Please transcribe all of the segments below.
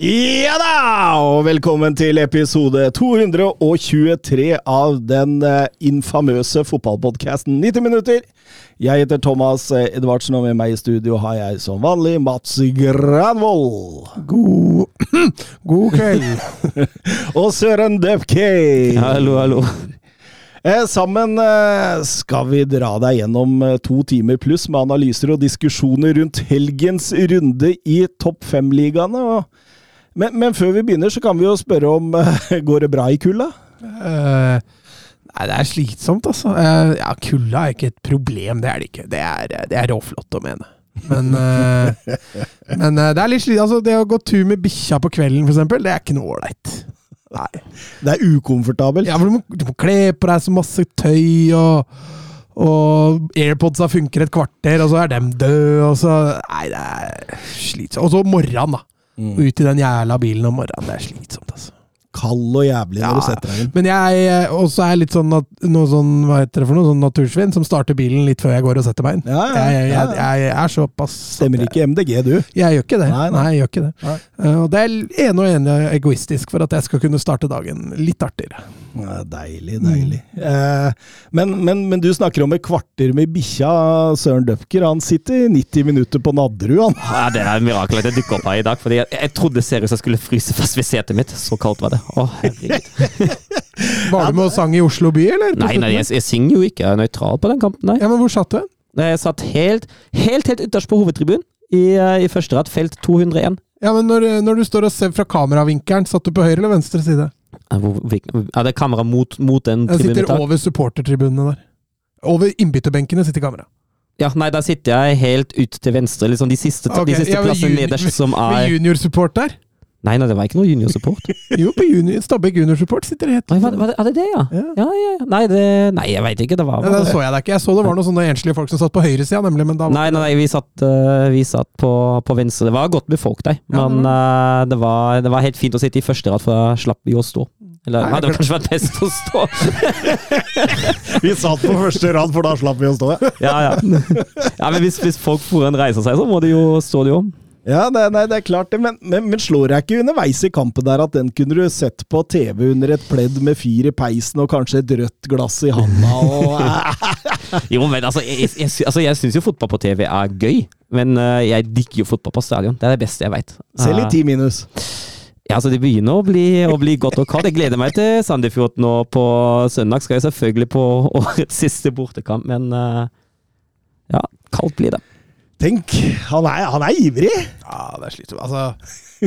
Ja da! Og velkommen til episode 223 av den eh, infamøse fotballpodkasten 90 minutter. Jeg heter Thomas eh, Edvardsen, og med meg i studio har jeg som vanlig Mats Granvold. God, God kveld. og Søren Dupkey. Hallo, hallo. Eh, sammen eh, skal vi dra deg gjennom eh, to timer pluss med analyser og diskusjoner rundt helgens runde i topp fem-ligaene. og- Men, men før vi begynner, så kan vi jo spørre om eh, går det bra i kulda? Uh, nei, det er slitsomt, altså. Uh, ja, kulda er ikke et problem, det er det ikke. Det er, det er råflott å mene. Men, uh, men det er litt slitsomt. altså, det å gå tur med bikkja på kvelden, eksempel, det er ikke noe ålreit. Nei. Det er ukomfortabelt. Ja, for du må, du må kle på deg så masse tøy, og, og airpodsa funker et kvarter, og så er dem døde, og så Nei, det er slitsomt. Og så morgenen, da. Mm. Ut i den jævla bilen om morgenen. Det er slitsomt, altså. Kald og jævlig når Ja, du setter deg inn. Men jeg eh, også er litt sånn, nat- noe sånn hva heter det for noe, sånn natursvin som starter bilen litt før jeg går og setter meg inn. Ja, ja, Jeg, jeg, ja, jeg, jeg er såpass Stemmer ikke MDG, du. Jeg gjør ikke det. Nei, Nei, nei. jeg gjør ikke det. Eh, og det er ene og ene egoistisk for at jeg skal kunne starte dagen litt artigere. Ja, deilig, deilig. Uh, men, men, men du snakker om et kvarter med bikkja. Søren Døfker, han sitter 90 minutter på Nadderud, han. Ja, det er et mirakel at jeg dukker opp her i dag. Fordi jeg, jeg trodde seriøst jeg skulle fryse fast ved setet mitt. Så kaldt var det. Å, herregud. Var du med og sang i Oslo by, eller? Nei, nei, jeg, jeg synger jo ikke. Jeg er nøytral på den kampen. Nei. Ja, men hvor satt du? Jeg satt helt, helt, helt ytterst på hovedtribunen. I, eh, I første rad, felt 201. Ja, men når, når du står og ser fra kameravinkelen, satt du på høyre eller venstre side? Hvil- Ja, det er kamera mot, mot den Jeg sitter over supportertribunene der. Over innbytterbenkene sitter kamera. Ja, nei, da sitter jeg helt ut til venstre. Liksom de siste, okay, de siste ja, plassene nederst som Med er juniorsupport der? Nei, nei, det var ikke noe juniorsupport. Jo, på junior, Stabæk juniorsupport sitter det helt Nei, var, var, det- er det det, ja? Ja. Ja, ja. Nei, det, nei jeg veit ikke. Det var Ja, da så jeg deg ikke. Jeg så det var noen sånne enslige folk som satt på høyresida, nemlig, men da Nei, nei, nei vi satt, eh, vi satt på, på venstre. Det var godt med folk der, men uh, det, var, det var helt fint å sitte i første rad, for da slapp vi å stå. Eller Nei, hadde kanskje vært best å stå. Vi satt på første rad, for da slapp vi å stå. Ja, ja. ja men hvis, hvis folk foran reiser seg, så må de jo stå, de òg. Ja, det, nei, det er klart det, men, men, men slår jeg ikke underveis i kampen der at den kunne du sett på TV under et pledd med fyr i peisen og kanskje et rødt glass i handa og Jo, men altså, jeg, jeg, altså, jeg syns jo fotball på TV er gøy, men eh, jeg digger jo fotball på stadion. Det er det beste jeg veit. Selv i ti minus. Ja, altså Det begynner å bli, å bli godt og kaldt. Jeg gleder meg til Sandefjord nå på søndag. Skal jeg selvfølgelig på årets siste bortekamp, men eh, ja, kaldt blir det. Tenk, han er, han er ivrig! Ja, det er slitsomt. Altså,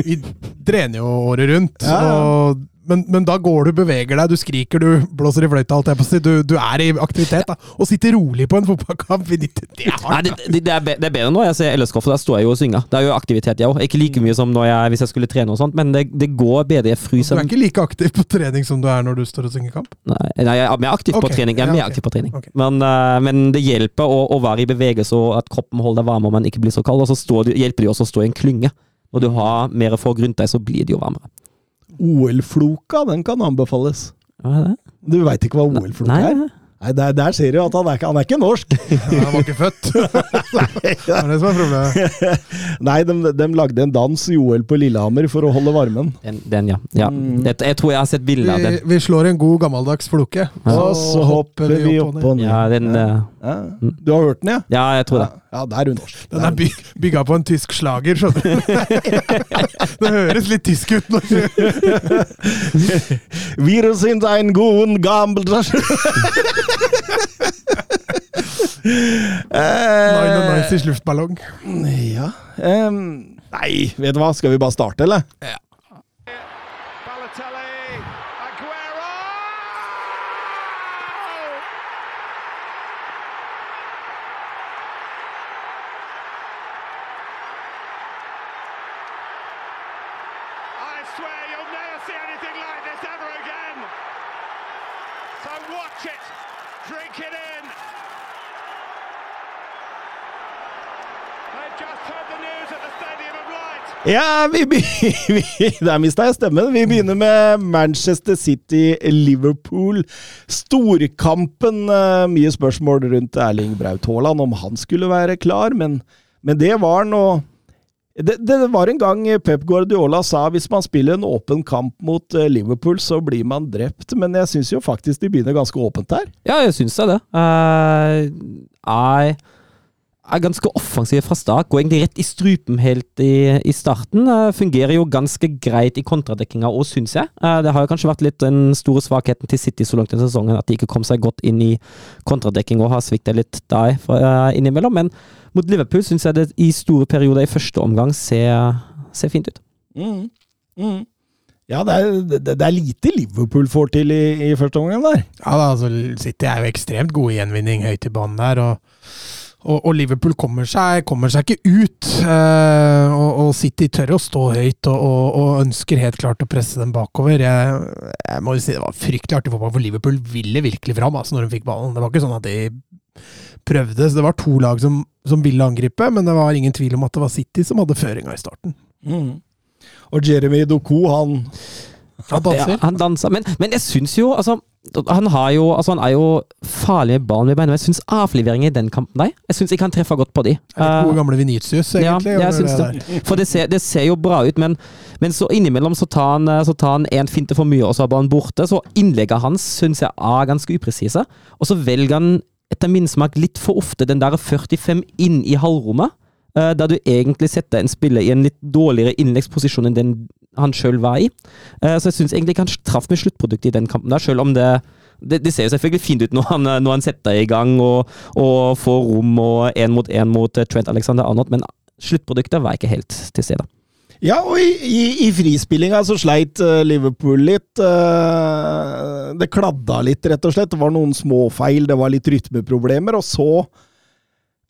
vi trener jo året rundt, ja. og, men, men da går du, beveger deg, du skriker, du blåser i fløyta, alt jeg på å si. Du, du er i aktivitet, da. Og sitter rolig på en fotballkamp, det, det er hardt. det, det, det, er bedre når jeg ser LSK, for der står jeg jo og synger. Det er jo aktivitet, jeg òg. Ikke like mye som jeg, hvis jeg skulle trene og sånt, men det, det går bedre. Jeg Du er ikke like aktiv på trening som du er når du står og synger kamp? Nei, nei, jeg er mer aktiv på Ok, trening. Jeg er mer aktiv på trening. Okay. Men, uh, men det hjelper å, å være i bevegelse, og at kroppen holder deg varm og man ikke blir så kald. Og så står, hjelper det også å stå i en klynge. Når du har mer folk rundt deg, så blir det jo varmere. OL-floka, den kan anbefales. Hva er det? Du veit ikke hva OL-floka er? Nei, der, der ser du at han er, ikke- han er ikke norsk. Han var ikke født. det er det som er problemet. Nei, de, de lagde en dans i OL på Lillehammer for å holde varmen. Den, den ja. ja. Mm. Jeg, jeg tror jeg har sett bilde av Vi, den. vi slår en god gammeldags floke. Og så hopper vi opp og ned. Ja, den, Ja. Du har hørt den, ja? ja, jeg tror det. Ja, ja da er norsk. Den er byg, bygga på en tysk slager, skjønner du. det høres litt tysk ut. Når Wir sind ein guten gammel Nine og Nice i luftballong. Ja um, Nei, vet du hva? Skal vi bare starte, eller? Balotelli, Ja, vi, vi Der mista jeg stemmen. Vi begynner med Manchester City-Liverpool. Storkampen. eh, Mye spørsmål rundt Erling Braut Haaland, om han skulle være klar, men, men det var han. Og det, det var en gang Pep Guardiola sa hvis man spiller en åpen kamp mot eh, Liverpool, så blir man drept. Men jeg syns jo faktisk de begynner ganske åpent her. Ja, jeg syns det. Uh, jeg er ganske offensiv fra start. Går egentlig rett i strupen helt i, i starten. Eh, fungerer jo ganske greit i kontradekkinga òg, syns jeg. Eh, det har jo kanskje vært litt den store svakheten til City så langt i sesongen, at de ikke kom seg godt inn i kontradekking og har svikta litt der uh, innimellom. Men mot Liverpool syns jeg det i store perioder i første omgang ser, ser fint ut. Mm. Mm. Ja, det er, det, det er lite Liverpool får til i, i første omgang der. Ja, da, altså City er jo ekstremt gode i gjenvinning høyt i banen der. og og, og Liverpool kommer seg, kommer seg ikke ut. eh, og, og City tør å stå høyt og, og, og ønsker helt klart å presse dem bakover. Jeg, jeg må jo si Det var fryktelig artig fotball, for Liverpool ville virkelig fram altså, når de fikk ballen. Det var ikke sånn at de prøvde. Så det var to lag som, som ville angripe, men det var ingen tvil om at det var City som hadde føringa i starten. Mm. Og Jeremy Doku, han Han danser. Ja, han danser. Men, men jeg syns jo altså, han, har jo, altså, han er jo farlig med ballen men jeg syns avleveringen i den kampen der Jeg syns ikke han treffer godt på de. Er det Eh, gode gamle Venitius, egentlig? Ja, det. For det ser, det ser jo bra ut, men, men så innimellom så tar han så tar han en finte for mye, og så er ballen borte. Så innleggene hans syns jeg er ganske upresise. Og så velger han etter min smak litt for ofte den der 45 inn i halvrommet. Eh, Der du egentlig setter en spiller i en litt dårligere innleggsposisjon enn den han sjøl var i. Eh, Så jeg syns egentlig ikke han traff med sluttproduktet i den kampen, der, selv om det det, det ser jo selvfølgelig fint ut når han, når han setter i gang og, og får rom og én mot én mot eh, Trent Alexander Arnold, men sluttproduktet var ikke helt til stede. Ja, og i, i, i frispillinga så sleit Liverpool litt. det kladda litt, rett og slett. Det var noen småfeil, det var litt rytmeproblemer. Og så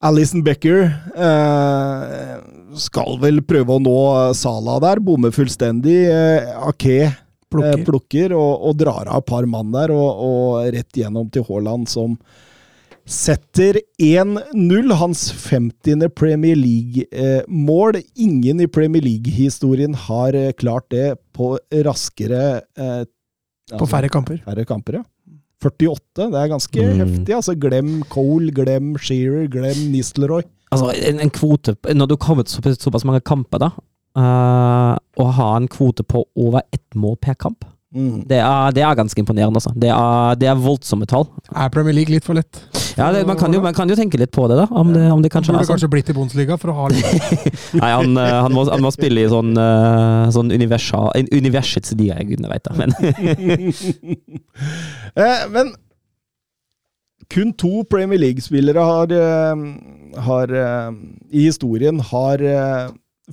Alison Becker eh, skal vel prøve å nå Sala der. Bommer fullstendig. Eh, Ake eh, Plukker. plukker og, og drar av et par mann der, og, og rett gjennom til Haaland, som setter 1-0. Hans 50. Premier League-mål. Ingen i Premier League-historien har eh, klart det på raskere eh, På færre kamper. færre kamper, ja. 48, det er ganske Mm. heftig. altså Glem Cole, glem Shearer, glem Nistelrooy. Altså, en, en kvote Når du har kommet så, såpass mange kamper, da, uh, å ha en kvote på over ett mål per kamp, Mm. det er, det er ganske imponerende. Altså. Det, er, det er voldsomme tall. Er Premier League litt for lett? Ja, det, man, kan jo, man kan jo tenke litt på det, da. Om det, om det Han burde er sånn. kanskje blitt i Bundesliga for å ha litt Nei, han, eh, han, må, han må spille i sånn, eh, sånn universa, universets dia, gudene veit. Men Eh, men kun to Premier League-spillere har, eh, har i historien har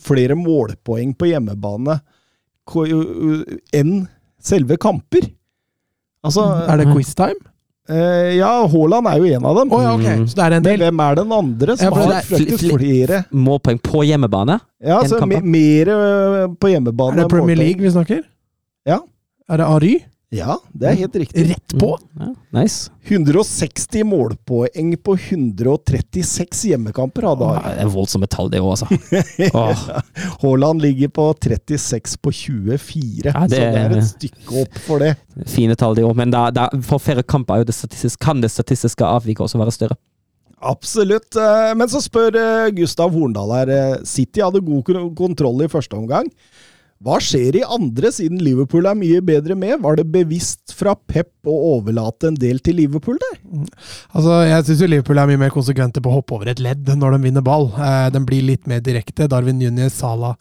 flere målpoeng på hjemmebane enn selve kamper. Altså Er det quiztime? Uh, Ja, Haaland er jo en av dem. Oh, ja, ok. Mm. Så det er en Men del. hvem er den andre som Ja, har er faktisk flere? målpoeng på hjemmebane? Ja, da? mer eh, på hjemmebane. Er det Premier. League vi snakker? Ja. Er det Ary? Ja, det er helt riktig. Rett på! Ja, nice. 160 målpoeng på 136 hjemmekamper hadde han. Det er voldsomme tall, det òg, altså. Åh. Haaland ligger på 36 på 24, Ja, det- så det er et stykke opp for det. Fine tall, det òg, men da, da, for færre kamper er jo det statistisk, kan det statistiske avviket også være større. Absolutt. eh, Men så spør eh, Gustav Horndal her. eh, City hadde god kontroll i første omgang. Hva skjer i andre, siden Liverpool er mye bedre med? Var det bevisst fra Pep å overlate en del til Liverpool der? Altså, Jeg syns Liverpool er mye mer konsekvente på å hoppe over et ledd når de vinner ball. Eh, den blir litt mer direkte. Darwin Junior, Salah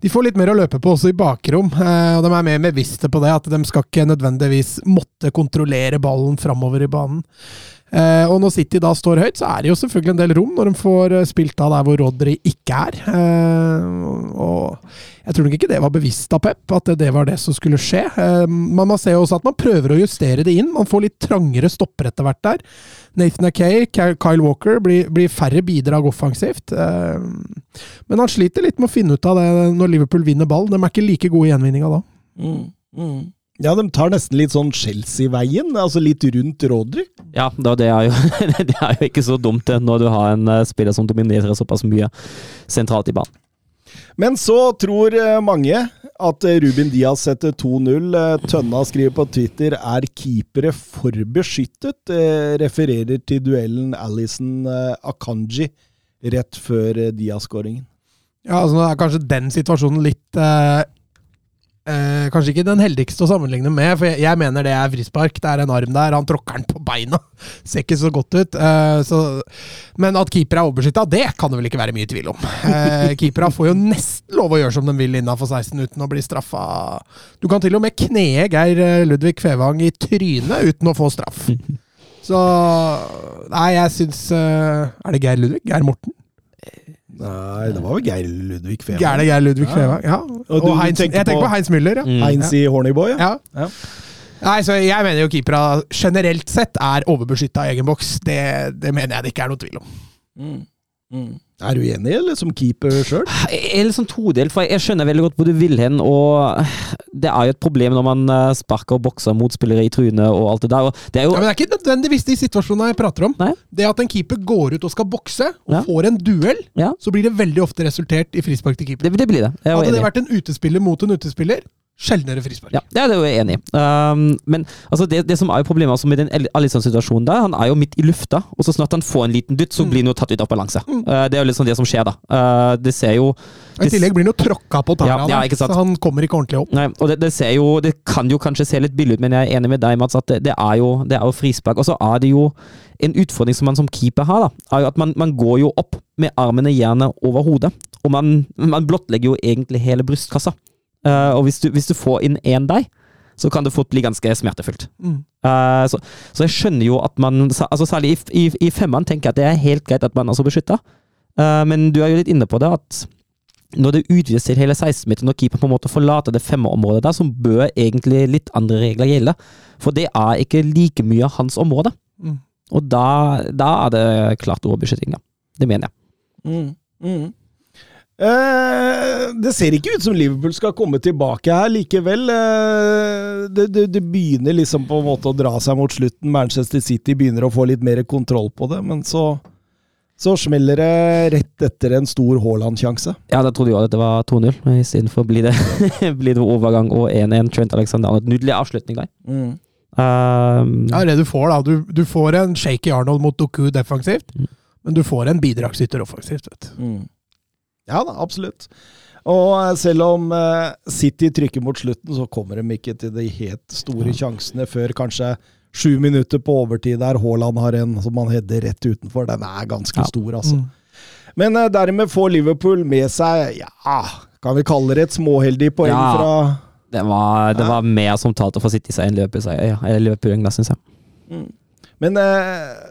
De får litt mer å løpe på også i bakrom. Eh, og de er mer bevisste på det, at de skal ikke nødvendigvis måtte kontrollere ballen framover i banen. Eh, og når City da står høyt, så er det jo selvfølgelig en del rom når de får eh, spilt av der hvor Rodry ikke er. Eh, og Jeg tror nok ikke det var bevisst av Pep, at det var det som skulle skje. Men man ser jo også at man prøver å justere det inn. Man får litt trangere stopper etter hvert der. Nathan Akay, Kyle Walker blir, blir færre bidrag offensivt. Men han sliter litt med å finne ut av det når Liverpool vinner ball. De er ikke like gode i gjenvinninga da. Mm, mm. Ja, de tar nesten litt sånn Chelsea-veien, altså litt rundt Rodry. Ja, da, det, er jo, det er jo ikke så dumt når du har en eh, spiller som dominerer såpass mye sentralt i banen. Men så tror eh, mange at eh, Ruben Diaz setter 2-0. Eh, Tønna skriver på Twitter er keepere for beskyttet. Refererer til duellen Alison-Akanji rett før Diaz-skåringen. Ja, altså nå er kanskje den situasjonen litt eh, eh, Kanskje ikke den heldigste å sammenligne med, for jeg, jeg mener det er frispark. Det er en arm der, han tråkker den på beina. Ser ikke så godt ut. Eh, så, men at keeper er overbeskytta, det kan det vel ikke være mye tvil om. Eh, Keepera får jo nesten lov å gjøre som de vil innafor 16 uten å bli straffa. Du kan til og med knee Geir eh, Ludvig Fevang i trynet uten å få straff. Så Nei, jeg syns eh, Er det Geir Ludvig? Geir Morten? Nei, det var vel Geir Ludvig Fevang. Gærne Geir Ludvig Ja. Fevang. Ja. Og Og, du Heinz, tenker jeg tenker på- på Heinz Müller, ja. Mm. Heinz i Hornyboy, ja. ja. Ja. Nei, så Jeg mener jo keepera generelt sett er overbeskytta i egen boks. Det, det mener jeg det ikke er noe tvil om. Mm. Mm. Er du enig, eller som keeper sjøl? Jeg er litt sånn todelt, for jeg skjønner veldig godt hvor du vil hen. og Det er jo et problem når man eh, sparker og bokser motspillere i trynet og alt det der. Det er jo Ja, men Det er ikke nødvendigvis de situasjonene jeg prater om. Nei. Det at en keeper går ut og skal bokse, og Ja. får en duell, Ja. så blir det veldig ofte resultert i frispark til keeper. det, det blir det. Hadde det vært en utespiller mot en utespiller, sjeldnere frispark. Ja, det er jeg enig i. Um, men altså, det, det som er jo problemet altså, med den Alisson-situasjonen der, han er jo midt i lufta, og så snart han får en liten dytt, så Mm. blir han jo tatt ut av balanse. Uh, det er jo sånn det som skjer da. Uh, det ser jo I tillegg blir han jo tråkka på tærne, ja, ja, så han kommer ikke ordentlig opp. Nei, og det, det ser jo Det kan jo kanskje se litt billig ut, men jeg er enig med deg, Mats, at det, det, er, jo, det er jo frispark. Og så er det jo en utfordring som man som keeper har, da, er jo at man, man går jo opp med armene gjerne over hodet. Og man, man blottlegger jo egentlig hele brystkassa. Uh, og hvis du, hvis du får inn én deg, så kan det fort bli ganske smertefullt. Mm. Uh, så, så jeg skjønner jo at man altså Særlig i, i, i femmeren tenker jeg at det er helt greit at man er så beskytta. Uh, men du er jo litt inne på det at når det utvides til hele 16-meteren, når keeper på en måte forlater det femmerområdet der, så bør egentlig litt andre regler gjelde. For det er ikke like mye hans område. Mm. Og da, da er det klart overbeskytting, da. Det mener jeg. Mm. Eh, det ser ikke ut som Liverpool skal komme tilbake her likevel. Eh, det, det, det begynner liksom på en måte å dra seg mot slutten. Manchester City begynner å få litt mer kontroll på det, men så, så smeller det rett etter en stor Haaland-sjanse. Ja, da trodde jeg at det var 2-0, istedenfor blir det, blir det overgang og 1-1. Trent Alexander Arnold. Nydelig avslutning der. Mm. Um, Ja, det det du får, da. Du, du får en shaky Arnold mot Doku defensivt, Mm. men du får en bidragsyter offensivt. vet du. Mm. Ja da, absolutt. Og eh, selv om eh, City trykker mot slutten, så kommer de ikke til de helt store sjansene før kanskje sju minutter på overtid der Haaland har en som han header rett utenfor. Den er ganske Ja. stor, altså. Mm. Men eh, dermed får Liverpool med seg, ja, kan vi kalle det et småheldig poeng Ja. fra det var, det var mer som talte for City seg enn Liverpool-seier. Ja, eller Liverpool, da, synes jeg. Mm. Men eh,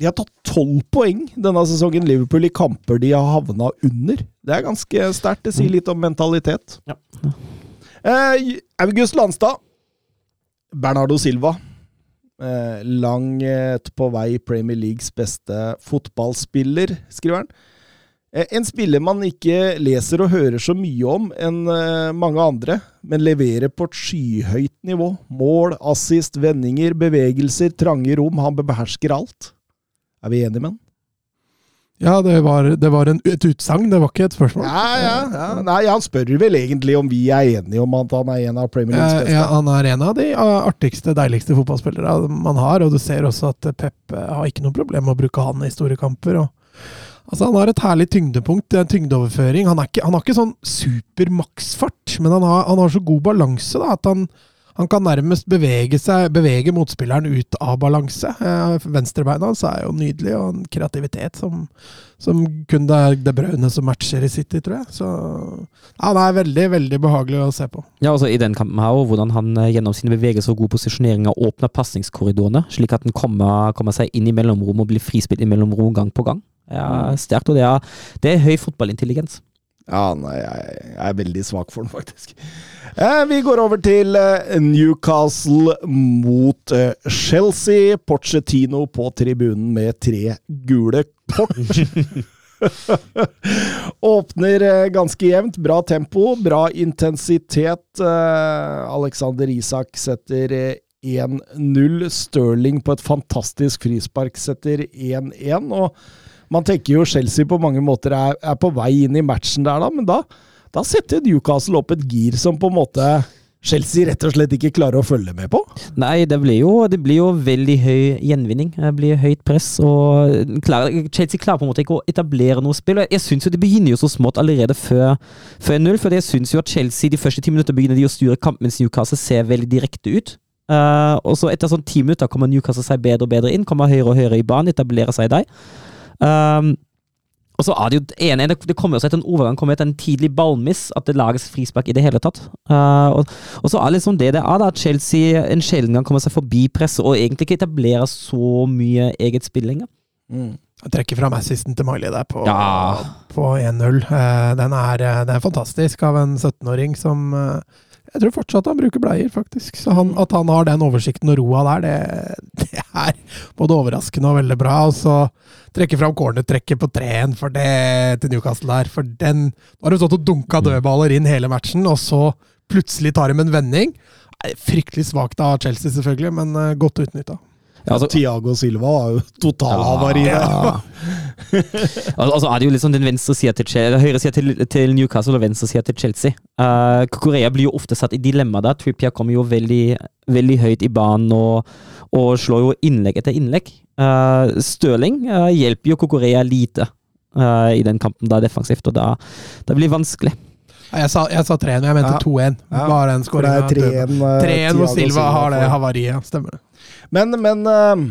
de har tatt tolv poeng denne sesongen, Liverpool, i kamper de har havna under. Det er ganske sterkt. Det sier litt om mentalitet. Ja. Eh, August Landstad. Bernardo Silva. Eh, langt på vei Premier Leagues beste fotballspiller, skriver han. Eh, en spiller man ikke leser og hører så mye om enn eh, mange andre, men leverer på et skyhøyt nivå. Mål, assist, vendinger, bevegelser, trange rom. Han behersker alt. Er vi enige med han? Ja, det var, det var en, et utsagn, det var ikke et spørsmål. Ja, ja, ja. Nei, han spør vel egentlig om vi er enige om at han er en av Premier Leagues Eh, beste. ja, han er en av de artigste, deiligste fotballspillere man har, og du ser også at Pep eh, har ikke noe problem med å bruke han i store kamper. Og, altså, han har et herlig tyngdepunkt, en tyngdeoverføring. Han, er ikke, han har ikke sånn super maksfart, men han har, han har så god balanse da, at han, han kan nærmest bevege seg, bevege motspilleren ut av balanse. Eh, Venstrebeina hans er jo nydelig, og en kreativitet som, som kun det er De Bruyne som matcher i City, tror jeg. Så han er veldig, veldig behagelig å se på. Ja, altså I den kampen her, og hvordan han eh, gjennom sine bevegelser og gode posisjoneringer åpner pasningskorridorene, slik at han kommer, kommer seg inn i mellomrom og blir frispilt i mellomrom gang på gang. Ja, Sterkt. Og det er, det er høy fotballintelligens. Ja, nei, jeg, er veldig svak for den, faktisk. Eh, vi går over til eh, Newcastle mot eh, Chelsea. Porcetino på tribunen med tre gule kort. Åpner ganske jevnt. Bra tempo, bra intensitet. Eh, Alexander Isak setter eh, 1-0. Stirling på et fantastisk frispark setter 1-1. Og man tenker jo Chelsea på mange måter er, er på vei inn i matchen der, da, men da, da setter Newcastle opp et gir som på en måte Chelsea rett og slett ikke klarer å følge med på. Nei, det blir jo, det blir jo veldig høy gjenvinning. Det blir høyt press. og klar, Chelsea klarer på en måte ikke å etablere noe spill. Jeg Jeg syns det begynner jo så smått allerede før, før 0. For jeg syns jo at Chelsea de første ti minutter begynner de å styre kampen, mens Newcastle ser veldig direkte ut. Uh, og så etter sånn ti minutter kommer Newcastle seg bedre og bedre inn, kommer høyere og høyere i banen, etablerer seg der. Um, og så er det jo ene, det, det kommer jo etter en overgang kommer etter en tidlig ballmiss at det lages frispark i det hele tatt. Uh, og, og, så er det liksom det det er, da, at Chelsea en sjelden gang kommer seg forbi presset og egentlig ikke etablerer så mye eget spill lenger. Mm. Jeg trekker fram assisten til Miley der på, ja. på 1-0. Uh, den, er, den er fantastisk av en 17-åring som uh, jeg tror fortsatt han bruker bleier, faktisk. Så han, at han har den oversikten og roa der, det, det, er både overraskende og veldig bra. Og så trekke fram cornertrekket på treen for det til Newcastle der. For den har du stått og dunka mm. dødballer inn hele matchen, og så plutselig tar de en vending. Fryktelig svakt av Chelsea, selvfølgelig, men eh, godt utnytta. Ja, altså, Tiago Silva var jo totalhavari ja, ja. altså er det jo liksom den venstre sida til høyre til, til, Newcastle og venstre sida til Chelsea. Uh, Korea blir jo ofte satt i dilemma der. Trippier kommer jo veldig, veldig høyt i banen og, og, slår jo innlegg etter innlegg. Uh, Stirling uh, hjelper jo Korea lite i den kampen da defensivt, og da, det blir vanskelig. Jeg sa, jeg sa 3-1, jeg mente ja. 2-1. Bare den skåringa. 3-1 hvor Silva har det havariet. Stemmer det. Men, men uh,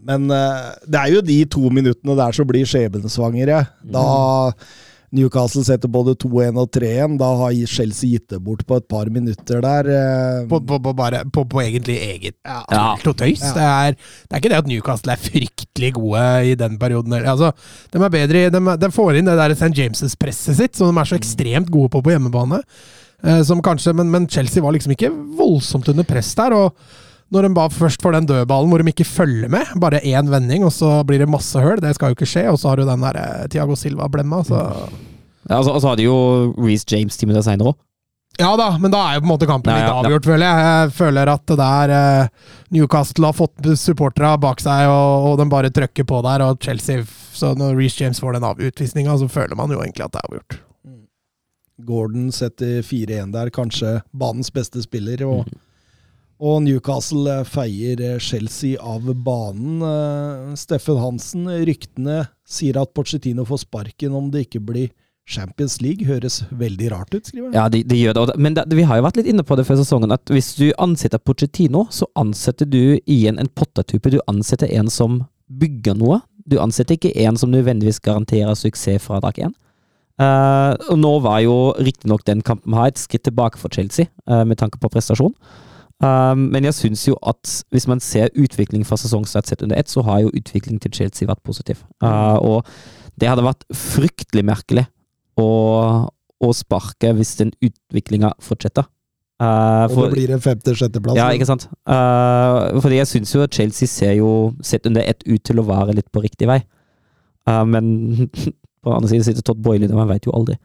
Men uh, det er jo de to minuttene der som blir skjebnesvangre. Da Newcastle setter både 2-1 og 3-1. Da har Chelsea gitt det bort på et par minutter der. Uh, på, på, på, bare, på, egentlig eget ja. ja. tøys. Ja. Det, er, det, er, ikke det at Newcastle er fryktelig gode i den perioden. Altså, de er bedre de, de får inn det der St. James'-presset sitt, som de er så ekstremt gode på på hjemmebane. som kanskje, men, men Chelsea var liksom ikke voldsomt under press der. og når de bare først får den dødballen hvor de ikke følger med, bare én vending, og så blir det masse høl. Det skal jo ikke skje. Og så har du den der eh, Tiago Silva-blemma, så ja, altså, Og så hadde jo Reece James ti minutter seinere òg. Ja da, men da er jo på en måte kampen litt ja, ja, avgjort, føler jeg. Jeg føler at det der eh, Newcastle har fått supporterne bak seg, og, og de bare trøkker på der, og Chelsea Så når Reece James får den av utvisninga, så føler man jo egentlig at det er avgjort. Gordon setter 4-1 der, kanskje banens beste spiller. og mm. Og Newcastle eh, feier eh, Chelsea av banen. Eh, Steffen Hansen, ryktene sier at Pochettino får sparken om det ikke blir Champions League. Høres veldig rart ut, skriver han. Ja, det, de gjør det. Men det, vi har jo vært litt inne på det før sesongen, at hvis du ansetter Pochettino, så ansetter du igjen en pottetype. Du ansetter en som bygger noe. Du ansetter ikke en som nødvendigvis garanterer suksess fra dag én. Uh, og nå var jo riktignok den kampen her et skritt tilbake for Chelsea, uh, med tanke på prestasjon. Um, men jeg syns jo at hvis man ser utvikling fra sesongstart sett under ett, så har jo utvikling til Chelsea vært positiv. Uh, og det hadde vært fryktelig merkelig å, å sparke hvis den utviklinga fortsetter. Uh, for, og det blir en femte-sjetteplass? Ja, ikke sant. Uh, fordi jeg syns jo at Chelsea ser jo, sett under ett, ut til å være litt på riktig vei. Uh, men på den andre siden sitter Todd Boiley og man veit jo aldri.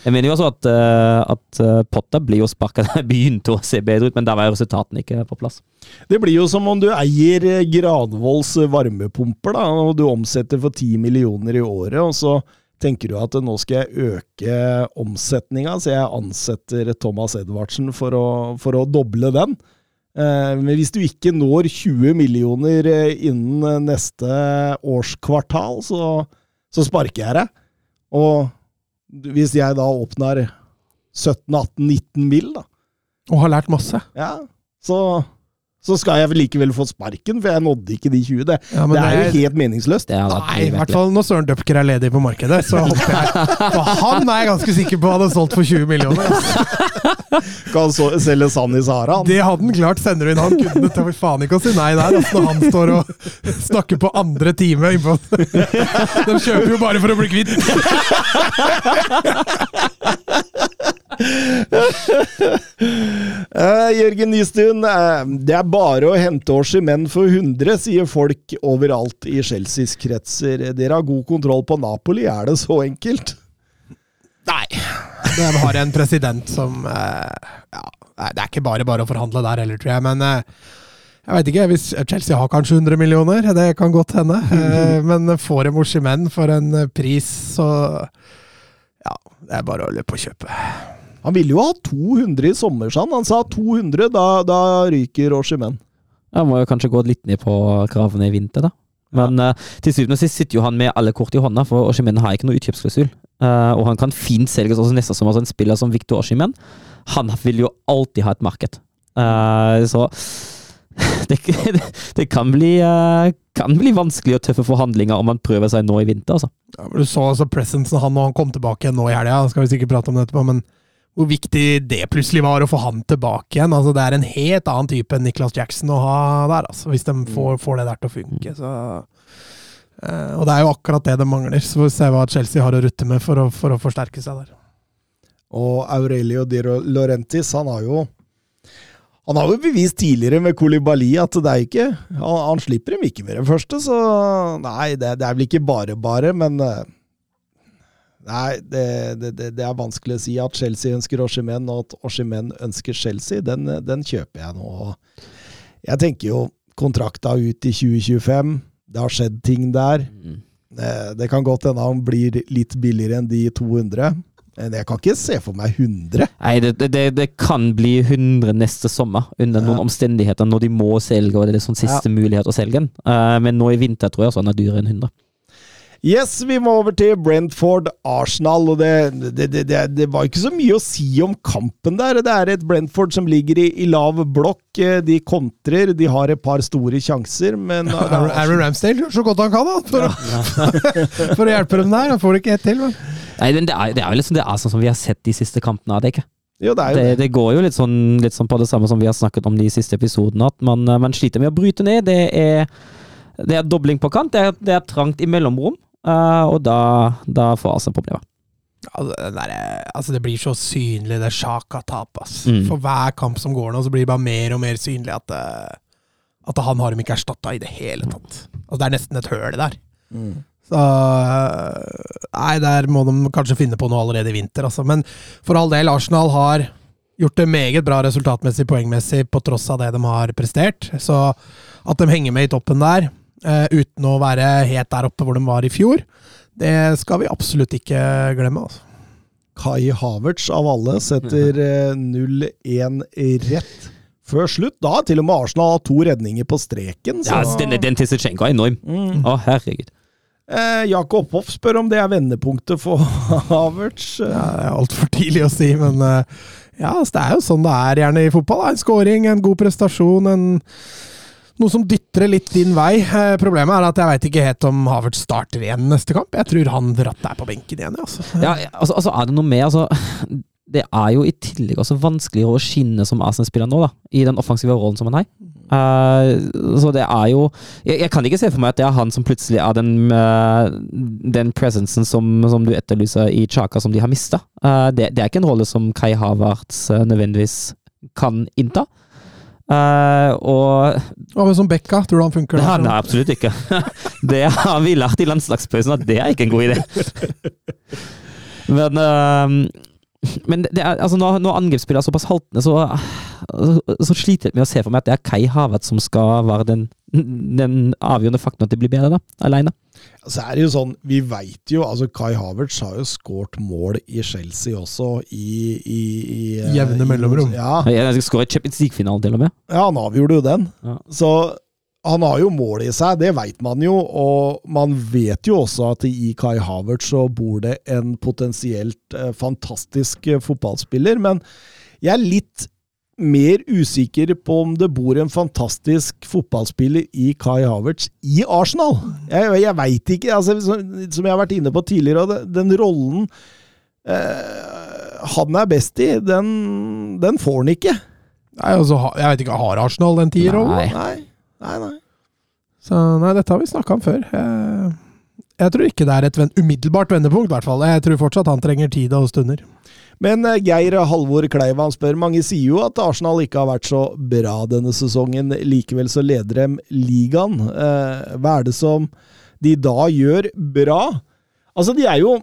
Jeg mener jo også at, uh, at uh, Potter blir jo sparka jeg begynte å se bedre ut, men da var jo resultatene ikke på plass. Det blir jo som om du eier eh, Granvolls varmepumper, da, og du omsetter for 10 millioner i året, og så tenker du at nå skal jeg øke omsetninga, så jeg ansetter Thomas Edvardsen for å, for å doble den. Men hvis du ikke når 20 millioner innen neste årskvartal, så, så sparker jeg deg. Og hvis jeg da åpner 17-18-19 mil, da Og har lært masse. Ja, så så skal jeg likevel få sparken, for jeg nådde ikke de 20. Det, Ja, det er jo det- helt meningsløst. Nei, i hvert fall når Søren Dupker er ledig på markedet. Så håper jeg For han er jeg ganske sikker på hadde solgt for 20 millioner. Altså. Kan så, selge sand i Sahara. han. Det hadde han klart. Sender du inn han kunne det til faen ikke å si nei der. Altså, når han står og snakker på andre time. innpå- De kjøper jo bare for å bli kvitt. Eh, Jørgen Nystuen, uh, det er bare å hente Oshimen for 100, sier folk overalt i Chelseas kretser. Dere har god kontroll på Napoli, er det så enkelt? Nei. De har en president som uh, ja, Det er ikke bare bare å forhandle der heller, tror jeg. Men jeg vet ikke. Hvis Chelsea har kanskje 100 millioner, det kan godt hende. Men får de Oshimen for en pris, så Ja, det er bare å løpe og kjøpe. Han ville jo ha 200 i sommer, sa han. Han sa 200, da, da ryker Oshimen. Han må jo kanskje gå litt ned på kravene i vinter, da. Men eh, til syvende og sist sitter jo han med alle kort i hånda, for Oshimen har ikke noe utkjøpsklausul. Uh, og han kan fint selges også neste sommer. som en spiller som Victor Oshimen, han vil jo alltid ha et marked. Uh, så det, det kan, bli, kan bli vanskelig og tøffe forhandlinger om han prøver seg nå i vinter, altså. Ja, men du så altså presencen han når han kom tilbake nå i helga. Skal vi sikkert prate om det etterpå, men hvor viktig det plutselig var å få han tilbake igjen. Altså, det er en helt annen type enn Niklas Jackson å ha der, altså, hvis de får, får det der til å funke. Så, eh, og det er jo akkurat det de mangler. Så får vi se hva Chelsea har å rutte med for å, for å forsterke seg der. Og Aurelio Di Laurentis, han har jo han har jo bevist tidligere med Kolibali at det er ikke Han, han slipper dem ikke med det første, så Nei, det, det er vel ikke bare bare, men eh, Nei, det, det, det, er vanskelig å si at Chelsea ønsker Oshimen, og at Oshimen ønsker Chelsea. Den, den kjøper jeg nå. Jeg tenker jo kontrakta ut i 2025. Det har skjedd ting der. Mm. Det kan godt hende han blir litt billigere enn de 200. Men jeg kan ikke se for meg 100. Nei, det, det- det, kan bli 100 neste sommer, under noen omstendigheter, når de må selge, og det er sånn siste mulighet å selge den. Eh, men nå i vinter tror jeg sånn er dyrere enn 100. Yes, vi må over til Brentford Arsenal. og det, det, det, det, det var ikke så mye å si om kampen der. Det er et Brentford som ligger i, i lav blokk. Eh, De kontrer, de har et par store sjanser, men Aaron, Aaron Ramsdale gjør så godt han kan da, for, å, for å hjelpe dem der. Han får det ikke ett til. Men. Nei, men det er, det er jo liksom det er sånn som vi har sett de siste kampene av det, ikke? Jo, det er jo Det, det. det går jo litt sånn, litt sånn på det samme som vi har snakket om de siste episodene, at man, eh, man sliter med å bryte ned. Det er, det er dobling på kant, det er, det er trangt i mellomrom, eh, og da, da får altså problemer. Altså, der, altså, det blir så synlig, det Sjaka-tapet. Mm. For hver kamp som går nå, så blir det bare mer og mer synlig at, eh, at han har dem ikke erstatta i det hele tatt. Altså, det er nesten et høl der. Mm. Så eh, Nei, der må de kanskje finne på noe allerede i vinter, altså. Men for all del, Arsenal har gjort det meget bra resultatmessig, poengmessig, på tross av det de har prestert. Så at de henger med i toppen der, eh, uten å være helt der oppe hvor de var i fjor, det skal vi absolutt ikke glemme. altså. Kai Havertz av alle setter eh, 0-1 rett før slutt. Da har til og med Arsenal hatt to redninger på streken. Så. Ja, altså, den, den til Zechenko er enorm. Mm. Å, herregud. Eh, Jakob Hoff spør om det er vendepunktet for Havertz. Ja, det er altfor tidlig å si, men eh, ja, altså, det er jo sånn det er gjerne i fotball. da. En scoring, en god prestasjon, en, noe som dytter det litt din vei. Eh, problemet er at jeg veit ikke helt om Havertz starter igjen neste kamp. Jeg tror han dratt er på benken igjen. Altså. Ja, altså, altså er det noe med altså, Det er jo i tillegg også vanskeligere å skinne som Arsenal-spiller nå, da, i den offensive rollen som han har. Uh, så det er jo jeg, jeg kan ikke se for meg at det er han som plutselig er den, uh, den presencen som, som du etterlyser i Chaka, som de har mista. det, det er ikke en rolle som Kai Havertz nødvendigvis kan innta. Eh, og Hva med som Bekka? Tror du han funker? det har nei, absolutt ikke. Det har vi lært i landslagspausen, at det er ikke en god idé. Men, uh, men det er, altså når, når angrepsspillet er såpass haltende, så, så sliter jeg med å se for meg at det er Kai Havert som skal være den, den avgjørende faktoren at det blir bedre, da, alene. Så er det jo sånn, vi veit jo altså Kai Havertz har jo skåret mål i Chelsea også, i, i, i eh, Jevne mellomrom. Ja, Jeg skal skåre i Champions League-finalen, til og med. ja, han avgjorde jo den. Ja. Så han har jo mål i seg, det veit man jo. Og man vet jo også at i Kai Havertz så bor det en potensielt eh, fantastisk eh, fotballspiller. Men jeg er litt mer usikker på om det bor en fantastisk fotballspiller i Kai Havertz i Arsenal. Jeg, jeg veit ikke. Altså, som, som jeg har vært inne på tidligere, den rollen eh, han er best i, den, den får han ikke. Nei, altså, jeg vet ikke, Har Arsenal den tierrollen? Nei. Nei, nei, nei. Så nei, dette har vi snakka om før. Jeg, jeg tror ikke det er et ven umiddelbart vendepunkt, i hvert fall. Jeg tror fortsatt han trenger tid og stunder. Men eh, Geir Halvor Kleiva han spør mange sier jo at Arsenal ikke har vært så bra denne sesongen. Likevel så leder dem ligaen. Eh, hva er det som de da gjør bra? Altså, de er jo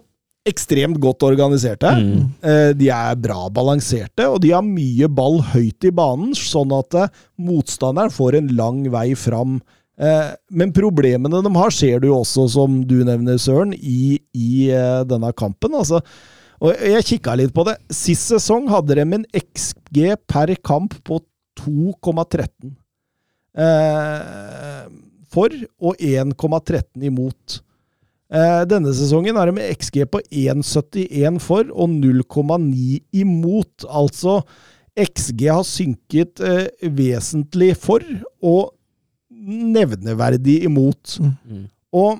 ekstremt godt organiserte. Mm. Eh, de er bra balanserte, og de har mye ball høyt i banen, sånn at motstanderen får en lang vei fram. Men problemene de har, ser du jo også, som du nevner, Søren, i, i denne kampen. altså og jeg kikka litt på det. Sist sesong hadde de en XG per kamp på 2,13 eh, for og 1,13 imot. Eh, denne sesongen har de med XG på 1,71 for og 0,9 imot. Altså XG har synket eh, vesentlig for og nevneverdig imot. Mm. Og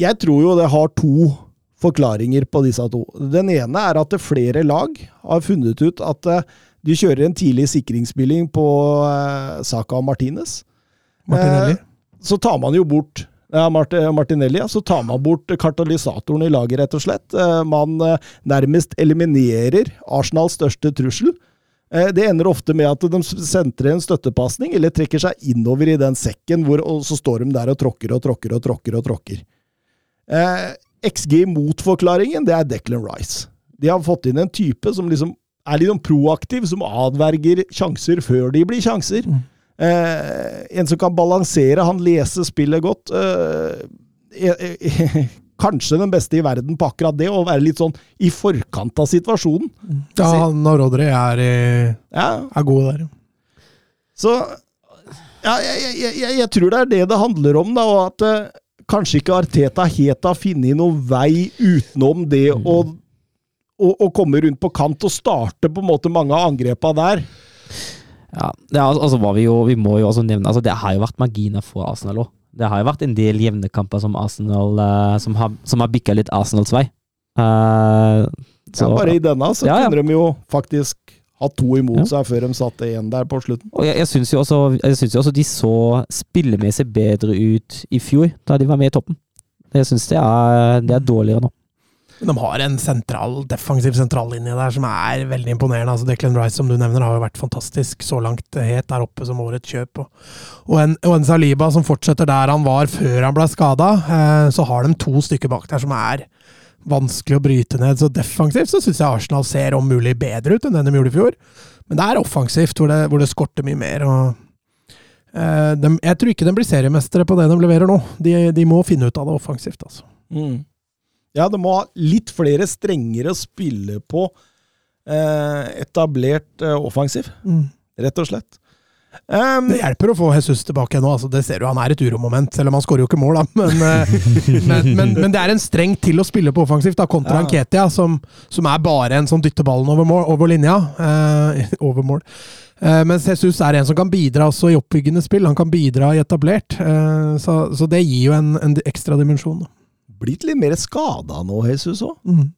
jeg tror jo det har to forklaringer på disse to. Den ene er at flere lag har funnet ut at eh, de kjører en tidlig sikringsspilling på eh, Saka og Martinez. Martinelli. Eh, Så tar man jo bort ja, Martinelli, ja. Så tar man bort kartalysatoren i laget, rett og slett. Man nærmest eliminerer Arsenals største trussel. Det ender ofte med at de sentrer en støttepasning, eller trekker seg innover i den sekken, hvor, og så står de der og tråkker og tråkker og tråkker. og tråkker. XG mot-forklaringen, det er Declan Rice. De har fått inn en type som liksom er litt liksom proaktiv, som adverger sjanser før de blir sjanser. Eh, en som kan balansere, han leser spillet godt. Eh, eh, kanskje den beste i verden på akkurat det, å være litt sånn i forkant av situasjonen. Ja, han og Rodry er, Ja, er gode der. Så ja, jeg, jeg, jeg, jeg tror det er det det handler om, da, og at eh, kanskje ikke Arteta helt har funnet noen vei utenom det å, å, å komme rundt på kant og starte på en måte mange av angrepa der. Ja, det er, altså, vi, jo, vi må jo også nevne altså, Det har jo vært marginer for Arsenal òg. Det har jo vært en del jevne kamper som Arsenal uh, som har, som har bikka litt Arsenals vei. Uh, Så, ja, bare i denne så Ja, ja. kunne de jo faktisk ha to imot Ja. seg før de satte én der på slutten. Og jeg, jeg syns jo, synes jo også de så spillemessig bedre ut i fjor, da de var med i toppen. Jeg syns det, er- det er dårligere nå. De har en sentral, defensiv sentrallinje der som er veldig imponerende. Altså Declan Rice, som du nevner, har jo vært fantastisk så langt. het Helt der oppe som årets kjøp. Og, og, en, og en Saliba som fortsetter der han var før han ble skada. Eh, så har de to stykker bak der som er vanskelig å bryte ned. Så defensivt så syns jeg Arsenal ser om mulig bedre ut enn den de gjorde i fjor. Men det er offensivt, hvor det, hvor det skorter mye mer. og eh, de, Jeg tror ikke de blir seriemestere på det de leverer nå. De, de må finne ut av det offensivt, altså. Mm. Ja, de må ha litt flere strengere å spille på eh, etablert eh, offensiv, rett og slett. Um, Det hjelper å få Jesus tilbake nå. altså Det ser du, Han er et uromoment, selv om han skårer jo ikke mål. Men, eh, men, men, men det er en streng til å spille på offensivt, da kontra Ja. Anketia, som, som er bare en som dytter ballen over, mål, over linja. Uh, over mål. Uh, mens Jesus er en som kan bidra også i oppbyggende spill. Han kan bidra i etablert. Uh, så, så det gir jo en, en ekstra dimensjon. da. blitt litt mer skada nå, Jesus òg. Mm.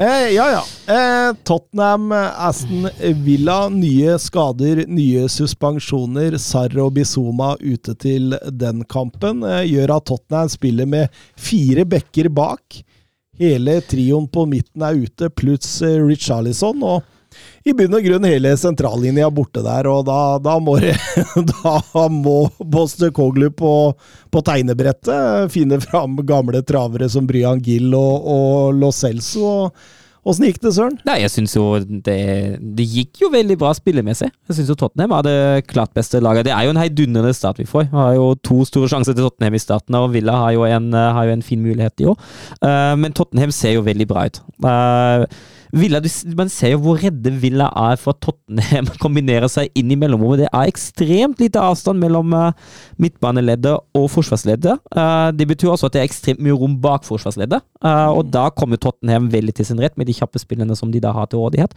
Eh, ja, ja. Eh, Tottenham, Aston Villa. Nye skader, nye suspensjoner. Sarr og Bizuma ute til den kampen. Eh, gjør at Tottenham spiller med fire bekker bak. Hele trioen på midten er ute, pluss eh, Richarlison. Og i bunn og grunn hele sentrallinja borte der, og da, da må, må Boster Koglu på, på tegnebrettet finne fram gamle travere som Bryan Gill og, og Lo Celso. Åssen gikk det, Søren? Nei, jeg synes jo det, det gikk jo veldig bra spillemessig. Jeg syns Tottenham var det klart beste laget. Det er jo en heidundrende start vi får. Vi har jo to store sjanser til Tottenham i starten, og Villa har jo en, har jo en fin mulighet i år. Uh, men Tottenham ser jo veldig bra ut. Eh, Villa, du, man ser jo hvor redde Villa er for at Tottenham kombinerer seg inn i mellomrommet. Det er ekstremt lite avstand mellom uh, midtbaneleddet og forsvarsleddet. Uh, det betyr også at det er ekstremt mye rom bak forsvarsleddet. Uh, og da kommer Tottenham veldig til sin rett med de kjappe spillene som de da har til rådighet.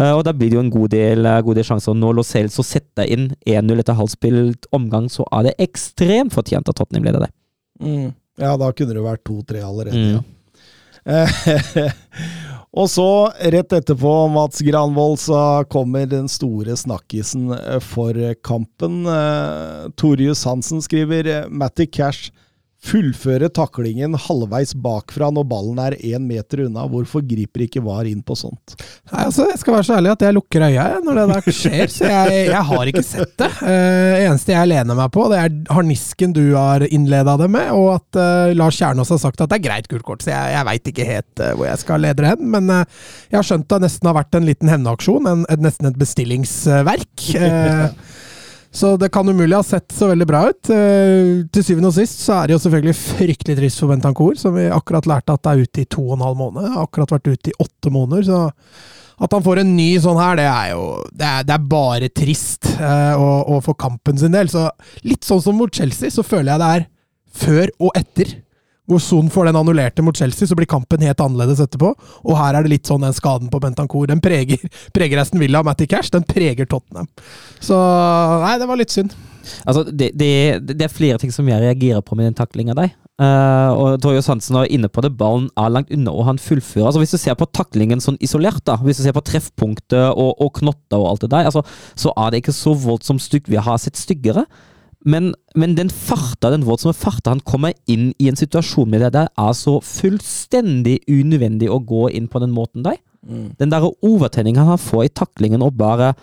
og da blir det jo en god del, god del sjanser. Når Lo Celso setter inn 1-0 etter halvspilt omgang, så er det ekstremt fortjent at Tottenham leder det. Mm. Ja, da kunne det vært to-tre allerede, Mm. ja. og så, rett etterpå, Mats Granvold, så kommer den store snakkisen eh, for kampen. Eh, Torjus Hansen skriver eh, Matty Cash fullfører taklingen halvveis bakfra når ballen er én meter unna. Hvorfor griper ikke VAR inn på sånt? Nei, altså, Jeg skal være så ærlig at jeg lukker øya når det der skjer, så jeg, jeg har ikke sett det. Uh, eneste jeg lener meg på, det er harnisken du har innleda det med, og at uh, Lars Kjernås har sagt at det er greit gult kort. Så jeg, jeg veit ikke helt uh, hvor jeg skal lede hen, men uh, jeg har skjønt det nesten har vært en liten hevnaksjon, nesten et bestillingsverk. Eh, så det kan umulig ha sett så veldig bra ut. Eh, til syvende og sist så er det jo selvfølgelig fryktelig trist for Bentancour, som vi akkurat lærte at det er ute i to og en halv måned. Har akkurat vært ute i åtte måneder. så at han får en ny sånn her, det er jo Det er, det er bare trist. og, og for kampen sin del. Så litt sånn som mot Chelsea, så føler jeg det er før og etter. Hvor Son får den annullerte mot Chelsea, så blir kampen helt annerledes etterpå. Og her er det litt sånn den skaden på Bentancour. Den preger, preger Aston Villa og Matty Cash, den preger Tottenham. Så nei, det var litt synd. Altså, det, det, det er flere ting som jeg reagerer på med den taklinga der. Uh, og Torjus Hansen var inne på det. Ballen er langt unna, og han fullfører. Altså, hvis du ser på taklingen sånn isolert, da, hvis du ser på treffpunktet og, og knotter og alt det der, altså, så er det ikke så voldsomt stygt. Vi har sett styggere. Men, men den farta, den voldsomme farta han kommer inn i en situasjon med det der, er så fullstendig unødvendig å gå inn på den måten der. Den der overtenninga han får i taklingen og bare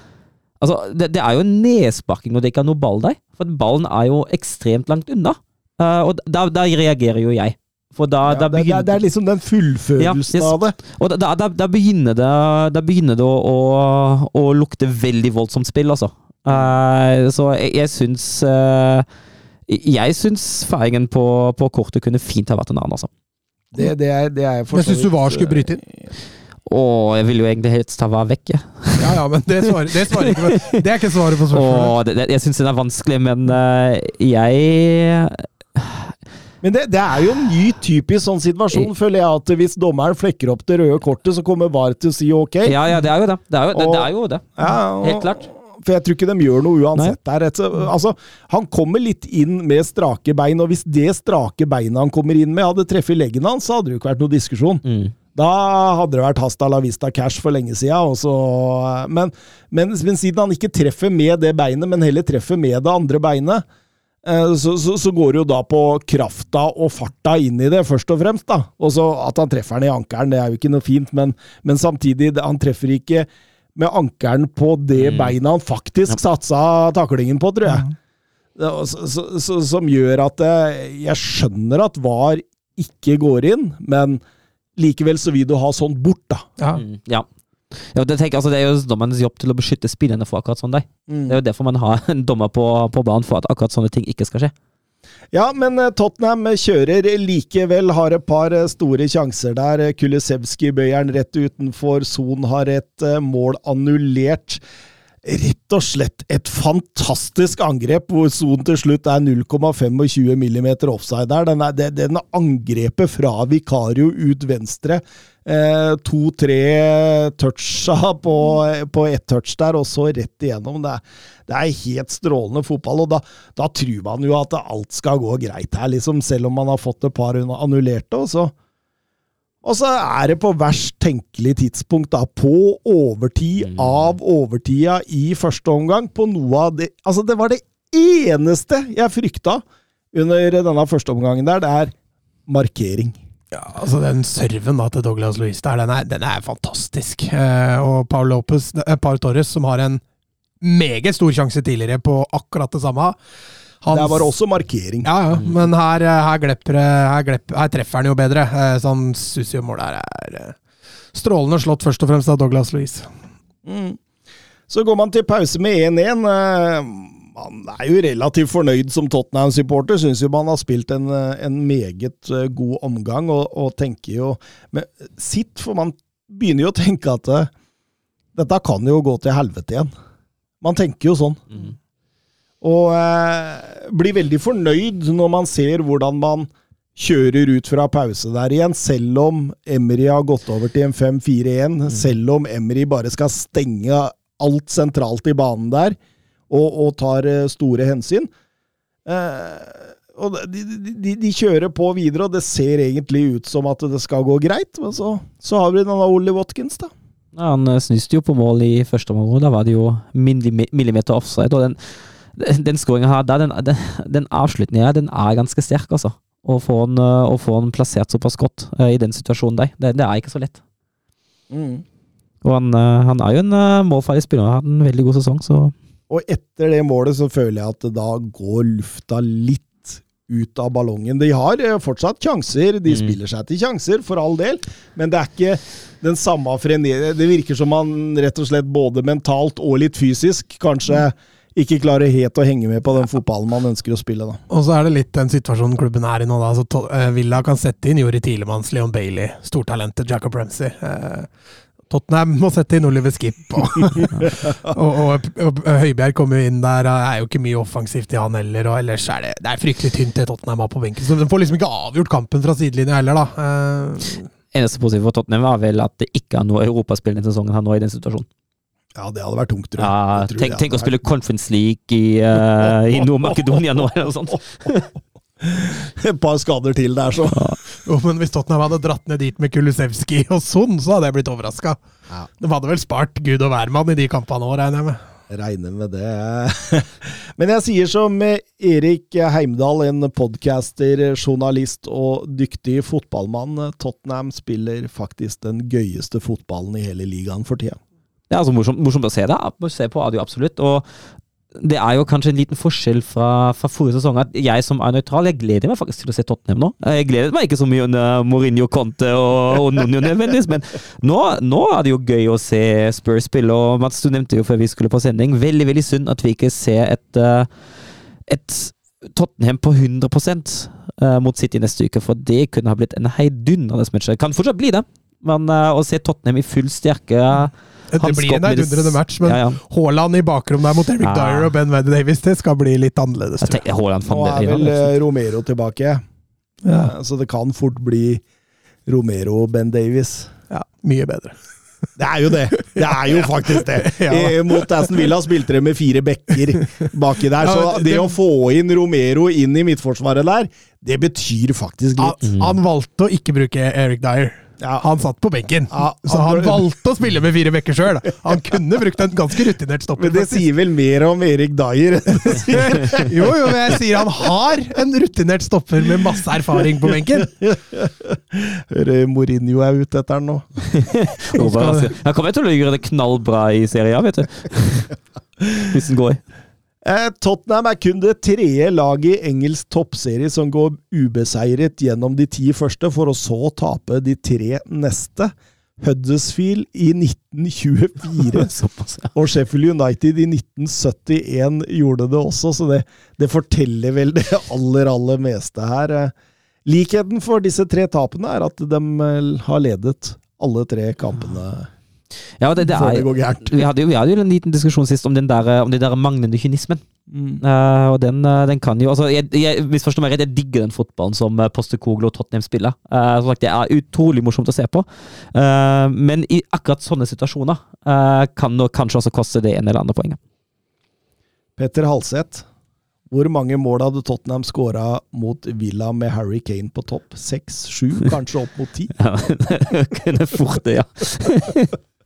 Altså, det, det er jo en nedsparking når det ikke er noe ball der. For ballen er jo ekstremt langt unna. Uh, og da, da reagerer jo jeg. Da, Ja, da det, det, begynner det er liksom den fullførelsen Ja, yes. av det. og da, da, begynner det, begynner det å, å, å lukte veldig voldsomt spill, altså. Eh, så jeg, jeg syns uh, Jeg syns feiringen på, på kortet kunne fint ha vært en annen, altså. Det, det er, det er for Men syns du VAR skulle bryte inn? Å, jeg vil jo egentlig helst ta VAR vekk. jeg. Ja, ja, men det, svarer, det, svarer ikke på, det er ikke svaret på spørsmålet. Åh, jeg syns den er vanskelig, men uh, jeg Men det, det er jo en ny typisk sånn situasjon, føler jeg, at hvis dommeren flekker opp det røde kortet, så kommer VAR til å si ok. Ja, ja, det er jo det. Det er jo det. det, er jo det. Ja, og- Helt klart. For jeg tror ikke de gjør noe uansett der. Et- Altså, han kommer litt inn med strake bein, og hvis det strake beinet han kommer inn med, hadde treffet leggen hans, så hadde det jo ikke vært noe diskusjon. Mm. Da hadde det vært hasta la vista cash for lenge sida. Men, men, men siden han ikke treffer med det beinet, men heller treffer med det andre beinet, eh, så, så, så går det jo da på krafta og farta inn i det, først og fremst. da. Og så At han treffer den i ankelen, det er jo ikke noe fint, men, men samtidig, han treffer ikke med ankelen på det beinet han faktisk satsa taklingen på, tror jeg. Det- så- så- så- Som gjør at eh, jeg skjønner at VAR ikke går inn, men likevel så vil du ha sånn bort, da. Ja. Mm, ja. ja det, tenker, altså, det er jo dommernes jobb til å beskytte spillerne for akkurat sånn Mm. Det er jo derfor man har en dommer på, på banen, for at akkurat sånne ting ikke skal skje. Ja, men eh, Tottenham kjører likevel, har et par eh, store sjanser der. Kulisevskij bøyer den rett utenfor. Son har et eh, mål annullert. Rett og slett et fantastisk angrep, hvor Son til slutt er 0,25 mm offside der. Den, er, det, den angrepet fra Vikario ut venstre. Eh, To-tre toucha på, på ett touch der, og så rett igjennom. Det er, det er helt strålende fotball, og da, da tror man jo at alt skal gå greit her, liksom, selv om man har fått et par annullerte. og så og så er det på verst tenkelig tidspunkt, da, på overtid av overtida i første omgang, på noe av det Altså, det var det eneste jeg frykta under denne første omgangen der, det er markering. Ja, altså Den serven da til Douglas Luiz der, den er, den er fantastisk. Eh, og Paul Lopez, eh, Paul Torres, som har en meget stor sjanse tidligere på akkurat det samme. Hans, Der var det også markering. Ja, ja, men her, eh, her, glepper, her, glepper, her treffer han jo bedre. Eh, Så han syns jo målet her er eh, strålende slått, først og fremst av Douglas Luiz. Mm. Så går man til pause med 1-1. Man er jo relativt fornøyd som Tottenham-supporter. Syns jo man har spilt en, eh, en meget eh, god omgang, og, og tenker jo men Sitt, for man begynner jo å tenke at eh, dette kan jo gå til helvete igjen. Man tenker jo sånn. Mm. Og eh, blir veldig fornøyd når man ser hvordan man kjører ut fra pause der igjen, selv om Emry har gått over til en 5-4-1, selv om Emry bare skal stenge alt sentralt i banen der, og, og tar eh, store hensyn. Eh, og de, de, de, kjører på videre, og det ser egentlig ut som at det skal gå greit, men så, så har vi denne Ollie Watkins, da. Ja, han eh, snuste jo på mål i første omgang. Da var det jo millimeter offside. Og den, den skåringa her, der, den, den, den avslutninga, den er ganske sterk, altså. Å få han, eh, å få han plassert såpass godt i den situasjonen der, det, det er ikke så lett. Og han, han er jo en målferdig spiller, har en veldig god sesong, så Og etter det målet så føler jeg at da går lufta litt ut av ballongen. De har eh, fortsatt sjanser, de Mm. spiller seg til sjanser, for all del, men det er ikke den samme frene... Det virker som man rett og slett både mentalt og litt fysisk kanskje ikke klarer helt å henge med på den fotballen man ønsker å spille, da. Og så er det litt den situasjonen klubben er i nå. da. Altså, eh, Villa kan sette inn Jori Tilemanns, Leon Bailey, stortalentet Jacob Ramsey. Eh, Tottenham må sette inn Oliver Skip. Og, og, og, og Høibjerg kommer jo inn der. Det er jo ikke mye offensivt i han heller. Og ellers er det, det er fryktelig tynt det Tottenham har på benken. Så De får liksom ikke avgjort kampen fra sidelinja heller, da. Eh, Eneste positive for Tottenham var vel at det ikke er noe europaspill denne sesongen her nå i den situasjonen. Ja, det hadde vært tungt, tror jeg. Ja, Jeg tror tenk, tenk å spille Conference League i, uh, i Nord-Makedonia nå, eller noe sånt. Et par skader til der, så. jo, men hvis Tottenham hadde dratt ned dit med Kulusevski og Son, så hadde jeg blitt overraska. Ja. De hadde vel spart Gud og hvermann i de kampene òg, regner jeg med. Regner med det. Men jeg sier som Erik Heimdal, en podcaster, journalist og dyktig fotballmann. Tottenham spiller faktisk den gøyeste fotballen i hele ligaen for tida. Det er altså morsomt, morsomt å se det. Se på er det jo absolutt. Og det er jo kanskje en liten forskjell fra, fra forrige sesong. At jeg som er nøytral, jeg gleder meg faktisk til å se Tottenham nå. Jeg gleder meg ikke så mye under Mourinho, Conte og, og Nunio nødvendigvis, men nå, nå er det jo gøy å se Spurs spille. Og Mats, du nevnte jo før vi skulle på sending, veldig veldig synd at vi ikke ser et, eh, et Tottenham på 100 eh, mot City neste uke, for det kunne ha blitt en heidundrende match. Kan fortsatt bli det, men eh, å se Tottenham i full styrke Det Han blir en heidundrende match, men Ja, ja. Haaland i bakrom der mot Eric Ja. Dyer og Ben Wedder Davis, det skal bli litt annerledes. Jeg tenker Haaland Nå er vel eh, Romero tilbake, Ja. Eh, så det kan fort bli Romero og Ben Davis. Ja, mye bedre. Det er jo det! Det er jo faktisk det! I, Mot Aston Villa spilte de med fire bekker baki der, så det å få inn Romero inn i midtforsvaret der, det betyr faktisk Han, litt. han valgte å ikke bruke Eric Dyer. Ja. Han satt på benken, Ja, så han- han valgte å spille med fire bekker sjøl. Han kunne brukt en ganske rutinert stopper. Men det faktisk. sier vel mer om Erik Dyer enn det sier Jo, jo, men jeg sier han har en rutinert stopper med masse erfaring på benken. Hører Mourinho er ute etter han nå. Han kommer til å gjøre det knallbra i serien, vet du. Hvis den går. Eh, Tottenham er kun det tredje laget i engelsk toppserie som går ubeseiret gjennom de ti første, for å så tape de tre neste. Huddersfield i 1924 og Sheffield United i 1971 gjorde det også, så det, det forteller vel det aller, aller meste her. Eh, Likheten for disse tre tapene er at de eh, har ledet alle tre kampene Ja, det, det er, det går gærent. vi, hadde jo, vi hadde jo en liten diskusjon sist om den der, om den der manglende kynismen. Eh, og den, eh, den kan jo altså, Jeg, jeg misforstår meg rett, jeg digger den fotballen som uh, Postekoglu og Tottenham spiller. Uh, som sagt, Det er utrolig morsomt å se på. Uh, men i akkurat sånne situasjoner eh, kan det kanskje også koste det ene eller andre poenget. Petter Halseth, hvor mange mål hadde Tottenham skåra mot Villa med Harry Kane på topp? Seks, sju, kanskje opp mot ti? Ja, kunne fort det, ja.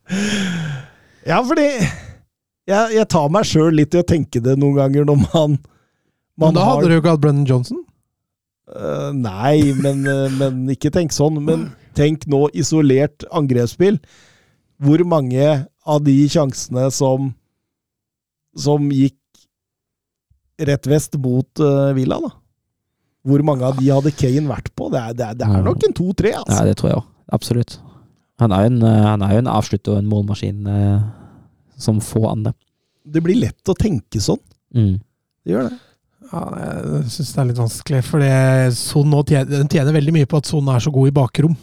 Ja, fordi jeg, jeg tar meg sjøl litt i å tenke det noen ganger når man, Men da hadde du jo ikke hatt Brennan Johnson. Uh, nei, men, uh, men ikke tenk sånn. Men tenk nå isolert angrepsspill. Hvor mange av de sjansene som som gikk rett vest mot uh, Villa, da? Hvor mange av de hadde Kane vært på? Det er, det er, det er nok en to-tre, Ja, altså. det tror jeg òg. Absolutt. Han er jo en, eh, han er jo en avslutter og en målmaskin eh, som få andre. Det blir lett å tenke sånn. Mm. Det gjør det. Ja, jeg syns det er litt vanskelig, for Son tjener, den tjener veldig mye på at Son er så god i bakrom.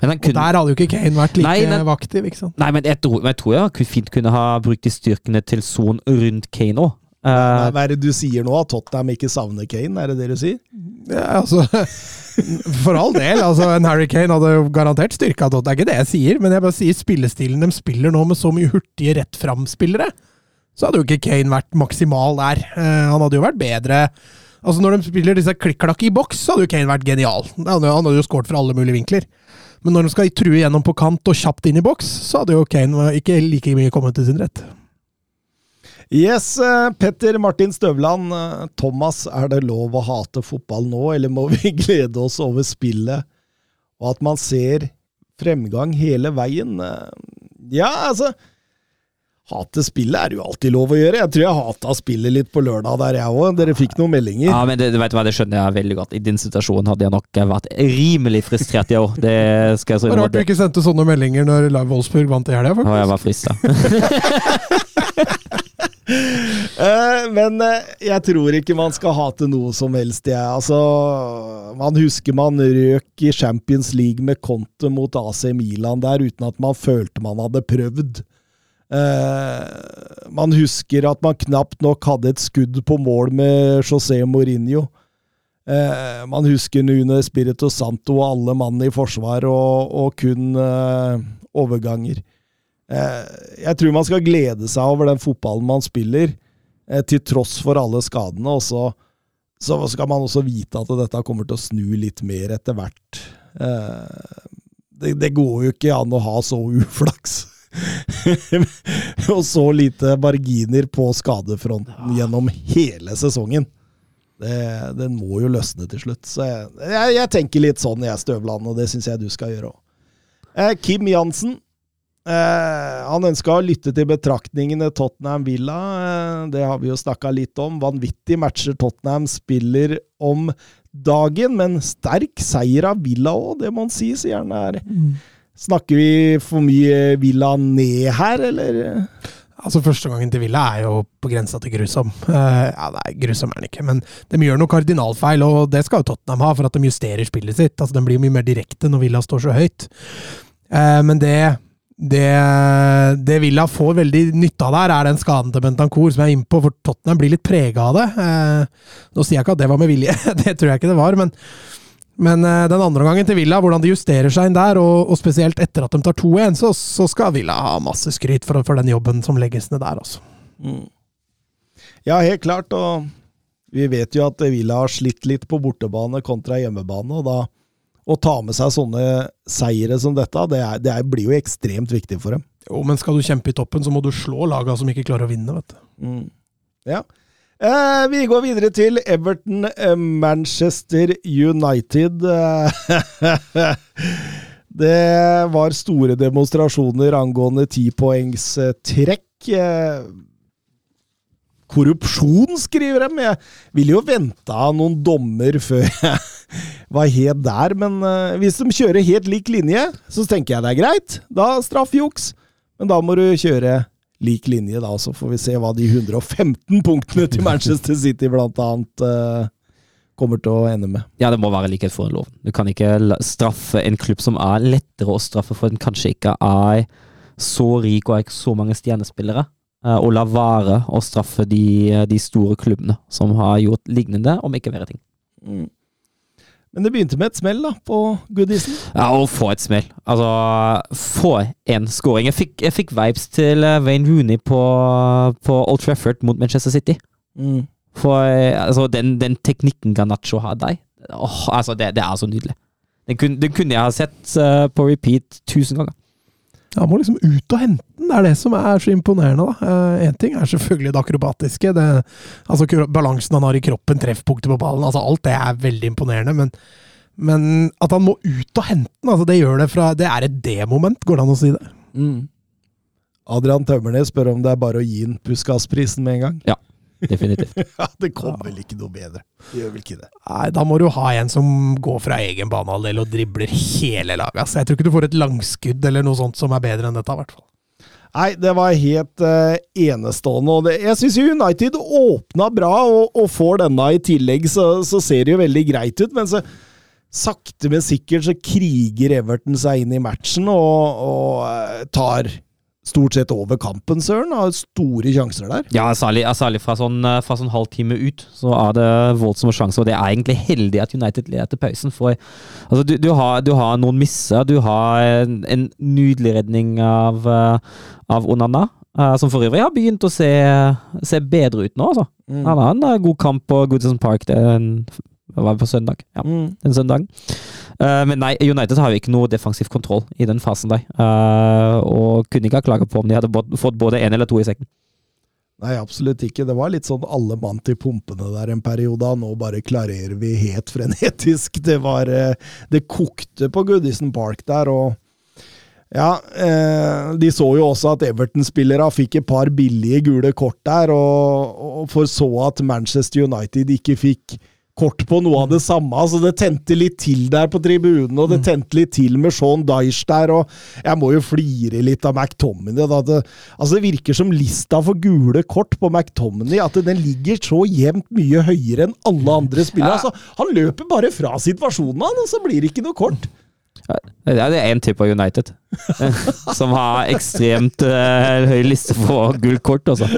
Men han Og der hadde jo ikke Kane vært like Nei, men- vaktiv. ikke sant. nei, men jeg tror, men jeg tror jeg fint kunne ha brukt de styrkene til Son rundt Kane òg. Hva hva er det du sier nå? At Tottenham ikke savner Kane? Er det det du sier? Ja, altså, for all del. altså En Harry Kane hadde jo garantert styrka Tottenham. Det er ikke det jeg sier, men jeg bare sier spillestilen de spiller nå, med så mye hurtige rett fram-spillere, så hadde jo ikke Kane vært maksimal der. Eh, han hadde jo vært bedre Altså Når de spiller disse klikk-klakk i boks, så hadde jo Kane vært genial. Han hadde jo skåret fra alle mulige vinkler. Men når de skal true gjennom på kant og kjapt inn i boks, så hadde jo Kane ikke like mye kommet til sin rett. Yes, eh, Petter Martin Støvland. eh, Thomas, er det lov å hate fotball nå, eller må vi glede oss over spillet? Og at man ser fremgang hele veien? Eh, Ja, altså Hate spillet er jo alltid lov å gjøre. Jeg tror jeg hata spillet litt på lørdag der, jeg òg. Dere fikk noen meldinger. Ja, men det, vet du hva, det skjønner jeg veldig godt. I din situasjon hadde jeg nok vært rimelig frustrert i år. Det skal jeg så rart du ikke sendte sånne meldinger når Live Wolfsburg vant i helga, faktisk. faktisk. jeg var frista. Eh, men eh, jeg tror ikke man skal hate noe som helst, jeg. Altså, man husker man røk i Champions League med Conte mot AC Milan der uten at man følte man hadde prøvd. Eh, man husker at man knapt nok hadde et skudd på mål med José Mourinho. Man husker Nune Spirito Santo og alle mann i forsvar og, og kun overganger. Eh, jeg tror man skal glede seg over den fotballen man spiller, eh, til tross for alle skadene. Og så, så skal man også vite at dette kommer til å snu litt mer etter hvert. Eh, det, det går jo ikke an å ha så uflaks. og så lite marginer på skadefronten gjennom hele sesongen. Det, den må jo løsne til slutt. Så jeg, jeg, jeg tenker litt sånn, jeg, Støvland, og det syns jeg du skal gjøre òg. Eh, Kim Jansen. Eh, han ønska å lytte til betraktningene Tottenham Villa. Eh, det har vi jo snakka litt om. Vanvittige matcher Tottenham spiller om dagen, men sterk seier av Villa òg, det må han si, sier han her. Snakker vi for mye Villa ned her, eller? Altså Første gangen til Villa er jo på grensa til grusom. Uh, ja, nei, grusom er den ikke, men de gjør noe kardinalfeil, og det skal jo Tottenham ha, for at de justerer spillet sitt. Altså Den blir mye mer direkte når Villa står så høyt. Uh, men det, det, det Villa får veldig nytte av der, er den skaden til Bentancour som jeg er inne på, for Tottenham blir litt prega av det. Eh, nå sier jeg ikke at det var med vilje, det tror jeg ikke det var, men men eh, den andre gangen til Villa, hvordan de justerer seg inn der, og, og spesielt etter at de tar 2-1, så, så skal Villa ha masse skryt for, for den jobben som legges ned der, altså. Mm. Ja, helt klart. Og vi vet jo at Villa har slitt litt på bortebane kontra hjemmebane. og da å ta med seg sånne seire som dette, det, er, det er, blir jo ekstremt viktig for dem. Jo, men skal du kjempe i toppen, så må du slå laga som ikke klarer å vinne, vet du. Mm. Ja. Eh, vi går videre til Everton eh, Manchester United. Det var store demonstrasjoner angående tipoengstrekk. Eh, korrupsjon, skriver de. Jeg ville jo venta noen dommer før jeg var helt der, men uh, hvis de kjører helt lik linje, så tenker jeg det er greit. Da straffjuks. Men da må du kjøre lik linje, da, så får vi se hva de 115 punktene til Manchester City blant annet eh, kommer til å ende med. Ja, det må være likhet for loven. Du kan ikke straffe en klubb som er lettere å straffe for den kanskje ikke er så rik og har ikke så mange stjernespillere, eh, og la være å straffe de, de store klubbene som har gjort lignende, om ikke verre ting. Mm. Men det begynte med et smell da, på Goodisen. Ja, og få et smell. Altså, få en scoring. Jeg fikk, jeg fikk vibes til eh, Wayne Rooney på, på Old Trafford mot Manchester City. Mm. For eh, altså, den, den teknikken Ganacho har der, oh, altså, det, det er så nydelig. Den kunne, den kunne jeg ha sett uh, på repeat tusen ganger. Han må liksom ut og hente den, det er det som er så imponerende, da. Én ting er selvfølgelig det akrobatiske, det, altså balansen han har i kroppen, treffpunktet på ballen, altså alt det er veldig imponerende, men, men at han må ut og hente den, altså det gjør det fra Det er et D-moment, går det an å si det? Mm. Adrian Tømmernes spør om det er bare å gi den Puskas-prisen med en gang. Definitivt. Ja, Det kommer vel ikke noe bedre. Det gjør vel ikke det. Nei, da må du ha en som går fra egen banehalvdel og dribler hele laget. Altså. Jeg tror ikke du får et langskudd eller noe sånt som er bedre enn dette, i hvert fall. Nei, det var helt uh, enestående. Og det, jeg syns United åpna bra, og, og får denne i tillegg, så, så ser det jo veldig greit ut. Men så, sakte, men sikkert så kriger Everton seg inn i matchen og, og eh, tar stort sett over kampen, Søren. Har store sjanser der. Ja, særlig, særlig fra, sånn, eh, fra sånn halvtime ut, så er det voldsomme sjanser. Og det er egentlig heldig at United leder til pausen. For altså, du, du, har, du har noen misser. Du har en, en nydelig redning av, uh, av Onana. Uh, som for øvrig har begynt å se, se bedre ut nå, altså. Mm. Han har en god kamp på Goodison Park. Det var på søndag. Ja, Mm. den søndagen. Uh, men nei, United har jo ikke noe defensiv kontroll i den fasen der. Uh, og kunne ikke ha klaget på om de hadde fått både én eller to i sekken. Nei, absolutt ikke. Det var litt sånn alle mann til pumpene der en periode. Nå bare klarerer vi helt frenetisk. Det var eh, Det kokte på Goodison Park der, og ja, eh, de så jo også at Everton-spillere fikk et par billige gule kort der, og, og foreså at Manchester United ikke fikk kort på noe av det samme. altså Det tente litt til der på tribunen, og det tente litt til med Sean Dyche der. og Jeg må jo flire litt av McTominay. Det, altså det virker som lista for gule kort på McTominay at den ligger så jevnt mye høyere enn alle andre spillere. Altså Han løper bare fra situasjonen, han, og så blir det ikke noe kort. Det er én type av United som har ekstremt uh, høy liste på gullkort, altså.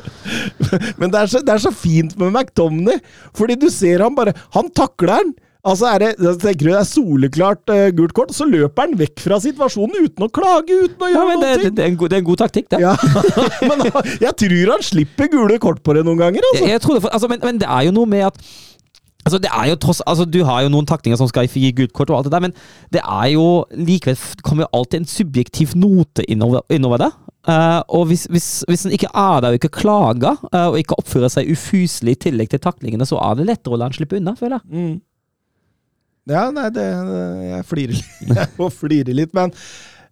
Men det er, så, det er så fint med McTominay, fordi du ser han bare Han takler den. Altså er det, tenker du det er soleklart uh, gult kort, så løper han vekk fra situasjonen uten å klage, uten å Ja, gjøre det, noe. det, det, er en god, det er en god taktikk, det. Ja, men jeg tror han slipper gule kort på det noen ganger, altså. Jeg, jeg tror det, altså, men, men det er jo noe med at Altså, det er jo tross, altså, Du har jo noen taktinger som skal gi gult kort, og alt det der, men det er jo likevel kommer jo alltid en subjektiv note innover, innover det. Uh, og hvis, hvis, hvis en ikke er der og ikke klager, uh, og ikke oppfører seg ufyselig i tillegg til taklingene, så er det lettere å la han slippe unna, føler jeg. Mm. Ja, nei, det, jeg flirer litt, jeg må flire litt, men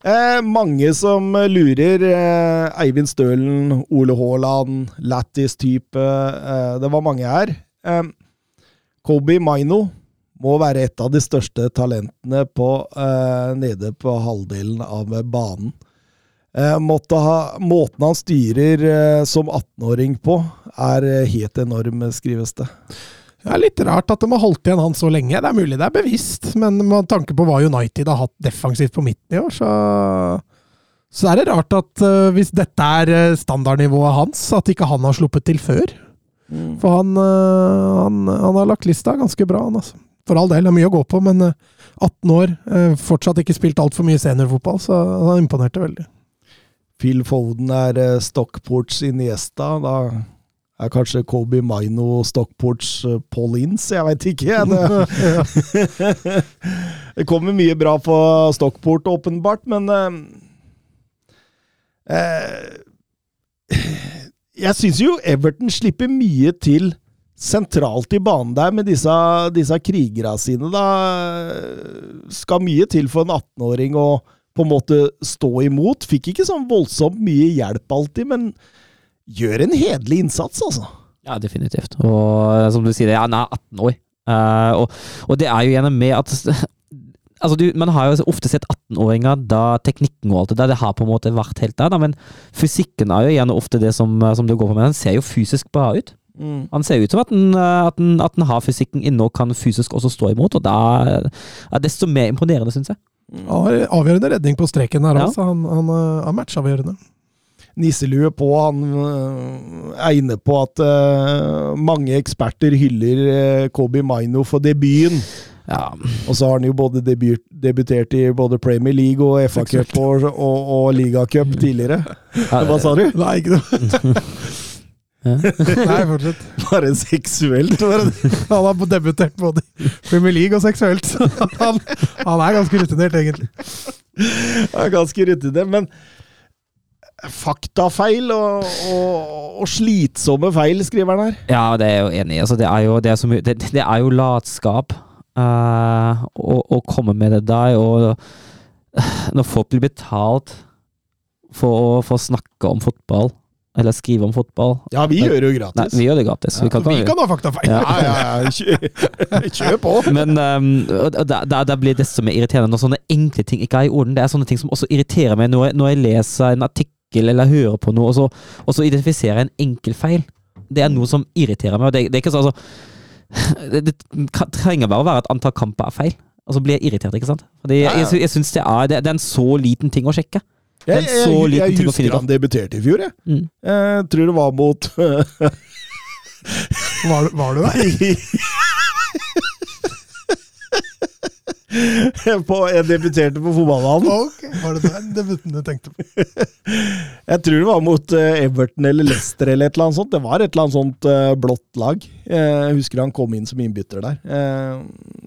eh, mange som lurer. Eh, Eivind Stølen, Ole Haaland, Lattis-type. Eh, det var mange her. Kobi Maino må være et av de største talentene på, eh, nede på halvdelen av banen. Eh, ha, måten han styrer eh, som 18-åring på, er eh, helt enorm, skrives det. Det er litt rart at de har holdt igjen han så lenge. Det er mulig det er bevisst, men med tanke på hva United har hatt defensivt på midten i år, så, så er det rart at eh, hvis dette er eh, standardnivået hans, at ikke han har sluppet til før. For han, eh, han, han har lagt lista ganske bra, han altså. For all del, det er mye å gå på, men eh, 18 år, eh, fortsatt ikke spilt altfor mye seniorfotball, så han imponerte veldig. Phil Foden er eh, Stockports Iniesta. Da er kanskje Kobe Maino Stockports eh, Paul Ince, jeg veit ikke. jeg. Det, det kommer mye bra på Stockport, åpenbart, men eh, eh, Jeg syns jo Everton slipper mye til sentralt i banen der med disse, disse krigerne sine. Da skal mye til for en 18-åring å på en måte stå imot. Fikk ikke sånn voldsomt mye hjelp alltid, men gjør en hederlig innsats, altså. Ja, definitivt. Og eh, som du sier, han er 18 år. Uh, og, og det er jo gjennom med at Altså, du, Man har jo ofte sett 18-åringer da teknikken og alt det der, det har på en måte vært helt der, da, men fysikken er jo gjerne ofte det som, som det går på med. Han ser jo fysisk bra ut. Han ser ut som at han, eh, at han, at han har fysikken inne og kan fysisk også stå imot, og da er det desto mer imponerende, syns jeg. Han har avgjørende redning på streken her Ja. også. Han, han eh, er matchavgjørende. Nisselue på, han egner er inne på at uh, mange eksperter hyller uh, Kobe Maino for debuten. Ja, Og så har han jo både debut, debutert i både Premier League og FA Cup og, og, og Ligacup tidligere. Hva sa du? Nei, ikke noe. Nei, fortsett. Bare seksuelt? var det? Han har debutert både i Premier League og seksuelt. så Han, han er ganske rutinert, egentlig. er ganske rutinert, men faktafeil og, og, og slitsomme feil, skriver han her. Ja, det er jeg jo enig i. Altså, det, er jo, det, er mye, det, det er jo latskap eh, å, å komme med det der. Og eh, når folk blir betalt for å, få snakke om fotball, eller skrive om fotball Ja, vi gjør det jo Nei, gratis. vi gjør det gratis. Vi kan, Vi kan ha faktafeil. Ja. Ja, ja, ja. Kjør, på! Men um, og da, da blir det desto mer irriterende når sånne enkle ting ikke er i orden. Det er sånne ting som også irriterer meg når jeg, når jeg leser en artikkel eller hører på noe, og så, og så identifiserer jeg en enkel feil. Det er noe som irriterer meg. og Det, det er ikke sånn altså, det, det trenger bare å være at antall kamper er feil. Og så blir jeg irritert, ikke sant? Fordi Ja, ja. jeg, jeg syns det, er- det, det er en så liten ting å sjekke. Jeg, Jeg, jeg, jeg finne husker han debuterte i fjor, jeg. Mm. Jeg tror det var mot Var, du- var du der? på, Jeg debuterte på fotballbanen. Okay, var det den debuten du tenkte på? Jeg tror det var mot eh, Everton eller Leicester eller et eller annet sånt. Det var et eller annet sånt eh, blått lag. Eh, Jeg husker han kom inn som innbytter der.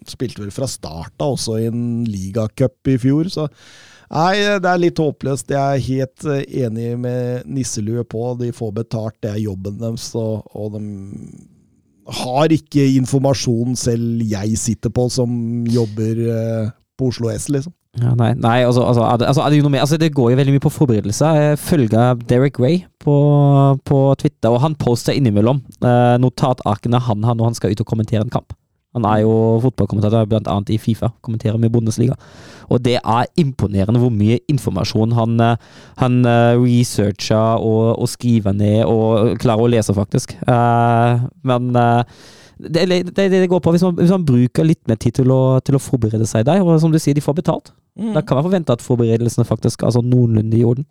Spilte vel fra start også i en ligacup i fjor, så Nei, det er litt håpløst. Jeg er helt enig med Nisselue på. De får betalt, det er jobben deres, og, og de har ikke informasjon selv jeg sitter på, som jobber eh, på Oslo S, liksom. Ja, nei, nei altså, altså, det, altså, altså, det går jo veldig mye på forberedelser. Jeg følger Derek Ray på, på Twitter, og han poster innimellom eh, notatarkene han har når han skal ut og kommentere en kamp. Han er jo fotballkommentator annet i Fifa, kommenterer med Bundesliga. Og det er imponerende hvor mye informasjon han, eh, han eh, researcher og, og skriver ned, og klarer å lese, faktisk. Eh, men det, det, det går på hvis man, hvis man bruker litt mer tid til å, til å forberede seg der, og som du sier, de får betalt. Da kan man forvente at forberedelsene faktisk er altså noenlunde i orden.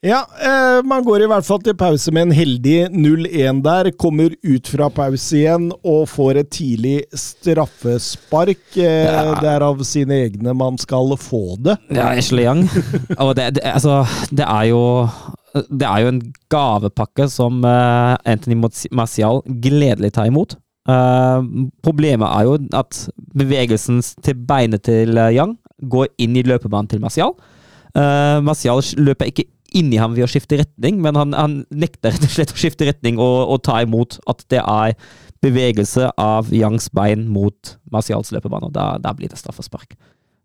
Ja, eh, man går i hvert fall til pause med en heldig 0-1 der. Kommer ut fra pause igjen og får et tidlig straffespark. Eh, Ja. Det er av sine egne man skal få det. Ja, Ashley Young. Det, det, altså, det er jo Det er jo en gavepakke som eh, Anthony Martial gledelig tar imot. Eh, problemet er jo at bevegelsen til beinet til eh, Young går inn i løpebanen til Martial. Uh, Martial løper ikke inn i ham ved å skifte retning, men han, han nekter rett og slett å skifte retning og, og ta imot at det er bevegelse av Youngs bein mot Marcials løpebane, og da, da blir det straffespark.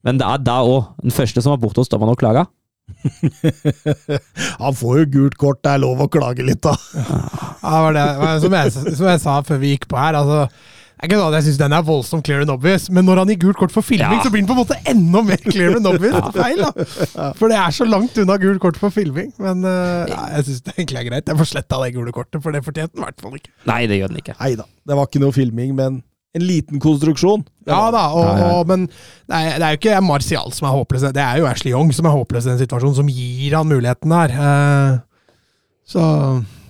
Men det er da òg. Den første som var borte hos dommeren og klaga. Han får jo gult kort, det er lov å klage litt, da. Ja, det var det, som, jeg, som jeg sa før vi gikk på her, altså ikke sånn at jeg syns den er voldsomt clear and obvious, men når han gir gult kort for filming, Ja. så blir den på en måte enda mer clear and obvious. Feil, da. For det er så langt unna gult kort for filming. Men uh, ja, jeg syns det egentlig er greit. Jeg får sletta det gule kortet, for det fortjente den i hvert fall ikke. Nei, det gjør den ikke. Nei da, det var ikke noe filming, men en liten konstruksjon. Ja da, og, Ja, ja. og, men det er, det er jo ikke Martial som er håpløs, det er jo Ashley Young som er håpløs i den situasjonen, som gir han muligheten her. Uh, så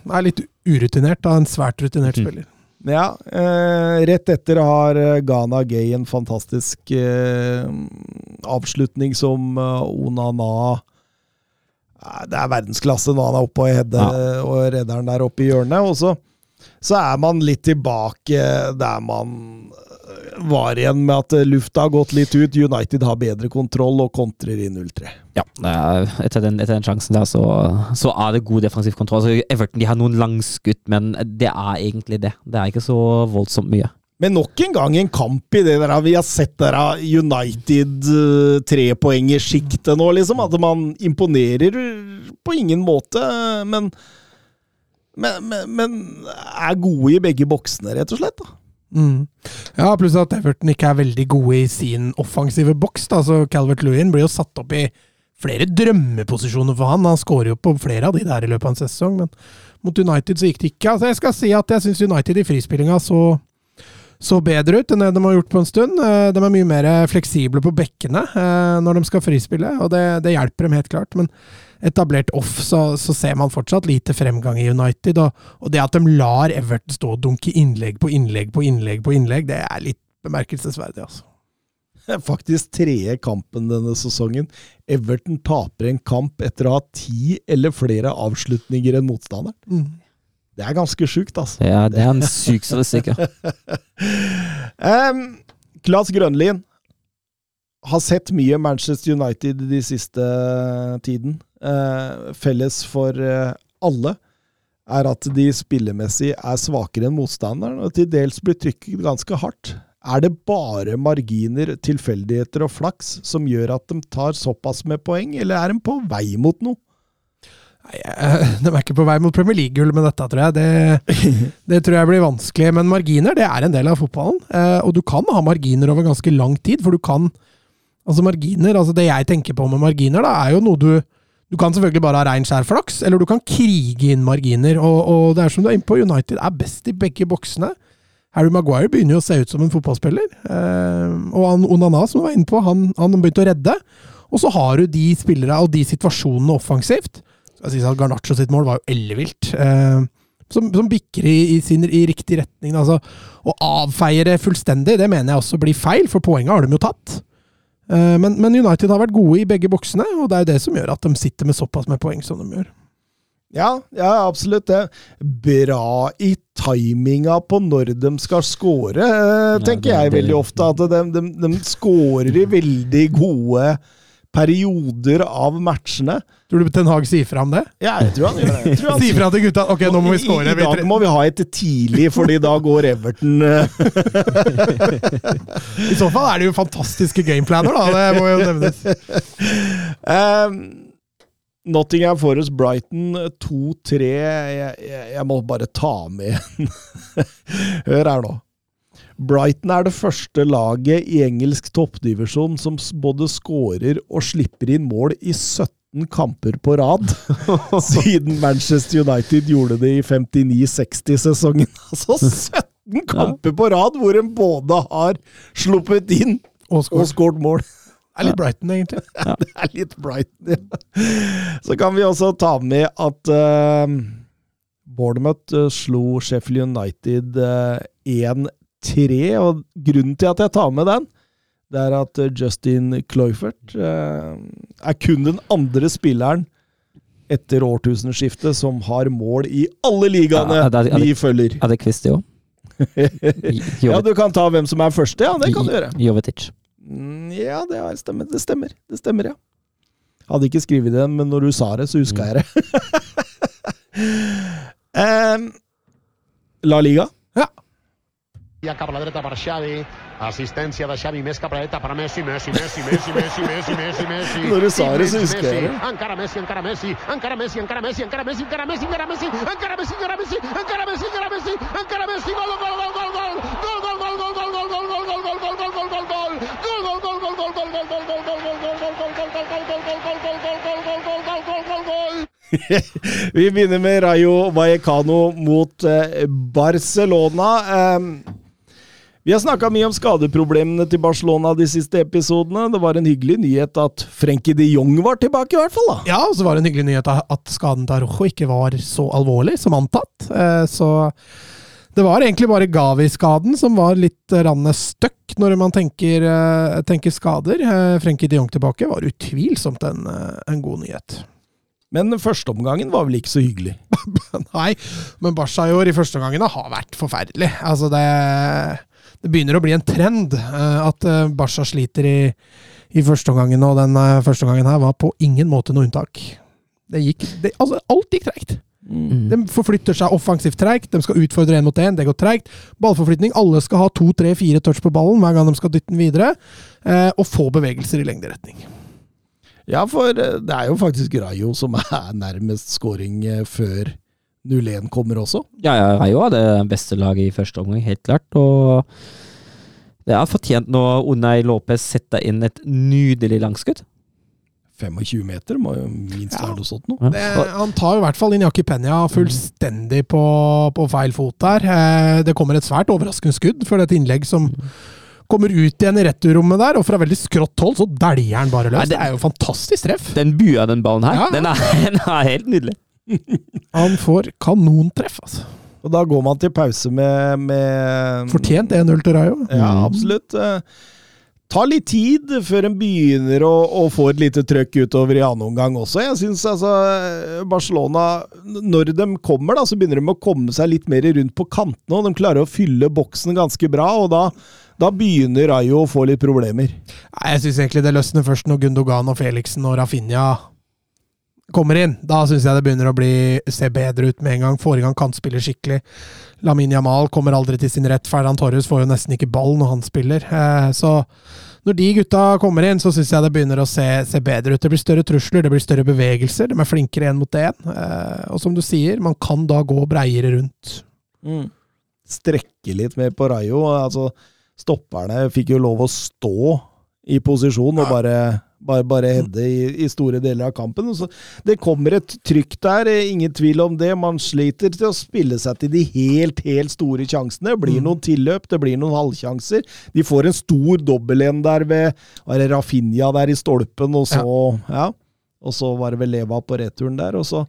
det er litt urutinert av en svært rutinert Mm. spiller. Ja, eh, rett etter har eh, Ghana Gay en fantastisk eh, avslutning som eh, Onana Eh, Det er verdensklasse når han er oppe og, hedde, og redder den der oppe i hjørnet. Og så, så er man litt tilbake der man var igjen med at eh, lufta har gått litt ut. United har bedre kontroll og kontrer i 0-3. Ja, er- etter den, etter den sjansen der, så, så er det god defensiv kontroll. Så Everton de har noen langskudd, men det er egentlig det. Det er ikke så voldsomt mye. Men nok en gang en kamp i det der vi har sett der av United uh, trepoengersjiktet nå, liksom. At man imponerer på ingen måte, men men, men men er gode i begge boksene, rett og slett. da. Mm. Ja, pluss at Everton ikke er veldig gode i sin offensive boks. da, så Calvert Lewin blir jo satt opp i flere drømmeposisjoner for han. Han skårer jo på flere av de der i løpet av en sesong, men mot United så gikk det ikke. Altså, jeg skal si at jeg syns United i frispillinga så, så bedre ut enn det de har gjort på en stund. Eh, De er mye mer fleksible på bekkene eh, når de skal frispille, og det, det hjelper dem helt klart. Men etablert off, så, så ser man fortsatt lite fremgang i United. Og, og det at de lar Everton stå og dunke innlegg på innlegg på innlegg, på innlegg, det er litt bemerkelsesverdig. altså. Det er Faktisk tredje kampen denne sesongen. Everton taper en kamp etter å ha ti eller flere avslutninger enn motstanderen. Mm. Det er ganske sjukt, altså. Det er, det er en syk statistikk. ja. Um, Klas Grønlien har sett mye Manchester United de siste tiden. Eh, felles for eh, alle er at de spillemessig er svakere enn motstanderen, og til dels blir trykket ganske hardt. Er det bare marginer, tilfeldigheter og flaks som gjør at de tar såpass med poeng, eller er de på vei mot noe? Nei, De er ikke på vei mot Premier League-gull med dette, tror jeg. Det, det tror jeg blir vanskelig. Men marginer det er en del av fotballen. Eh, Og du kan ha marginer over ganske lang tid, for du kan Altså marginer, altså Det jeg tenker på med marginer, da, er jo noe du Du kan selvfølgelig bare ha rein skjær flaks, eller du kan krige inn marginer. Og, og det er som du er inne på, United er best i begge boksene. Harry Maguire begynner jo å se ut som en fotballspiller. Eh, og han, Onana, som du var inne på, han, han begynte å redde. Og så har du de spillere og de situasjonene offensivt. Jeg synes at Garnaccio sitt mål var jo ellevilt. Eh, som, som bikker i, i, sin, i riktig retning. Altså, å avfeie det fullstendig, det mener jeg også blir feil, for poenget har de jo tatt. Eh, men, men, United har vært gode i begge boksene, og det er jo det som gjør at de sitter med såpass med poeng som de gjør. Ja, ja absolutt det. Bra i timinga på når de skal score, eh, tenker ja, jeg veldig ofte. At de, de, de scorer i veldig gode perioder av matchene. Tror du Ten Hag sier fra om det? Ja, jeg tror han gjør det. Han sier fra til gutta ok, nå må vi score. I, I, dag må vi ha et tidlig, fordi da går Everton eh. I så fall er det jo fantastiske gameplaner, da. Det må jo nevnes. Um, Nottingham Forest Brighton 2-3. Jeg, jeg, jeg, må bare ta med en Hør her nå. Brighton er det første laget i engelsk toppdivisjon som både skårer og slipper inn mål i 17 kamper på rad. Siden Manchester United gjorde det i 59-60-sesongen. Altså 17 kamper på rad hvor en både har sluppet inn og skåret mål. Det er litt Brighton, egentlig. Ja. det er litt Brighton, ja. Så kan vi også ta med at uh, Bournemouth uh, slo Sheffield United uh, 1 tre, og grunnen til at jeg tar med den, det er at eh, Justin Cloyfert eh, er kun den andre spilleren etter årtusenskiftet som har mål i alle ligaene ja, det, vi følger. Er det Kvisti òg? ja, du kan ta hvem som er første. Ja, det kan du gjøre. Jovetic. Mm, ja, det stemmer. Det stemmer, det stemmer ja. Hadde ikke skrevet det, men når du sa det, så huska jeg det. um, La Liga. Ja. Ja cap a la dreta per Xavi. Assistència de Xavi més cap a la dreta per Messi, Messi, Messi, Messi, Messi, Messi, Messi, Messi. No lo so, adesso Messi. Encara Messi, encara Messi, encara Messi, encara Messi, encara Messi, encara Messi, encara Messi, encara Messi, encara Messi, encara Messi, encara Messi, encara Messi, gol, gol, gol, gol, gol, gol, gol, gol, gol, gol, gol, gol, gol, gol, gol, gol, gol, gol, gol, Vi begynner med Rayo Vallecano mot Barcelona. Vi har snakka mye om skadeproblemene til Barcelona de siste episodene. Det var en hyggelig nyhet at Frenkie de Jong var tilbake, i hvert fall. da. Ja, og så var det en hyggelig nyhet at skaden til Arrojo ikke var så alvorlig som antatt. Så det var egentlig bare Gavi-skaden som var litt støkk når man tenker, tenker skader. Frenkie de Jong tilbake var utvilsomt en, en god nyhet. Men førsteomgangen var vel ikke så hyggelig? Nei, men Barca i år i førsteomgangene har vært forferdelig. Altså, det det begynner å bli en trend uh, at uh, Barca sliter i, i førsteomgangen, og den uh, førsteomgangen her var på ingen måte noe unntak. Det gikk, det, altså, alt gikk treigt. Mm. De forflytter seg offensivt treigt, de skal utfordre én mot én, det går treigt. Ballforflytning, alle skal ha to, tre, fire touch på ballen hver gang de skal dytte den videre, og få bevegelser i lengderetning. Ja, for det er jo faktisk Rayo som er nærmest scoring før 0-1 kommer også? Ja, ja, Rayo er det beste laget i første omgang, helt klart. Og det er fortjent når Unai Lopez setter inn et nydelig langskudd. 25 meter må jo minst være noe sånt noe. han tar i hvert fall inn Jaki Penya fullstendig på, på, feil fot der. Eh, det kommer et svært overraskende skudd for et innlegg som kommer ut igjen i returrommet der, og fra veldig skrått hold så dæljer han bare løs. Nei, det, det, er jo fantastisk treff. Den bua, den ballen her, ja. den, er, den er helt nydelig. Han får kanontreff, altså. Og da går man til pause med, med Fortjent 1-0 til Rayo. Ja, mm. absolutt. Ta litt tid før en begynner å, å, få et lite trøkk utover i annen omgang også. Jeg syns altså Barcelona, når de kommer, da, så begynner de å komme seg litt mer rundt på kantene, og de klarer å fylle boksen ganske bra. og da da begynner Rayo å få litt problemer. Jeg syns egentlig det løsner først når Gundogan og Felixen og Rafinha kommer inn, da syns jeg det begynner å bli, se bedre ut med en gang. Får i gang kantspiller skikkelig. Lamin Jamal kommer aldri til sin rett. Ferdan Torres får jo nesten ikke ball når han spiller. Eh, så når de gutta kommer inn, så syns jeg det begynner å se, se, bedre ut. Det blir større trusler, det blir større bevegelser. De er flinkere én mot én. Eh, og som du sier, man kan da gå breiere rundt. Mm. Strekke litt mer på Rayo. Altså, stopperne fikk jo lov å stå i posisjon og bare bare, bare hedde i, i store deler av kampen. Så det kommer et trykk der, eh, ingen tvil om det. Man sliter til å spille seg til de helt, helt store sjansene. Det blir noen tilløp, det blir noen halvsjanser. De får en stor dobbel en der ved var det Rafinha der i stolpen, og så ja. Og så var det vel Leva på returen der, og så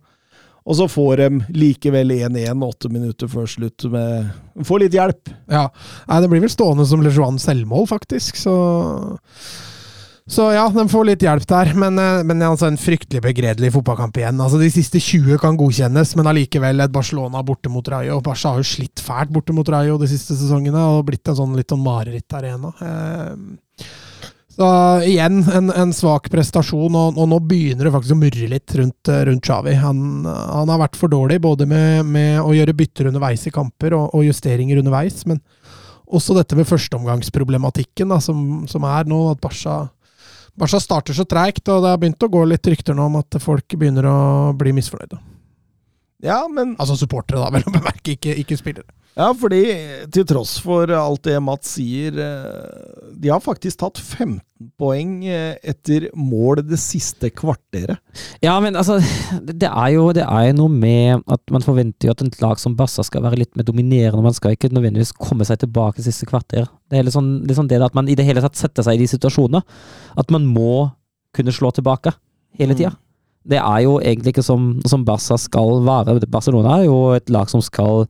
og så får de likevel 1-1 åtte minutter før slutt. Med, får litt hjelp. Ja. Nei, det blir vel stående som Lejuan selvmål, faktisk. Så så ja, de får litt hjelp der, men, eh, men altså en fryktelig begredelig fotballkamp igjen. Altså De siste 20 kan godkjennes, men allikevel et Barcelona borte mot Rayo. Barca har jo slitt fælt borte mot Rayo de siste sesongene og blitt en sånn litt sånn marerittarena. Eh, så igjen, en, en svak prestasjon, og, og, nå begynner det faktisk å murre litt rundt, rundt Xavi. Han, han, har vært for dårlig, både med, med å gjøre bytter underveis i kamper og, og, justeringer underveis, men også dette med førsteomgangsproblematikken, da, som, som er nå at Barca Barca starter så treigt, og det har begynt å gå litt rykter nå om at folk begynner å bli misfornøyde. Ja, men Altså supportere, da, vel å bemerke, ikke, ikke spillere. Ja, fordi til tross for alt det Mats sier, eh, de har faktisk tatt 15 poeng eh, etter mål det siste kvarteret. Ja, men altså, det er jo, det er noe med at man forventer jo at et lag som Barca skal være litt mer dominerende. Man skal ikke nødvendigvis komme seg tilbake siste kvarter. Det er litt sånn, litt sånn det at man i det hele tatt setter seg i de situasjonene. At man må kunne slå tilbake hele tida. Mm. Det er jo egentlig ikke som, som Barca skal være. Barcelona er jo et lag som skal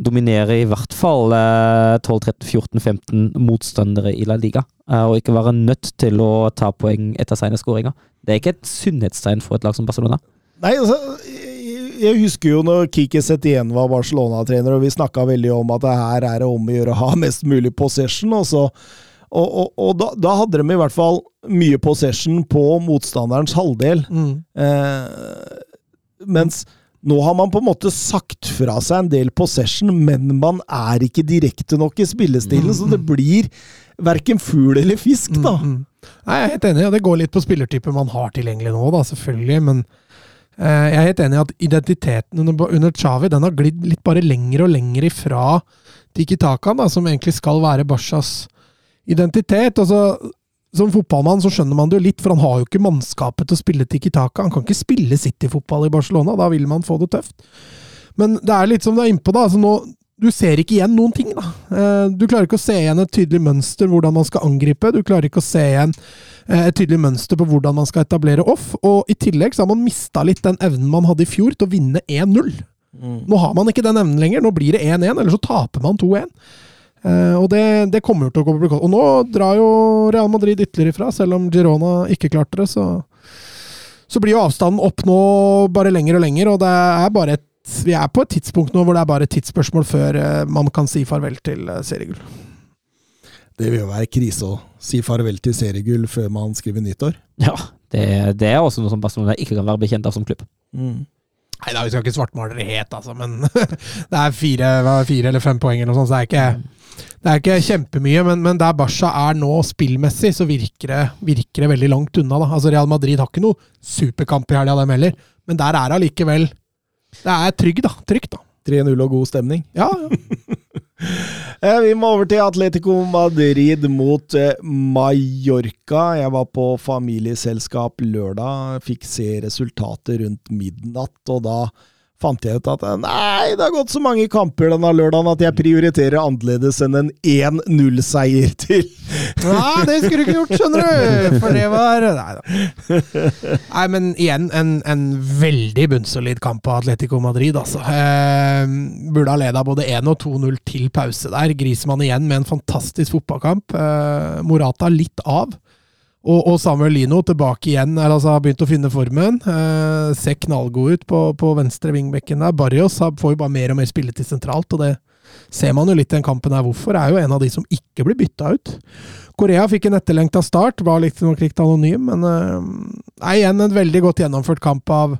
dominere i hvert fall 12-13-14-15 motstandere i La Liga, eh, og ikke være nødt til å ta poeng etter sine skåringer. Det er ikke et sunnhetstegn for et lag som Barcelona. Nei, altså, jeg husker jo når Kiki Setien var Barcelona-trener, og vi snakka veldig om at det her er det om å gjøre å ha mest mulig possession. Og, så, og, og, og da, da, hadde de i hvert fall mye possession på motstanderens halvdel. Mm. Eh, mens nå har man på en måte sagt fra seg en del possession, men man er ikke direkte nok i spillestilen, så det mm. blir verken fugl eller fisk, da. Mm, mm. Nei, jeg er helt enig, og det går litt på spillertyper man har tilgjengelig nå, da, selvfølgelig, men eh, jeg er helt enig i at identiteten under, under Chavi den har glidd litt bare lenger og lenger ifra Tiki da, som egentlig skal være Bashas identitet. altså som fotballmann så skjønner man det jo litt, for han har jo ikke mannskapet til å spille Tiki Taka. Han kan ikke spille City-fotball i Barcelona, da vil man få det tøft. Men det er litt som du er innpå, da. Altså nå, du ser ikke igjen noen ting, da. Eh, du klarer ikke å se igjen et tydelig mønster hvordan man skal angripe. Du klarer ikke å se igjen eh, et tydelig mønster på hvordan man skal etablere off. Og i tillegg så har man mista litt den evnen man hadde i fjor til å vinne 1-0. Mm. Nå har man ikke den evnen lenger. Nå blir det 1-1, eller så taper man 2-1. Uh, og det, det, kommer til å gå på bekostning. Og nå drar jo Real Madrid ytterligere ifra, selv om Girona ikke klarte det. Så, så blir jo avstanden opp nå bare lenger og lenger, og det er bare et, vi er på et tidspunkt nå hvor det er bare et tidsspørsmål før uh, man kan si farvel til uh, seriegull. Det vil jo være krise å si farvel til seriegull før man skriver nyttår. Ja, det, det er også noe som Barcelona ikke kan være bekjent av som klubb. Mm. Nei da, vi skal ikke svartmale det helt, altså, men det er fire, fire, eller fem poeng eller noe sånt, så det er ikke mm. Det er ikke kjempemye, men, men der Barca er nå spillmessig, så virker det, virker det veldig langt unna. Da. Altså Real Madrid har ikke noe superkamp i helga, dem heller, men der er det allikevel Det er trygg, da. Trygt, da. 3-0 og god stemning. Ja, ja. Eh, vi må over til Atletico Madrid mot eh, Mallorca. Jeg var på familieselskap lørdag, fikk se resultatet rundt midnatt, og da fant jeg ut at nei, det har gått så mange kamper denne lørdagen at jeg prioriterer annerledes enn en 1-0-seier til. Nei, det skulle du ikke gjort, skjønner du! For det var Nei da. Nei, men igjen, en, en veldig bunnsolid kamp av Atletico Madrid, altså. Eh, burde ha leda både 1 og 2-0 til pause der. Grismann igjen med en fantastisk fotballkamp. Eh, Morata litt av. Og, og, Samuel Lino tilbake igjen, altså har begynt å finne formen. Eh, ser knallgod ut på, på venstre vingbekken der. Barrios får jo bare mer og mer spilletid sentralt, og det ser man jo litt i den kampen her. Hvorfor? Er jo en av de som ikke blir bytta ut. Korea fikk en etterlengta start, var litt, litt anonym, men eh, er igjen en veldig godt gjennomført kamp av,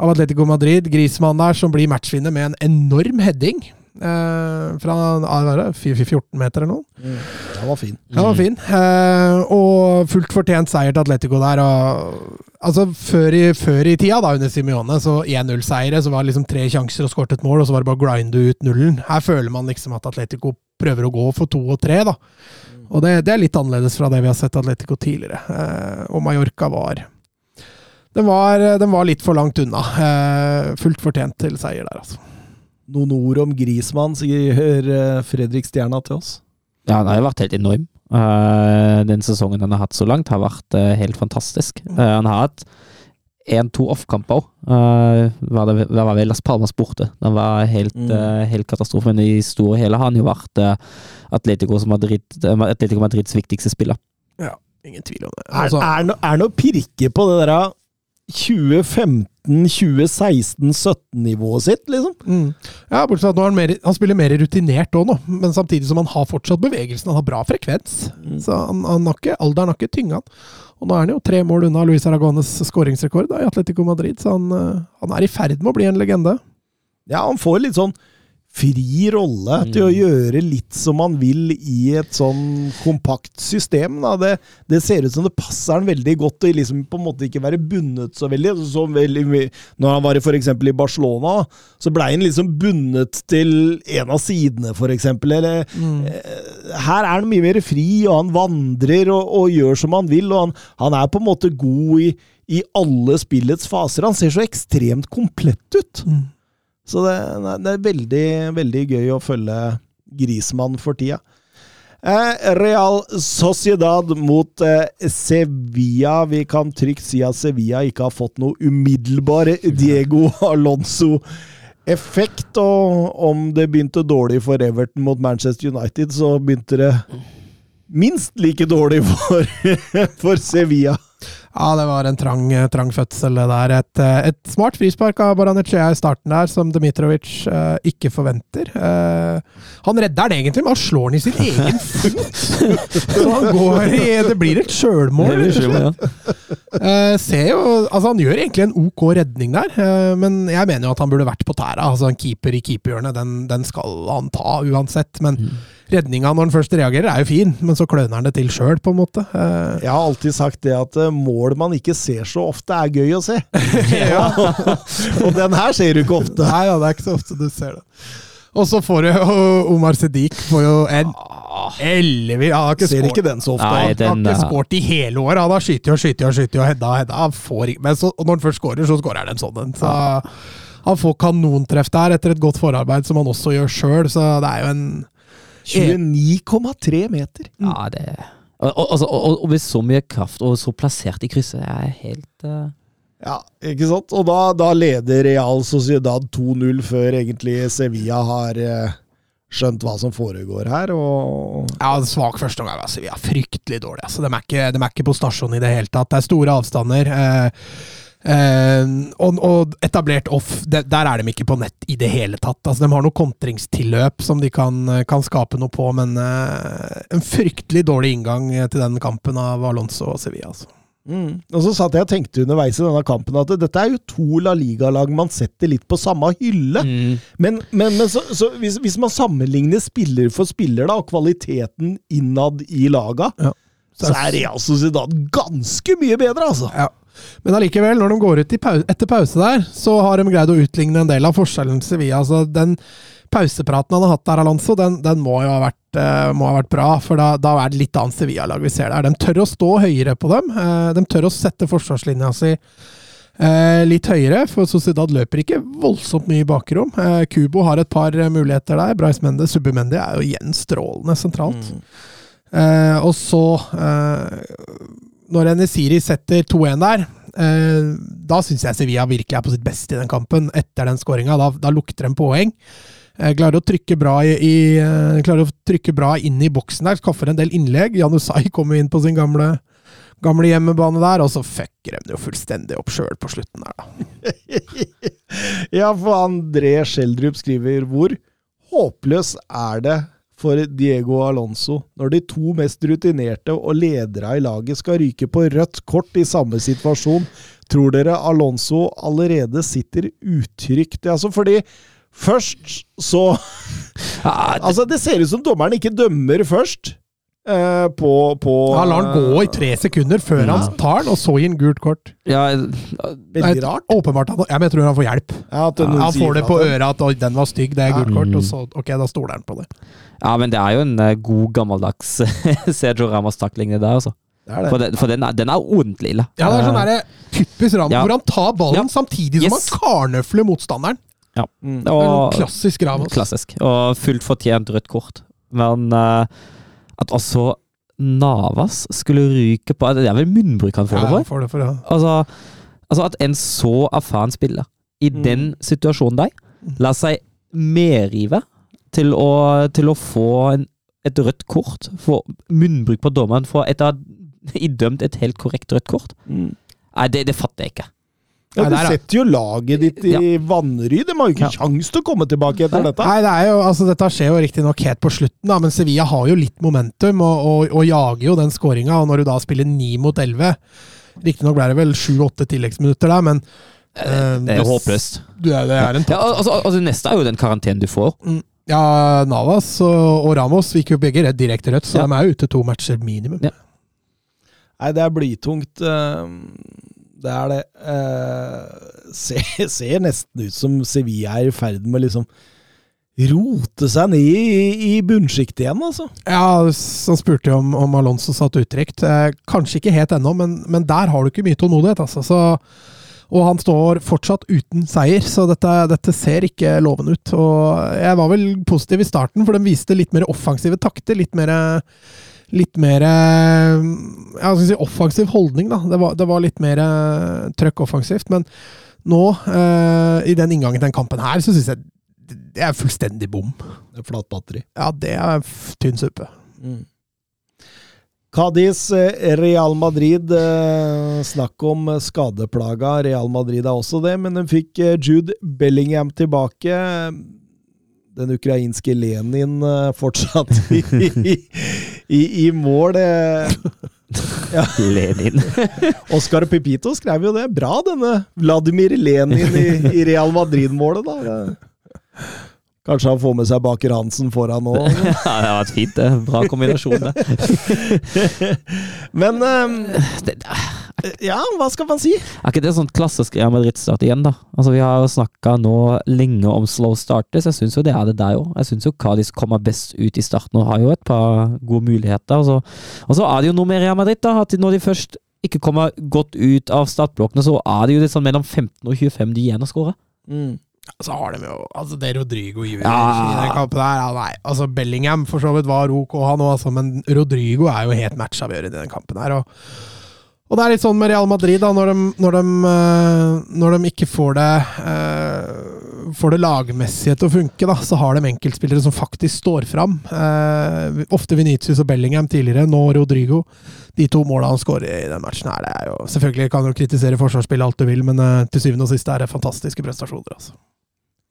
av Atletico Madrid. Grismann der som blir matchvinner med en enorm heading. Eh, fra 14 meter eller noe. Mm. Den var fin. Den var fin. Eh, og fullt fortjent seier til Atletico der. Og, altså, før i, før i, tida, da, under Simione, så 1-0-seire, så var det liksom tre sjanser og skåret et mål, og så var det bare å grinde ut nullen. Her føler man liksom at Atletico prøver å gå for to og tre, da. Og det, det er litt annerledes fra det vi har sett Atletico tidligere. Eh, og Mallorca var den var, den var litt for langt unna. Eh, fullt fortjent til seier der, altså. Noen ord om Grismann, sier eh, Fredrik Stjerna til oss. Ja, han har jo vært helt enorm. Eh, den sesongen han har hatt så langt, har vært eh, helt fantastisk. Eh, han har hatt én-to off-kamper òg. det det var vel Las Palmas borte. Den var helt, Mm. helt katastrofe. Men i store hele har han jo vært Atletico, Madrid, Atletico Madrids viktigste spiller. Ja, Ingen tvil om det. Er, Altså, er, no, er noe pirke på det der 2015-2016-17-nivået sitt, liksom? mm. Ja, bortsett fra at nå han, mer, han spiller mer rutinert òg nå, men samtidig som han har fortsatt bevegelsen. Han har bra frekvens. Så han, han har ikke, alderen har ikke tynga han. Og nå er han jo tre mål unna Luis Aragones skåringsrekord da, i Atletico Madrid, så han, eh, han er i ferd med å bli en legende. Ja, han får litt sånn fri rolle til å gjøre litt som han vil i et sånn kompakt system. Det, det ser ut som det passer han veldig godt å liksom på en måte ikke være bundet så veldig. Så veldig når han var for eksempel i Barcelona, så blei han liksom bundet til en av sidene, for eksempel. Eller, eh, her er han mye mer fri, og han vandrer og, og gjør som han vil. og han, han er på en måte god i, i alle spillets faser. Han ser så ekstremt komplett ut. Så det, det er veldig, veldig gøy å følge Grismann for tida. Eh, Real Sociedad mot eh, Sevilla. Vi kan trygt si at Sevilla ikke har fått noe umiddelbar Diego Alonso-effekt. Og om det begynte dårlig for Everton mot Manchester United, så begynte det minst like dårlig for, for Sevilla. Ja, det var en trang, trang fødsel det der. Et, eh, et smart frispark av Baranechea i starten der, som Dmitrovic eh, ikke forventer. Eh, han redder den egentlig, men han slår den i sin egen fot! Så han går i Det blir et sjølmål. Eh, ser jo, altså Han gjør egentlig en ok redning der, eh, men jeg mener jo at han burde vært på tæra. Altså En keeper i keeperhjørnet, den, den skal han ta uansett. Men redninga når han først reagerer, er jo fin, men så kløner han det til sjøl, på en måte. Eh, Jeg har alltid sagt det at eh, mål man ikke ser så ofte, er gøy å se. og den her ser du ikke ofte. Nei, ja, det er ikke så ofte du ser det. Og så får du Omar Sediq får jo en ellevill Han har ikke Ser ikke den så ofte. Nei, han har ikke eh, skåret i hele år. Han har skutt og skutt og skutt og hedda og hedda. Han får ikke- Men så, når han først skårer, så skårer han en sånn en. Så han får kanontreff der etter et godt forarbeid, som han også gjør sjøl. Så det er jo en 29,3 meter. Ja, det og, og, altså, og, og med så mye kraft, og så plassert i krysset, det er helt uh... Ja, ikke sant? Og da, da leder Real Sociedad 2-0 før egentlig Sevilla har eh, skjønt hva som foregår her. Og Ja, en svak første omgang. Altså, vi er fryktelig dårlige. Altså, de, er ikke, de er ikke på stasjon i det hele tatt. Det er store avstander. Eh, eh, og, og etablert off, de, der er de ikke på nett i det hele tatt. Altså, de har noe kontringstilløp som de kan, kan skape noe på, men uh, en fryktelig dårlig inngang til den kampen av Alonso og Sevilla. Altså. Mm. Og så satt jeg og tenkte underveis i denne kampen at dette er jo to La Liga-lag man setter litt på samme hylle. mm. Men, men, men så, så hvis, hvis man sammenligner spiller for spiller, da, og kvaliteten innad i laga, Ja. så er Real Sociedad ganske mye bedre, altså. Ja. Men allikevel, når de går ut i pau etter pause der, så har de greid å utligne en del av forskjellen til Sevilla. Altså, den pausepraten han har hatt der, Alonso, den, den må jo ha vært, eh, må ha vært bra. For da, da er det litt annet Sevilla-lag vi ser der. De tør å stå høyere på dem. eh, de tør å sette forsvarslinja si eh, litt høyere, for Sociedad løper ikke voldsomt mye i bakrom. Eh, Kubo har et par muligheter der. Bryce Mende, Subimendi er jo igjen strålende sentralt. Eh, og så, eh, når Nesiri setter 2-1 der, eh, da syns jeg Sevilla virkelig er på sitt beste i den kampen. Etter den skåringa. Da, da lukter de poeng. Eh, klarer å trykke bra i, i eh, klarer å trykke bra inn i boksen der. Skaffer en del innlegg. Janusai kommer inn på sin gamle, gamle hjemmebane der, og så fucker de det jo fullstendig opp sjøl på slutten der, da. ja, for André Schjelderup skriver hvor håpløs er det for Diego Alonso når de to mest rutinerte og ledere i laget skal ryke på rødt kort i samme situasjon? Tror dere Alonso allerede sitter utrygt? Altså fordi først så Altså, det ser ut som dommeren ikke dømmer først. Eh, på, på Han lar den gå i tre sekunder før Ja. han tar den, og så gir han gult kort. Ja, Veldig er rart. Åpenbart han, jeg tror han får hjelp. Ja, Han får det på øret at 'oi, den var stygg', det er gult Ja. kort, og Mm. så ok, da stoler han på det. ja, men det er jo en eh, god, gammeldags Sergio Ramos-takling, det der, altså. Det er det. For, den, for den, er, den er ordentlig ille. Ja, det er sånn der, typisk Ramas, Ja. hvor han tar ballen Ja. samtidig som Yes. han karnøfler motstanderen. Mm. Det er noe og, klassisk Ramas. Klassisk. Og fullt fortjent rødt kort. Men eh, at også Navas skulle ryke på Det er vel munnbruk han får det Ja, for? får det for ja. Altså, altså at en så erfaren spiller i Mm. den situasjonen der lar seg medrive til å, til å få en, et rødt kort, få munnbruk på dommeren for etter å ha idømt et helt korrekt rødt kort. Mm. Nei, det, det fatter jeg ikke. Ja, du er- setter jo laget ditt i vanry. De har jo ikke Ja. kjangs til å komme tilbake etter dette. Nei, det er jo, altså Dette skjer jo riktignok helt på slutten, da, men Sevilla har jo litt momentum og, og, og jager jo den skåringa. Og når du da spiller ni mot elleve Riktignok ble det vel sju-åtte tilleggsminutter der, men eh, Det er jo håpløst. Du, det er en Ja, altså, altså, neste er jo den karantenen du får. Ja, Navas og, og Ramos gikk jo begge redd, direkte rødt, så Ja. de er jo ute to matcher minimum. Ja. Nei, det er blytungt. eh, Det er det. Eh, Ser, ser nesten ut som Sevilla er i ferd med liksom rote seg ned i, i bunnsjiktet igjen, altså. Ja, så spurte jeg om, om Alonso satt uttrykt. Eh, kanskje ikke helt ennå, men, men der har du ikke mye tålmodighet, altså. Så, og han står fortsatt uten seier, så dette, dette ser ikke lovende ut. Og jeg var vel positiv i starten, for den viste litt mer offensive takter. Litt mer Litt mer ja, skal jeg si, offensiv holdning, da. Det var, det var litt mer eh, trøkk offensivt. Men nå, eh, i den inngangen til den kampen her, så syns jeg det er fullstendig bom. Det er flat batteri. Ja, det er tynn suppe. Mm. Cádiz, eh, Real Madrid. eh, Snakk om skadeplaga. Real Madrid er også det, men de fikk eh, Jude Bellingham tilbake. Den ukrainske Lenin eh, fortsatt i, i, i, mål. ja. Lenin. Oscar Pipito skrev jo det. Bra, denne Vladimir Lenin i, i Real Madrid-målet, da. Kanskje han får med seg Baker Hansen foran nå. ja, det har vært fint, det. Bra kombinasjon, det. Men um, det ja, hva skal man si? Er ikke det sånn klassisk Real Madrid-start igjen, da? Altså, Vi har jo snakka nå lenge om slow starters. Jeg syns jo det er det der òg. Jeg syns jo Cádiz kommer best ut i starten og har jo et par gode muligheter. Og så, og så er det jo noe med Real Madrid, da. At når de først ikke kommer godt ut av startblokkene, så er det jo litt sånn mellom 15 og 25 de igjen å skåre. Mm. Så har de jo altså det Rodrigo gjør Ja. i den kampen der. Ja, nei, altså Bellingham for så vidt var ok, han òg, altså, men Rodrigo er jo helt matchavgjørende i den kampen her. Og, og det er litt sånn med Real Madrid, da, når de, når de, eh, når de ikke får det eh, Får det lagmessige til å funke, da, så har de enkeltspillere som faktisk står fram. Eh, ofte Venitius og Bellingham tidligere, nå Rodrigo. De to måla han skårer i den matchen her, det er jo Selvfølgelig kan du kritisere forsvarsspillet alt du vil, men eh, til syvende og sist er det fantastiske prestasjoner, altså.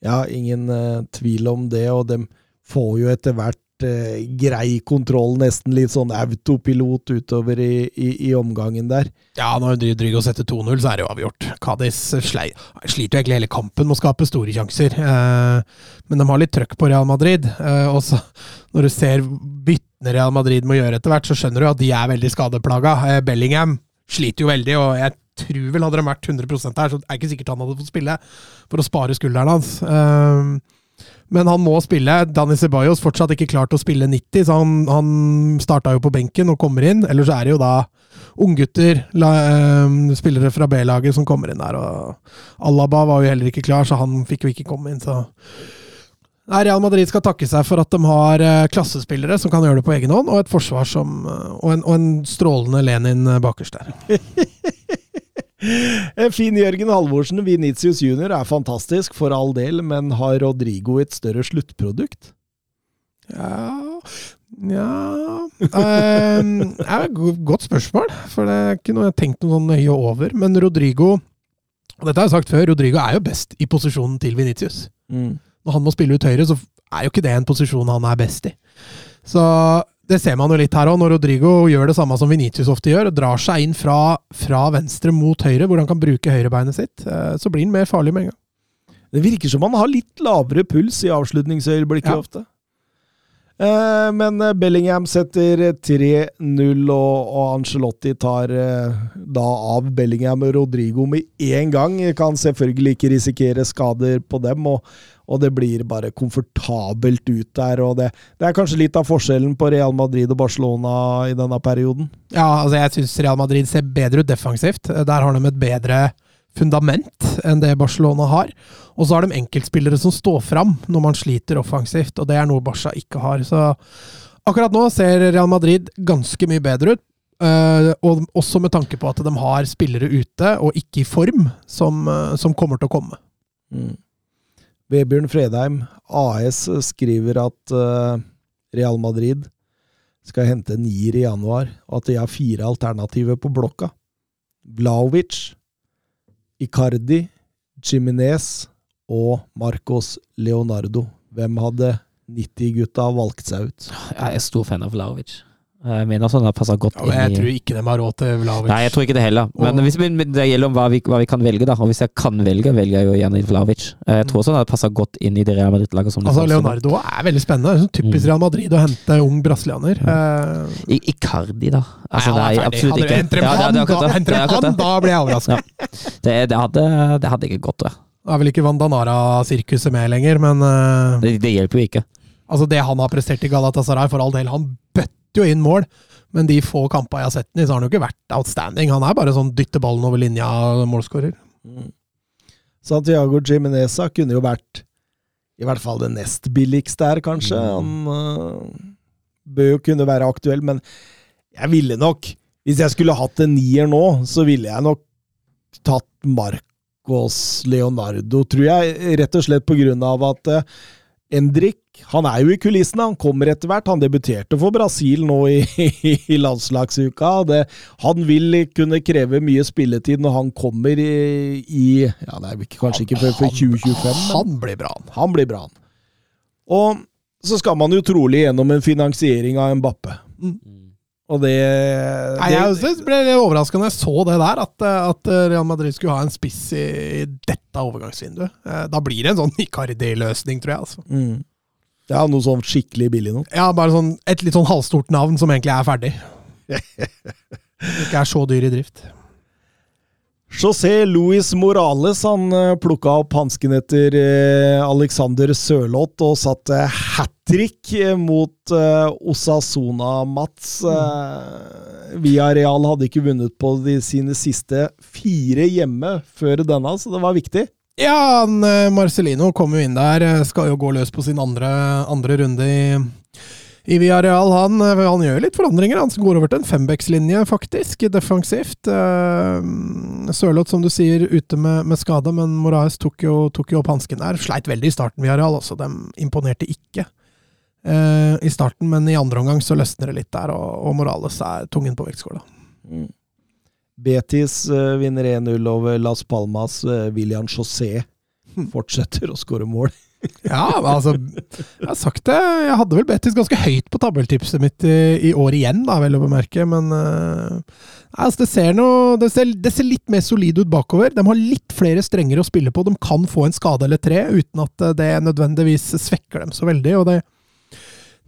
Ja, ingen eh, tvil om det, og de får jo etter hvert eh, grei kontroll, nesten litt sånn autopilot utover i, i, i omgangen der. Ja, når Rodrigo setter 2-0, så er det jo avgjort. Cádiz sliter jo egentlig hele kampen med å skape store sjanser. Eh, men de har litt trøkk på Real Madrid. Eh, og så når du ser byttene Real Madrid må gjøre etter hvert, så skjønner du at de er veldig skadeplaga. Eh, Bellingham sliter jo veldig, og jeg tror vel hadde de vært 100% her, så det er ikke sikkert han hadde fått spille for å spare skulderen hans. Eh, men han må spille. Dani Ceballos fortsatt ikke klart å spille 90, så han, han starta jo på benken og kommer inn. Eller så er det jo da unggutter, eh, spillere fra B-laget, som kommer inn der. og Alaba var jo heller ikke klar, så han fikk jo ikke komme inn. så... Nei, Real Madrid skal takke seg for at de har eh, klassespillere som kan gjøre det på egen hånd, og et forsvar som, eh, og, en, og en strålende Lenin eh, bakerst der. Eh, Finn Jørgen Halvorsen, Vinicius junior, er fantastisk, for all del, men har Rodrigo et større sluttprodukt? Ja Nja um, et godt spørsmål, for det er ikke noe jeg har tenkt noe sånn nøye over. Men Rodrigo og Dette har jeg sagt før, Rodrigo er jo best i posisjonen til Venitius. Når han må spille ut høyre, så er jo ikke det en posisjon han er best i. Så det ser man jo litt her òg, når Rodrigo gjør det samme som Venitius ofte gjør, og drar seg inn fra, fra venstre mot høyre, hvor han kan bruke høyrebeinet sitt, eh, så blir han mer farlig med en gang. Det virker som han har litt lavere puls i avslutningsøyeblikket Ja. ofte. Eh, men eh, Bellingham setter 3-0, og, Angelotti tar eh, da av Bellingham og Rodrigo med én gang. Kan selvfølgelig ikke risikere skader på dem, og, og det blir bare komfortabelt ut der. og det, det er kanskje litt av forskjellen på Real Madrid og Barcelona i denne perioden. Ja, altså jeg syns Real Madrid ser bedre ut defensivt. Der har de et bedre fundament enn det Barcelona har. Og så har de enkeltspillere som står fram når man sliter offensivt, og det er noe Barca ikke har. Så akkurat nå ser Real Madrid ganske mye bedre ut. Uh, og også med tanke på at de har spillere ute, og ikke i form, som, uh, som kommer til å komme. Mm. Vebjørn Fredheim, AS, skriver at uh, Real Madrid skal hente nier i januar, og at de har fire alternativer på blokka. Vlaovic, Icardi, Jiminez og Marcos Leonardo. Hvem hadde 90-gutta valgt seg ut? Jeg er stor fan av Vlaovic. Jeg mener sånn har passa godt Ja, men jeg inn tror ikke de har råd til Vlaovic. Nei, jeg tror ikke det heller. Men hvis, det gjelder om hva vi, hva vi kan velge, da. Og hvis jeg kan velge, velger jeg jo gjerne Vlaovic. Jeg tror også han det passa godt inn i det Real Madrid-laget. Altså. Leonardo er veldig spennende. Det er sånn typisk Mm. Real Madrid å hente ung brasilianer. Ja. I, Icardi, da? Altså, nei, han er ferdig. Hadde du hentet dem Ja, han, da, blir jeg overraska. Det, det, hadde, det hadde ikke gått, det. Det er vel ikke Vandanara-sirkuset med lenger, men eh, Det, det hjelper jo ikke. altså det han har prestert i Galatasaray, for all del, han bøtter jo inn mål. Men de få kampene jeg har sett den i, så har han jo ikke vært outstanding. Han er bare sånn dytte ballen over linja, målskårer. Mm. Santiago Jimeneza kunne jo vært i hvert fall det nest billigste her, kanskje. Han uh, bør jo kunne være aktuell, men jeg ville nok Hvis jeg skulle hatt en nier nå, så ville jeg nok tatt Marcos Leonardo, tror jeg. Rett og slett på grunn av at uh, Endrik han er jo i kulissene, han kommer etter hvert. Han debuterte for Brasil nå i, i landslagsuka. Det, han vil kunne kreve mye spilletid når han kommer i, i Ja, det er kanskje ikke før før 2025, men Han blir bra, han. han blir bra, han. Og så skal man jo trolig gjennom en finansiering av Mbappe. Og det, Nei, jeg det ble litt overraska når jeg så det der, at, at Real Madrid skulle ha en spiss i, i dette overgangsvinduet. Eh, Da blir det en sånn Icardi-løsning, tror jeg. altså. mm. Ja, noe sånn skikkelig billig noe? Ja, bare sånn, et litt sånn halvstort navn som egentlig er ferdig. Ikke er så dyr i drift. José Luis Morales han eh, plukka opp hansken etter eh, Alexander Sørloth og satte hat trick eh, mot eh, Osasona Mats. Via Villarreal hadde ikke vunnet på de sine siste fire hjemme før denne, så det var viktig. Ja, eh, Marcelino kom jo inn der. eh, Skal jo gå løs på sin andre, andre runde i, i Villarreal. Han, eh, han gjør litt forandringer. Han går over til en fembekslinje faktisk, defensivt. Sørloth, som du sier, ute med, med skade, men Moraes tok jo, tok jo opp hansken der. Sleit veldig i starten, Villarreal. Altså, De imponerte ikke i starten, men i andre omgang så løsner det litt der, og, og Morales er tungen på vektskåla. Betis eh, vinner 1-0 over Las Palmas. eh, William José fortsetter å skåre mål. Ja, altså Jeg har sagt det. Jeg hadde vel Betis ganske høyt på tabelltipset mitt i, i år igjen, da, vel å bemerke, men uh, altså, det, ser noe, det, ser, det ser litt mer solid ut bakover. De har litt flere strenger å spille på. De kan få en skade eller tre uten at eh, det nødvendigvis svekker dem så veldig. og det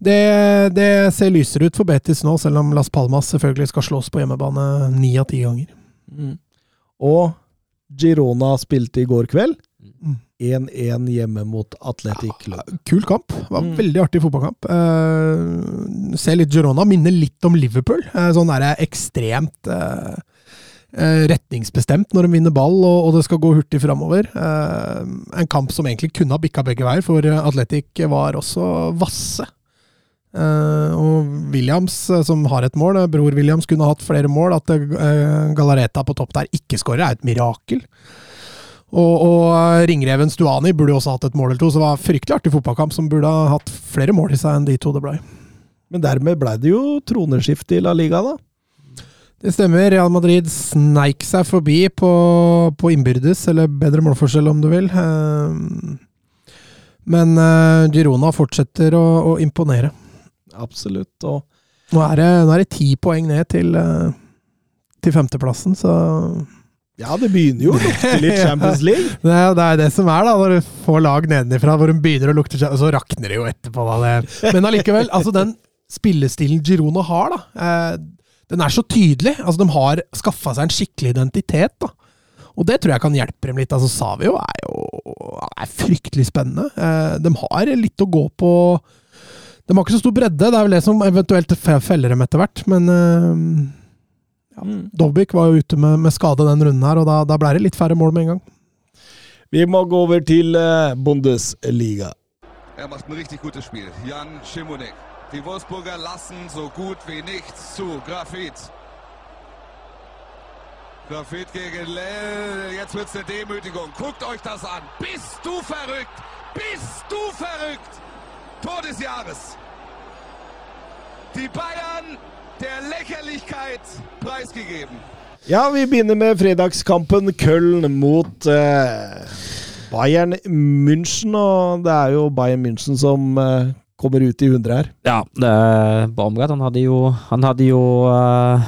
det, det ser lysere ut for Betis nå, selv om Las Palmas selvfølgelig skal slås på hjemmebane ni av ti ganger. Og Girona spilte i går kveld. Mm. 1-1 hjemme mot Athletic Club. Kul kamp. Det var Mm. Veldig artig fotballkamp. Uh, ser litt Girona. Minner litt om Liverpool. Eh, sånn det ekstremt eh, eh, retningsbestemt når de vinner ball, og, og det skal gå hurtig framover. Eh, en kamp som egentlig kunne ha bikka begge veier, for Atletic var også vasse. Eh, og Williams, eh, som har et mål, eh, bror Williams kunne hatt flere mål. At Galareta på topp der ikke skårer, er et mirakel. Og, og ringreven Stuani burde også hatt et mål eller to, så det var fryktelig artig fotballkamp som burde ha hatt flere mål i seg enn de to det ble. Men dermed ble det jo troneskifte i La Liga, da. Det stemmer. Real Madrid sneik seg forbi på, på innbyrdes, eller bedre målforskjell om du vil. Men Girona fortsetter å, å imponere. Absolutt. Og Nå er det, nå er det ti poeng ned til, eh, til femteplassen, så Ja, det begynner jo å lukte litt Champions League. Det er, det er det som er, da, når du får lag nedenifra hvor de begynner å lukte Og så rakner det jo etterpå, da. Det. Men allikevel, altså den spillestilen Girona har, da, eh, den er så tydelig. Altså, de har skaffa seg en skikkelig identitet, da. Og det tror jeg kan hjelpe dem litt. Altså, Savio er jo er fryktelig spennende. Eh, de har litt å gå på. De har ikke så stor bredde, det er vel det som eventuelt feller dem etter hvert, men eh, ja. Dovbyk var jo ute med, med skade den runden her, og da, da ble det litt færre mål med en gang. Vi må gå over til eh, Bundesliga. Er macht ein richtig gutes Spiel. Jan Schimonek. Die Wolfsburger lassen so gut wie nichts zu. Grafit. Grafit gegen Lell. Jetzt wird's eine Demütigung. Guckt euch das an. Bist du verrückt? Bist du verrückt? Tor des Jahres. Die Bayern der Lächerlichkeit preisgegeben. Ja, vi begynner med fredagskampen Köln mot eh, Bayern München. Og det er jo Bayern München som eh, kommer ut i 100 her. Ja, det, Baumgart han hadde jo, han hadde jo eh,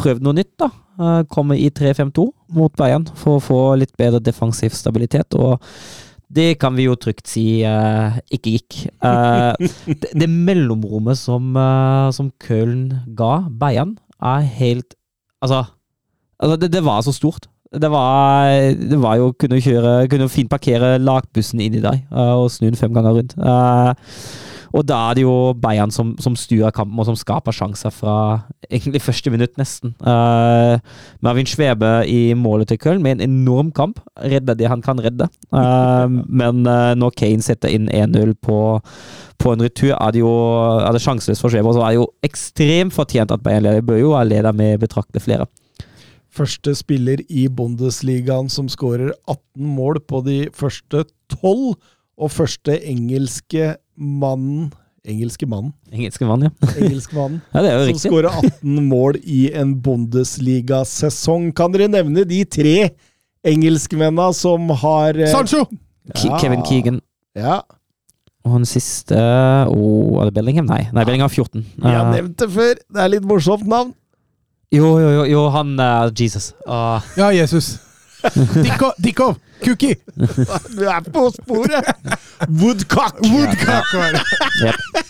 prøvd noe nytt, da. Uh, komme i 3-5-2 mot Bayern for å få litt bedre defensiv stabilitet. og det kan vi jo trygt si uh, ikke gikk. Uh, det, det mellomrommet som, uh, som Köln ga Bayern, er helt Altså, altså det, det var så stort. Det var, det var jo Kunne kjøre Kunne fint parkere lagbussen inni eh, og snu den fem ganger rundt. Eh, og da er det jo Bayern som, som styrer kampen, og som skaper sjanser fra egentlig første minutt, nesten. Uh, Marvin Svebe i målet til Köln med en enorm kamp. Redder det han kan redde. Uh, men uh, når Kane setter inn 1-0 på, på en retur, er det jo er det sjanseløst for Svebe. Og så er det jo ekstremt fortjent at Bayern leder. Bør jo ha leder med betraktelig flere. Første spiller i Bundesligaen som skårer 18 mål på de første 12, og første engelske mannen Engelske mannen. Engelske mann, ja. Engelskmannen. ja det er jo som riktig. skårer 18 mål i en Bundesliga-sesong. Kan dere nevne de tre engelskmennene som har eh, Sancho! Ja. Kevin Keegan. Ja, Og den siste oh, Er det Bellingham? Nei, Nei Bellingham 14. vi har Uh, nevnt det før. Det er litt morsomt navn. jo, jo, jo, jo, han uh, Jesus. Uh, Ja, Jesus. Dikko, Dikko! Cookie! Du er på sporet! Woodcock! Woodcock var det. Yep.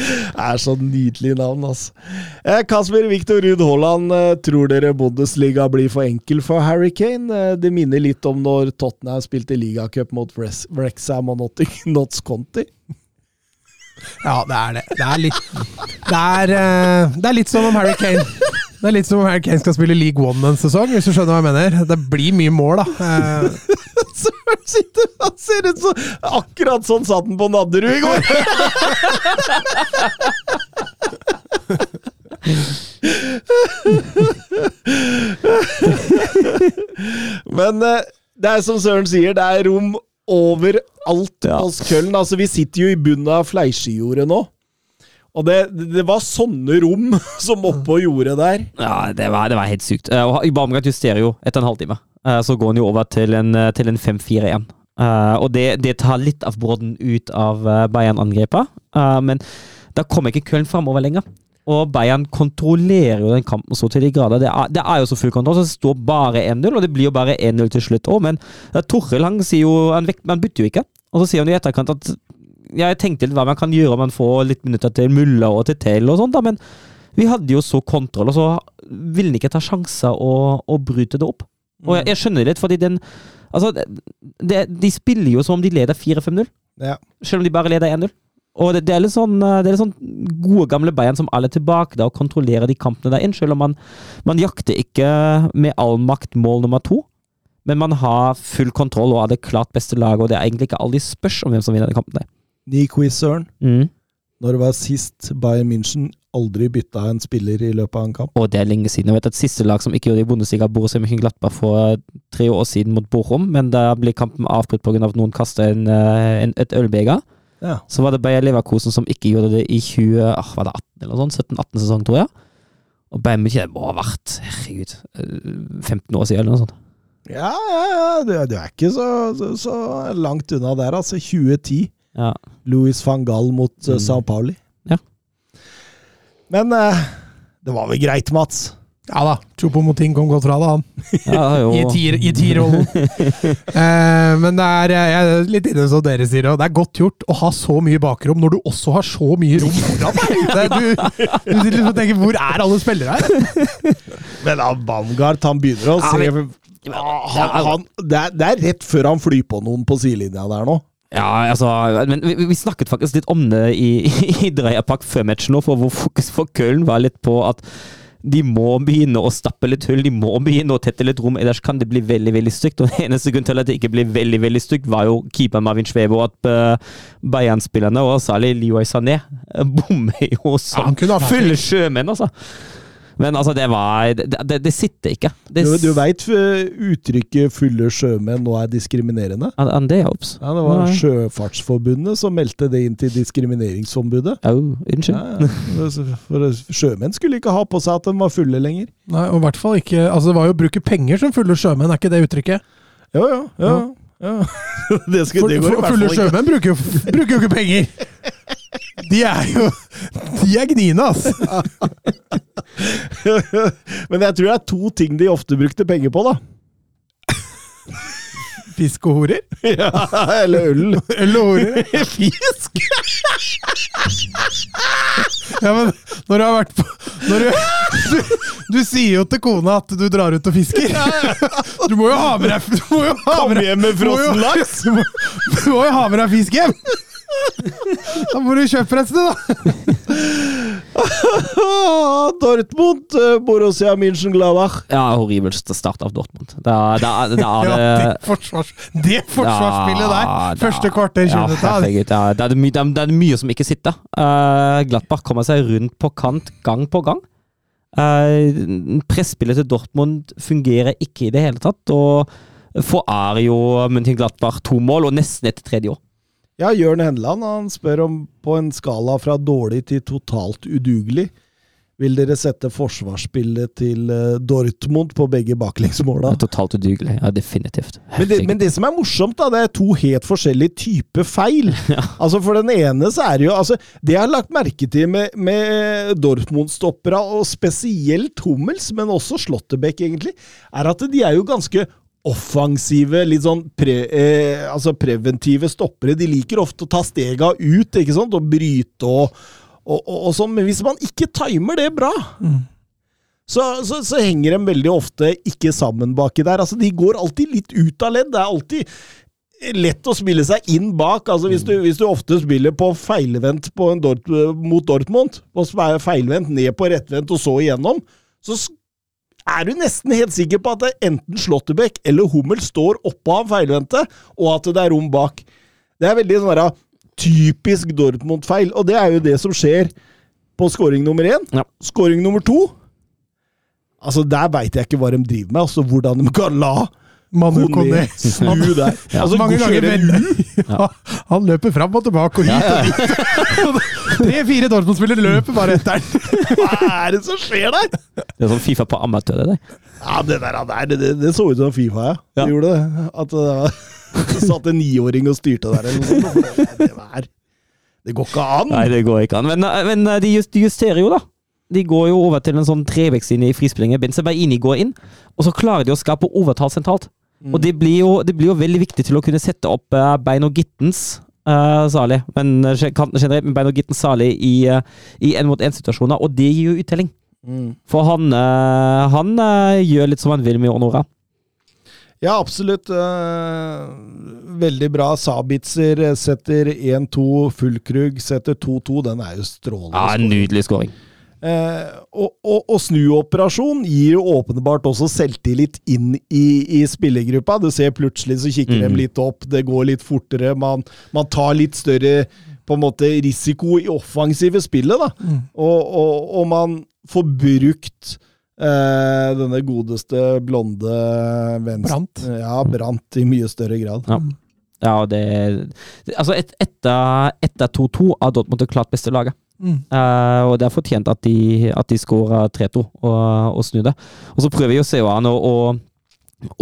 Det er så nydelig navn, altså. Eh, Kasper Viktor Ruud Haaland, eh, tror dere Bundesliga blir for enkel for Harry Kane? Eh, det minner litt om når Tottenham spilte ligacup mot Wrexham og Notts Conti. Ja, det er det. Det er litt Det er, det er litt som om Harry Kane Det er litt som om Harry Kane skal spille League One en sesong, hvis du skjønner hva jeg mener. Det blir mye mål, da. Eh, Søren sitter Han ser ut som Akkurat sånn satt han på Nadderud i går! Men eh, det er som Søren sier, det er rom overalt Ja. hos Køllen. Altså, vi sitter jo i bunnen av Fleisjejordet nå. Og det, det var sånne rom som oppå jordet der. Ja, det var, det var helt sykt. Uh, og Baumgart justerer jo etter en halvtime. Eh, så går han jo over til en, eh, til en 5-4-1. Eh, og det, det tar litt av brodden ut av Bayern-angrepet. Eh, men da kommer ikke Köln framover lenger. Og Bayern kontrollerer jo den kampen så til de grader. Det er, det er jo så full kontroll, så det står bare 1-0, og det blir jo bare 1-0 til slutt òg. Men Torrell han sier jo han, han bytter jo ikke. Og så sier han i etterkant at jeg tenkte litt hva man kan gjøre om man får litt minutter til Mulla og til Taylor og sånt, da, men vi hadde jo så kontroll, og så ville han ikke ta sjanser og, og bryte det opp. Og jeg, jeg skjønner det litt, fordi den Altså, det, de spiller jo som om de leder 4-5-0, Ja. selv om de bare leder 1-0. Og det, det er litt sånn eh, Det er litt sånn gode, gamle Bayern som alle er tilbake da og kontrollerer de kampene der inn, selv om man, man jakter ikke med all makt mål nummer to. Men man har full kontroll og er det klart beste laget, og det er egentlig ikke alle de spørs om hvem som vinner den kampen der. Ny quiz, Søren. Mm. Når det var sist Bayern München aldri bytta en spiller i løpet av en kamp? Og det er lenge siden. Jeg vet at Siste lag som ikke gjorde det i Bundesliga, Borussia Bare for tre år siden mot Bochum, men da ble kampen avbrutt pga. at noen kasta eh, et ølbeger. Ja. Så var det Bayer Leverkusen som ikke gjorde det i 20, ah, var det 18 eller sånn, 17-18 sesong, tror jeg. Og Bayern München må ha vært herregud, eh, 15 år siden eller noe sånt. Ja, ja, ja. Du er ikke så, så, så langt unna der, altså. 2010. Ja. Louis van Gaal mot uh, Mm. Sao Pauli. Ja. Men uh, det var vel greit, Mats? Ja da, Chopomoting kom godt fra det, han. Ja, jo. I ti- I ti-rollen. eh, men det er, jeg er litt inne som dere sier, og det er godt gjort å ha så mye bakrom når du også har så mye rom foran deg. Du, du sitter liksom og tenker 'hvor er alle spillere her?' Men ja, Baumgart, han begynner å Ja, men- han, han, det, er, det er rett før han flyr på noen på sidelinja der nå. Ja, altså Men vi, vi snakket faktisk litt om det i, i Dreierpark før matchen nå, for hvor fokus for Köln var litt på at de må begynne å stappe litt hull, de må begynne å tette litt rom, ellers kan det bli veldig veldig stygt. Og eneste grunn til at det ikke ble veldig veldig stygt, var jo keeper Marvin Svebo, at uh, Bayern-spillerne, og særlig Leroy Sané, eh, bommer jo som ja, fulle sjømenn, altså. Men altså, det var Det, det, det sitter ikke. Det, Du, du veit uttrykket 'fulle sjømenn' nå er diskriminerende? And det hopes. Ja, Det var. Sjøfartsforbundet som meldte det inn til Diskrimineringsombudet. Oh, unnskyld. Ja, ja. For sjømenn skulle ikke ha på seg at de var fulle lenger. Nei, og i hvert fall ikke Altså, det var jo å bruke penger som fulle sjømenn, er ikke det uttrykket? Ja, ja. ja, ja. Det, skal, For, det går i for, hvert fulle fall ikke. sjømenn bruker bruker jo ikke penger! De er jo De er gniene, ass! Men jeg tror det er to ting de ofte brukte penger på, da. Fisk og horer. Ja, eller øl. Øl og horer. Fisk! Ja, men når du har vært på du, du, du sier jo til kona at du drar ut og fisker. Du må jo ha med deg Kom hjem med frossen laks! Du må jo ha med deg fisk hjem! Da må du kjøpe et sted, da. Dortmund, eh, Borussia München-Gladbach. Ja, horribelste start av Dortmund. Da, da, da Ja, det forsvars, det forsvarsspillet der. Da- Første kvarter, Ja, 20 minutter. Ja, det, er det, det mye som ikke sitter. Uh, Glattbach kommer seg rundt på kant gang på gang. Uh, Presspillet til Dortmund fungerer ikke i det hele tatt, og er jo München Glattbach to mål, og nesten et tredje år. Ja, Jørn Henland han spør om på en skala fra dårlig til totalt udugelig. Vil dere sette forsvarsspillet til eh, Dortmund på begge baklengsmåla? Totalt udugelig. Ja, definitivt. Men det, men det som er morsomt, da, det er to helt forskjellige typer feil. Ja. Altså For den ene så er det jo altså, Det jeg har lagt merke til med, med Dortmund-stoppera, og spesielt Hummels, men også Slåttebekk, egentlig, er at de er jo ganske offensive, litt sånn pre, eh, altså preventive stoppere. De liker ofte å ta stega ut ikke sant, og bryte og, og, og, og sånn, men hvis man ikke timer det bra så, så, så henger de veldig ofte ikke sammen baki der. Altså, de går alltid litt ut av ledd. Det er alltid lett å spille seg inn bak. Altså, hvis, du, hvis du ofte spiller på feilvendt på en Dort, mot Dortmund, og feilvendt ned på rettvendt og så igjennom, så er du nesten helt sikker på at det enten Slåttebekk eller Hummel står oppå han feilvendte, og at det er rom bak. Det er veldig sånn der, typisk Dortmund-feil, og det er jo det som skjer på scoring nummer én. Ja. Scoring nummer to Altså, Der veit jeg ikke hva de driver med. altså Hvordan de kan la Manu Kone. Snu der. Altså, Mange ganger ja, Han løper fram og tilbake og hit og dit. Tre-fire Dortmund-spillere løper bare etter den. Hva er det som skjer der?! Det er sånn Fifa på amatør, det der. Ja, Det der, der det, det, det så ut som Fifa, ja. Ja. Det gjorde det. At det, var, satt en niåring og styrte der eller noe sånt. Det, var, det går ikke an! Nei, det går ikke an. Men, eh, men de, just, de justerer jo, da. De går jo over til en sånn trevekslinje i frispillinga. Benzebaini går inn, og så klarer de å skape overtall sentralt. Og det blir, jo, det blir jo veldig viktig til å kunne sette opp uh, bein og gittens uh, Sali, men uh, kanten generelt med bein og gittens Sali i, uh, i en mot én-situasjoner, og det gir jo uttelling. Mm. For han, eh, han eh, gjør litt som han vil med Onora. Ja, absolutt. eh, veldig bra. Sabitzer eh, setter 1-2. Fullkrug setter 2-2. Den er jo strålende. Ja, en Nydelig scoring. Eh, og, og, og snuoperasjon gir jo åpenbart også selvtillit inn i, i spillergruppa. Du ser plutselig så kikker mm. de litt opp, det går litt fortere, man, man tar litt større på en måte risiko i offensive spillet. da. Og, og, og man får brukt eh, denne godeste blonde venstre Brant. Ja, Brant i mye større grad. Ja. Ja, det Altså, et, etter etter 2-2 har Dortmund det klart beste laget. Mm. Uh, og det er fortjent at de, at de skåra 3-2 og, og det Og så prøver jo Seoan å, å,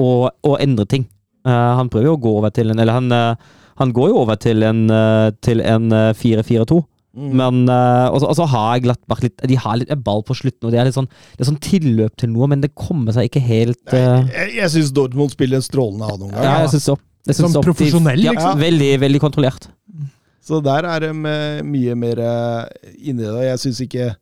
å, å endre ting. Uh, han prøver jo å gå over til en Eller han, uh, han går jo over til en, til en eh, 4-4-2. Men eh, Og så- har jeg har Glattbach litt De har litt ball på slutten, og det er litt sånn Det er sånn tilløp til noe, men det kommer seg ikke helt eh, Jeg, jeg syns Dortmund spiller en strålende annen omgang. Ja, jeg syns så. Jeg synes Som så. De- profesjonell, ja, liksom. Veldig, veldig kontrollert. Så der er de eh, mye mer eh, inni det. Jeg syns ikke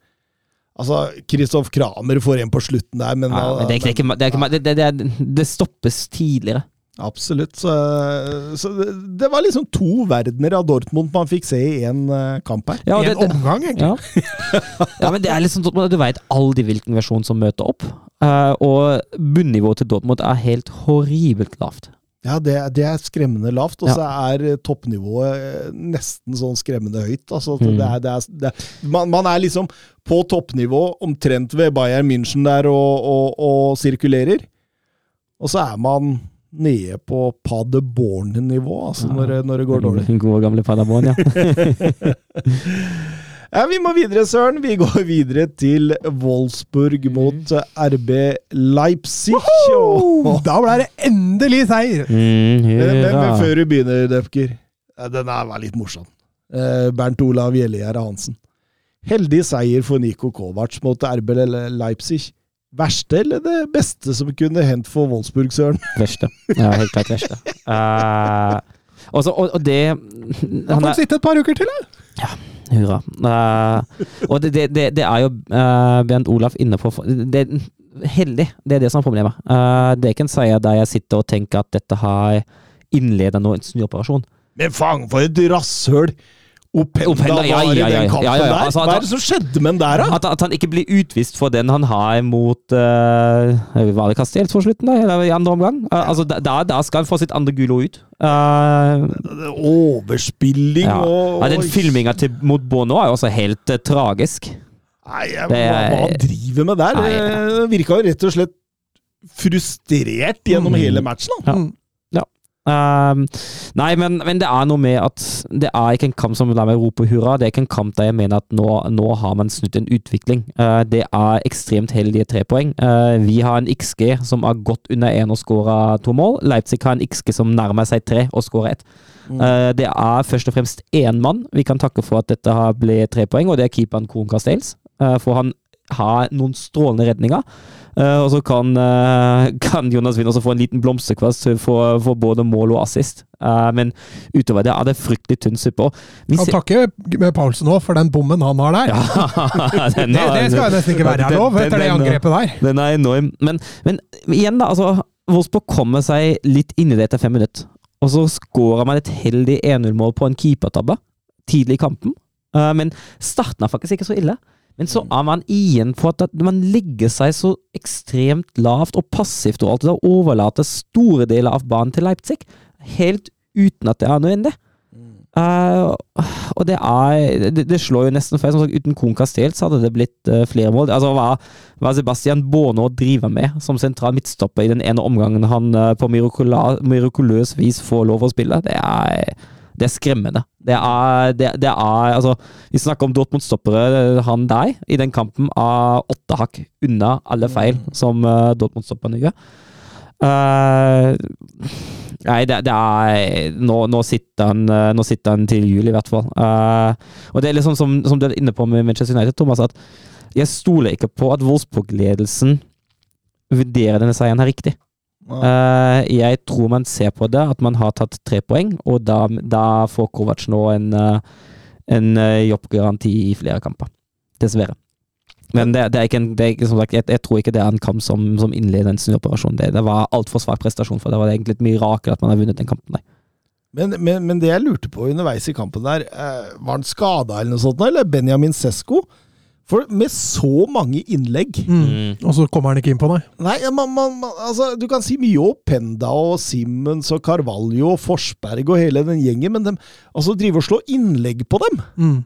Altså, Kristoff Kramer får en på slutten der, men, Ja, men det, ikke, det, det, ikke, det, det, det, stoppes tidligere. Absolutt. Så, så det, var liksom to verdener av Dortmund man fikk se i én kamp her. Ja, I en det, omgang, egentlig. ja. ja, men det er liksom at Du veit aldri hvilken versjon som møter opp. eh, og bunnivået til Dortmund er helt horribelt lavt. Ja, det, det er skremmende lavt, og Ja. så er eh, toppnivået eh, nesten sånn skremmende høyt. Altså, Mm. det er, det er, er, man, man er liksom på toppnivå, omtrent ved Bayern München der, og, og, og sirkulerer. Og så er man nede på Paderborn-nivå, altså, når, det- når det går dårlig. Gode gamle Paderborn, ja. Ja, vi må videre, Søren. Vi går videre til Wolfsburg mot eh, RB Leipzig. Woho! Da ble det endelig seier! Mm, men, men, men før du begynner, Døpker. Den her var litt morsom. Eh, Bernt Olav Gjellegjerde Hansen. Heldig seier for Niko Kovac mot RB Leipzig. Verste eller det beste som kunne hendt for Wolfsburg, Søren? Verste. Ja, helt klart verste. Uh, også, og, og det Da han får er, han sitte et par uker til, da! Hurra. Uh, og det, det, det, er jo uh, Bjørn Olaf inne på det, Heldig, det er det som er problemet. Uh, det en seier der jeg sitter og tenker at dette har innleda en snuoperasjon. Men faen, for et rasshøl Openda, Openda, ja, var i ja, ja, den kampen ja, ja, ja. der! Altså, Hva er det som skjedde med den der, da? At, at han ikke blir utvist for den han har mot uh, Var det Castells for slutten, da? Eller i andre omgang? Eh, altså, da, da skal han få sitt andre gulo ut. Uh, Overspilling ja. og ja, den filminga mot Bono er jo også helt eh, tragisk. Nei, jeg, Det hva, hva han driver med der? Nei, virka jo rett og slett frustrert gjennom Mm. hele matchen. da. Ja. Ehm, nei, men, men det er noe med at det er ikke en kamp som lar meg rope hurra. Det er ikke en kamp der jeg mener at nå, nå har man snudd en utvikling. Uh, det er ekstremt heldige tre poeng. Uh, vi har en XG som har gått under én og skåra to mål. Leipzig har en XG som nærmer seg tre og skårer ett. Uh, det er først og fremst én mann vi kan takke for at dette har blitt tre poeng, og det er keeperen Kohn Castells. For han har noen strålende redninger. Eh, og så kan, eh, kan Jonas Wind også få en liten blomsterkvast for, for både mål og assist. Eh, men utover det er det fryktelig tynn suppe. Og takke med Paulsen òg, for den bommen han har der. Ja, den det, det skal nesten ikke være her lov, den- etter det angrepet der. Den er enorm. Men, men igjen, da. altså Wolfsburg kommer seg litt inn i det etter fem minutter. Og så skårer man et heldig 1-0-mål på en keepertabbe tidlig i kampen. Men starten er faktisk ikke så ille. Men så er man igjen på at man legger seg så ekstremt lavt og passivt og alt det der, overlater store deler av banen til Leipzig. Helt uten at det er nødvendig. Uh, og det er det, det slår jo nesten feil. Som sagt, uten Kohn så hadde det blitt uh, flere mål. Altså, hva, hva Sebastian Bono driver med som sentral midtstopper i den ene omgangen han uh, på mirakuløs vis får lov å spille, det er, det er skremmende. Det er, det, det er Altså, vi snakker om Dortmund-stoppere. Han der, i den kampen, er åtte hakk unna alle feil som uh, Dortmund-stopperne gjør. Uh, nei, det, det er nå, nå, sitter han, eh, nå sitter han til jul, i hvert fall. Uh, og det er liksom som, som du er inne på med Manchester United, Thomas, at jeg stoler ikke på at Wolfsburg-ledelsen vurderer denne seieren her riktig. Eh, jeg tror man ser på det, at man har tatt tre poeng, og da, da får Kovac nå en, eh, en eh, jobbgaranti i flere kamper. Dessverre. Men det, det er ikke en, det er ikke, som sagt, jeg, jeg tror ikke det er en kamp som, som innleder en snuoperasjon. Det, det var altfor svak prestasjon, for det var egentlig et mirakel at man har vunnet den kampen. der. Men, men, men det jeg lurte på underveis i kampen der, var han skada eller noe sånt, eller Benjamin Sesko? For med så mange innlegg Mm. Og så kommer han ikke inn på, deg. Nei, man, man, man, altså, Du kan si mye om Penda og Simmons og Carvalho og Forsberg og hele den gjengen, men de altså, driver og slår innlegg på dem. Mm.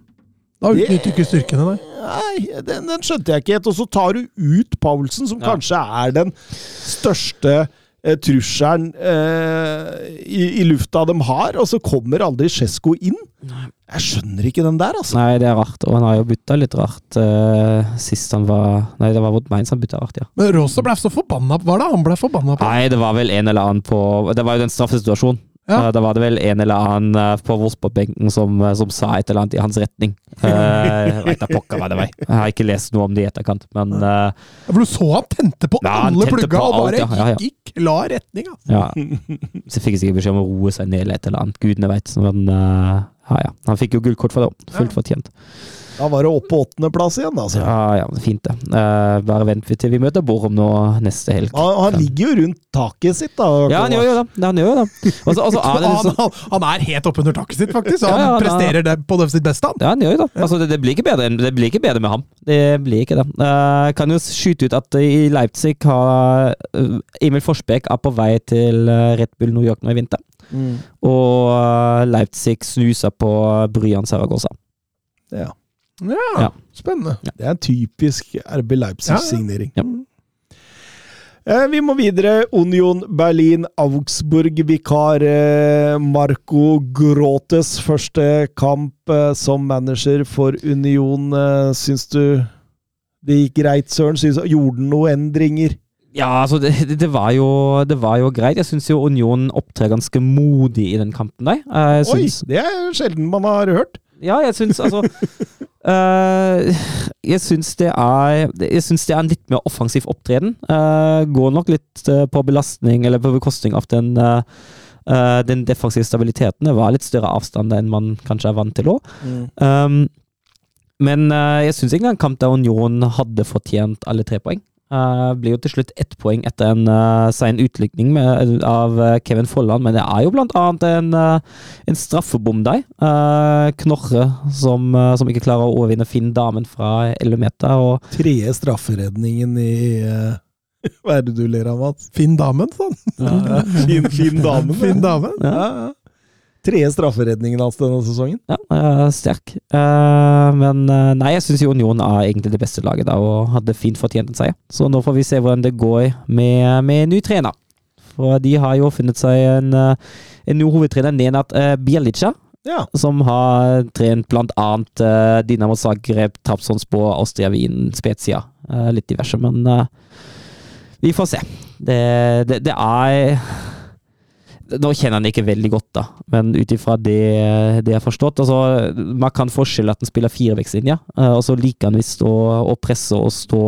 Da Det- utnytter du ikke styrkene, nei. Nei, den, den skjønte jeg ikke helt. Og så tar du ut Paulsen, som Ja. kanskje er den største eh, trusselen eh, i, i lufta de har, og så kommer aldri Sjesko inn. Jeg skjønner ikke den der, altså. Nei, det er rart, og han har jo bytta litt rart eh, sist han var Nei, det var mot Mainz han bytta rart, ja. Men Rosa ble så forbanna Hva var det han ble forbanna på? Nei, det var vel en eller annen på Det var jo den straffesituasjonen. Ja. Eh, Da var det vel en eller annen eh, på Wolfsburg-benken som, eh, som sa et eller annet i hans retning. Uh, jeg vet da pokker hva det var. Jeg har ikke lest noe om det i etterkant, men eh, For du så han tente på Ja, alle tente plugga på og bare alt, ja, ja, gikk klar retning. Altså. ja. Så fikk jeg sikkert beskjed om å roe seg ned eller et eller annet. Gudene veit. Men ja, ja. Han fikk jo gullkort for det òg. Fullt fortjent. Da var det opp på åttendeplass igjen, altså. Ja, ja, fint det. Uh, bare vent til vi møter Borum nå neste helg. Han, han ligger jo rundt taket sitt, da. Ja, han gjør jo det. Han gjør det. Og så er det liksom han, han er helt oppunder taket sitt, faktisk. Ja, Han ja, han er- presterer det på det sitt beste. Han. Ja, han gjør jo det. Altså, det, det, blir bedre, det blir ikke bedre med ham. Det blir ikke det. Uh, kan jo skyte ut at i Leipzig har eh, Emil Forsbekk er på vei til Red Bull New York nå i vinter. Mm. Og Leipzig snuser på Bryan Saragossa. Ja. Ja, Ja. spennende. Det er en typisk RB Leipzig-signering. Ja. Eh, Vi må videre. Union Berlin, Augsburg, vikar eh, Marco Grotes første kamp eh, som manager for Union. Syns du det gikk greit, Søren? Syns, gjorde han noen endringer? Ja, altså, det, det, var jo, det var jo greit. Jeg syns jo Union opptrer ganske modig i den kampen der. Eh, Jeg Oi, det er sjelden man har hørt. Ja, jeg syns altså Uh, Jeg syns det er Jeg syns det er en litt mer offensiv opptreden. Uh, går nok litt uh, på belastning, eller på bekostning av den den defensive stabiliteten. Det var litt større avstand enn man kanskje er vant til òg. Um, men jeg syns egentlig en kamp der Union hadde fortjent alle tre poeng. Uh, blir jo til slutt ett poeng etter en uh, sein utlikning med, av uh, Kevin Folland, men det er jo blant annet en, uh, en straffebom der. Knorre som, som ikke klarer å overvinne Finn Damen fra 11 meter. Og Tredje strafferedningen i eh, Hva er det du ler av, Mats? Finn damen, sånn. Ja, fin, fin Damen. Finn Damen. Ja, ja. Tredje strafferedningen hans denne sesongen. ja, uh, sterk. Uh, men uh, nei, jeg syns Union er egentlig det beste laget da, og hadde fint fortjent en seier. Så nå får vi se hvordan det går med, med ny trener. For de har jo funnet seg en, en ny hovedtrener, Nenad uh, Bjelica. Ja. som har trent blant annet Dinamo Zagreb, Trabzonspor, Austria Wien, Spezia. Litt diverse, men vi får se. Det, det, det er Nå kjenner han ikke veldig godt, da, men ut ifra det, det jeg har forstått altså, Man kan forskjelle at han spiller firevektslinja, uh, og så liker han visst å, å presse og stå,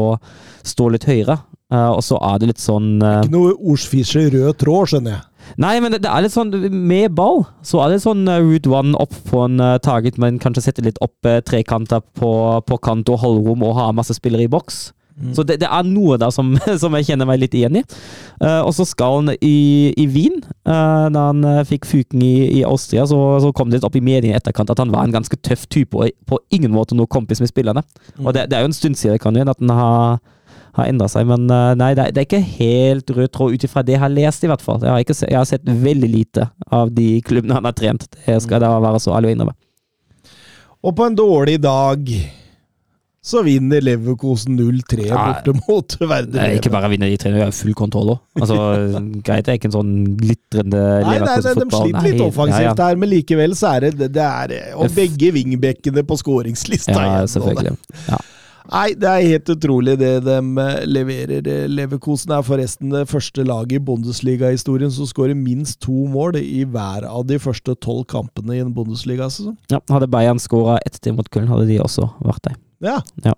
stå litt høyere. Uh, og så er det litt sånn uh, Ikke noe ordsfisje rød tråd, skjønner jeg. Nei, men det, det er litt sånn Med ball så er det sånn route one opp på en uh, target, men kanskje sette litt opp uh, trekanter på, på kant og holdrom og ha masse spillere i boks. Så det, det er noe der som, som jeg kjenner meg litt igjen i. Uh, og så skal han i, i Wien, uh, da han uh, fikk fuken i, i Austria, så, så kom det litt opp i mediene i etterkant at han var en ganske tøff type og på ingen måte noe kompis med spillerne. Og det, det er jo en stund siden kan jo, at han har har endra seg, men uh, nei, det er, det er ikke helt rød tråd ut ifra det jeg har lest, i hvert fall. Jeg har, ikke jeg har sett veldig lite av de klubbene han har trent. Det skal da være så ærlig å innrømme. Og på en dårlig dag så vinner Leverkosen 0-3 Ja. borte mot Werder ikke bare vinner de tre, de har full kontroll òg. Altså, greit, det er ikke en sånn glitrende nei, de sliter litt offensivt ja, ja. der, men likevel så er det, det er, Og begge vingbekkene på skåringslista Ja, igjen. selvfølgelig. Ja. Nei, det er helt utrolig det de eh, leverer. Eh, Leverkosen er forresten det første laget i Bundesliga-historien som skårer minst to mål i hver av de første tolv kampene i en Bundesliga-sesong. Ja, hadde Bayern skåra ett til mot Köln, hadde de også vært der. Ja.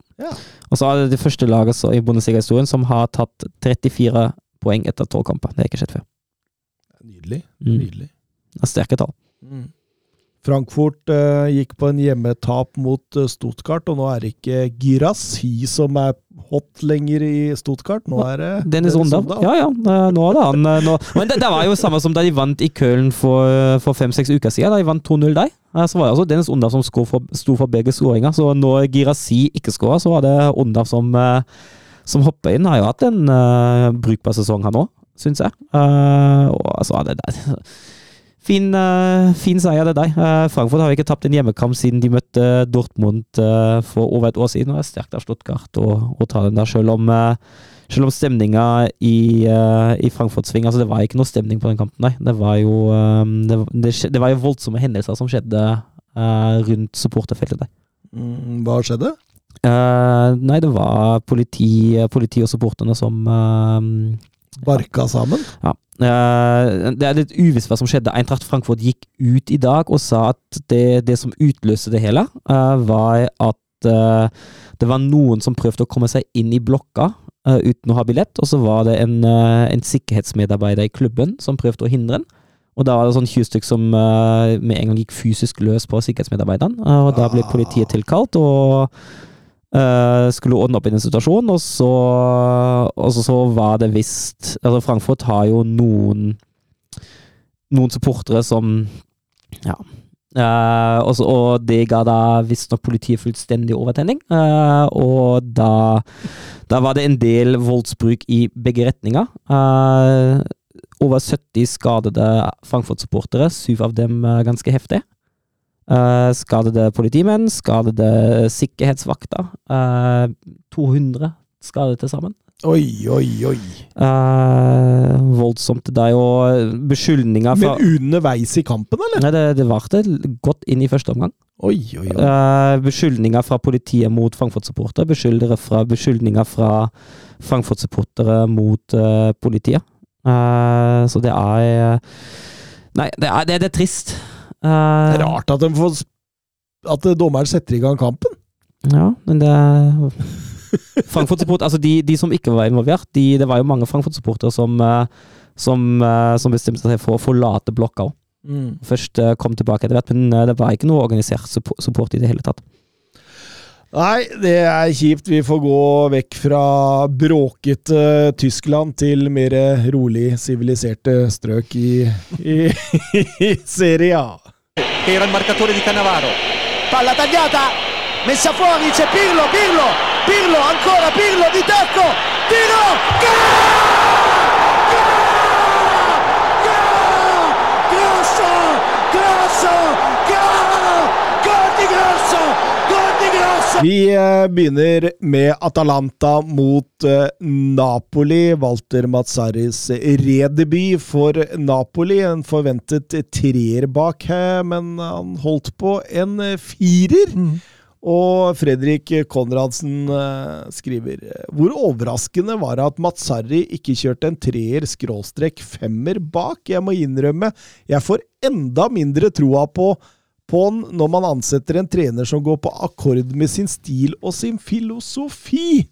Og så er det det første laget i Bundesliga-historien som har tatt 34 poeng etter tolv kamper. Det har ikke skjedd før. Nydelig. Mm. Nydelig. Det er sterke tall. Frankfurt eh, gikk på en hjemmetap mot eh, Stuttgart, og nå er det ikke Girassi som er hot lenger i Stuttgart. Nå er det Dennis Onda. Ja, ja. eh, Nå er det han. eh, Nå. Men det, det var jo samme som da de vant i Köln for, for fem-seks uker siden. Da de vant 2-0 der. Så var det altså Dennis Onda som for, sto for begge skåringer. Så når Girassi ikke skåra, så var det Onda som, som hoppa inn. Har jo hatt en uh, brukbar sesong, han òg, syns jeg. Uh, og altså, det der Fin, eh, fin seier, det deg. Eh, Frankfurt har ikke tapt en hjemmekamp siden de møtte Dortmund eh, for over et år siden. og er sterkt av Stuttgart å, ta den der, selv om, selv om stemninga i, i Frankfurt sving altså Det var ikke noe stemning på den kampen, nei. Det var jo, det, det, det var jo voldsomme hendelser som skjedde rundt supporterfeltet der. Mm, hva skjedde? Uh, nei, det var politi, politi og supporterne som uh, Barka sammen? ja, det er litt uvisst hva som skjedde. Eintracht Frankfurt gikk ut i dag og sa at det, det som utløste det hele, eh, var at eh, det var noen som prøvde å komme seg inn i blokka eh, uten å ha billett, og så var det en, eh, en sikkerhetsmedarbeider i klubben som prøvde å hindre den. Og da var det sånn 20 stykker som eh, med en gang gikk fysisk løs på sikkerhetsmedarbeideren. eh, og da ble politiet tilkalt og eh, skulle ordne opp i den situasjonen. Og så, og så, var det visst altså Frankfurt har jo noen noen supportere som Ja. Uh, og, og det ga da visstnok politiet fullstendig overtenning. Uh, og da, da var det en del voldsbruk i begge retninger. Over 70 skadede Frankfurt-supportere, syv av dem ganske heftig. Eh, skadede politimenn, skadede sikkerhetsvakter. Uh, 200 skadet til sammen. Oi, oi, oi. Uh, voldsomt. Det er jo beskyldninger fra Men underveis i kampen, eller? Nei, det, det varte godt inn i første omgang. Oi, oi, oi. Uh, beskyldninger fra politiet mot Frankfurt-supportere. Beskyldninger fra, beskyldninger fra Frankfurt-supportere mot eh, politiet. Eh, så det er eh, Nei, det er, det, det er trist. Eh, Det er rart at, får, at dommeren setter i gang kampen. Ja, men det Frankfurt-support, altså de, de som ikke var involvert, de, det var jo mange Frankfurt-supportere som, eh, som, eh, som bestemte seg for å forlate blokka Mm. Først eh, kom tilbake etter hvert, men eh, det var ikke noe organisert support i det hele tatt. Nei, det er kjipt. Vi får gå vekk fra bråkete Tyskland til mer rolig, siviliserte strøk i, i, i Serie A. che era il marcatore di Cannavaro. palla tagliata, messa fuori, c'è Pirlo, Pirlo, Pirlo, ancora Pirlo di tacco, tiro, gol! Grosso, grosso, Vi eh, begynner med Atalanta mot eh, Napoli. Walter Mazzaris redebut for Napoli. En forventet treer bak men han holdt på en firer. firer. Og Fredrik Konradsen eh, skriver Hvor overraskende var det at Mazzari ikke kjørte en treer skråstrek femmer bak? Jeg må innrømme, jeg får enda mindre troa på på når man ansetter en trener som går på akkord med sin stil og sin filosofi.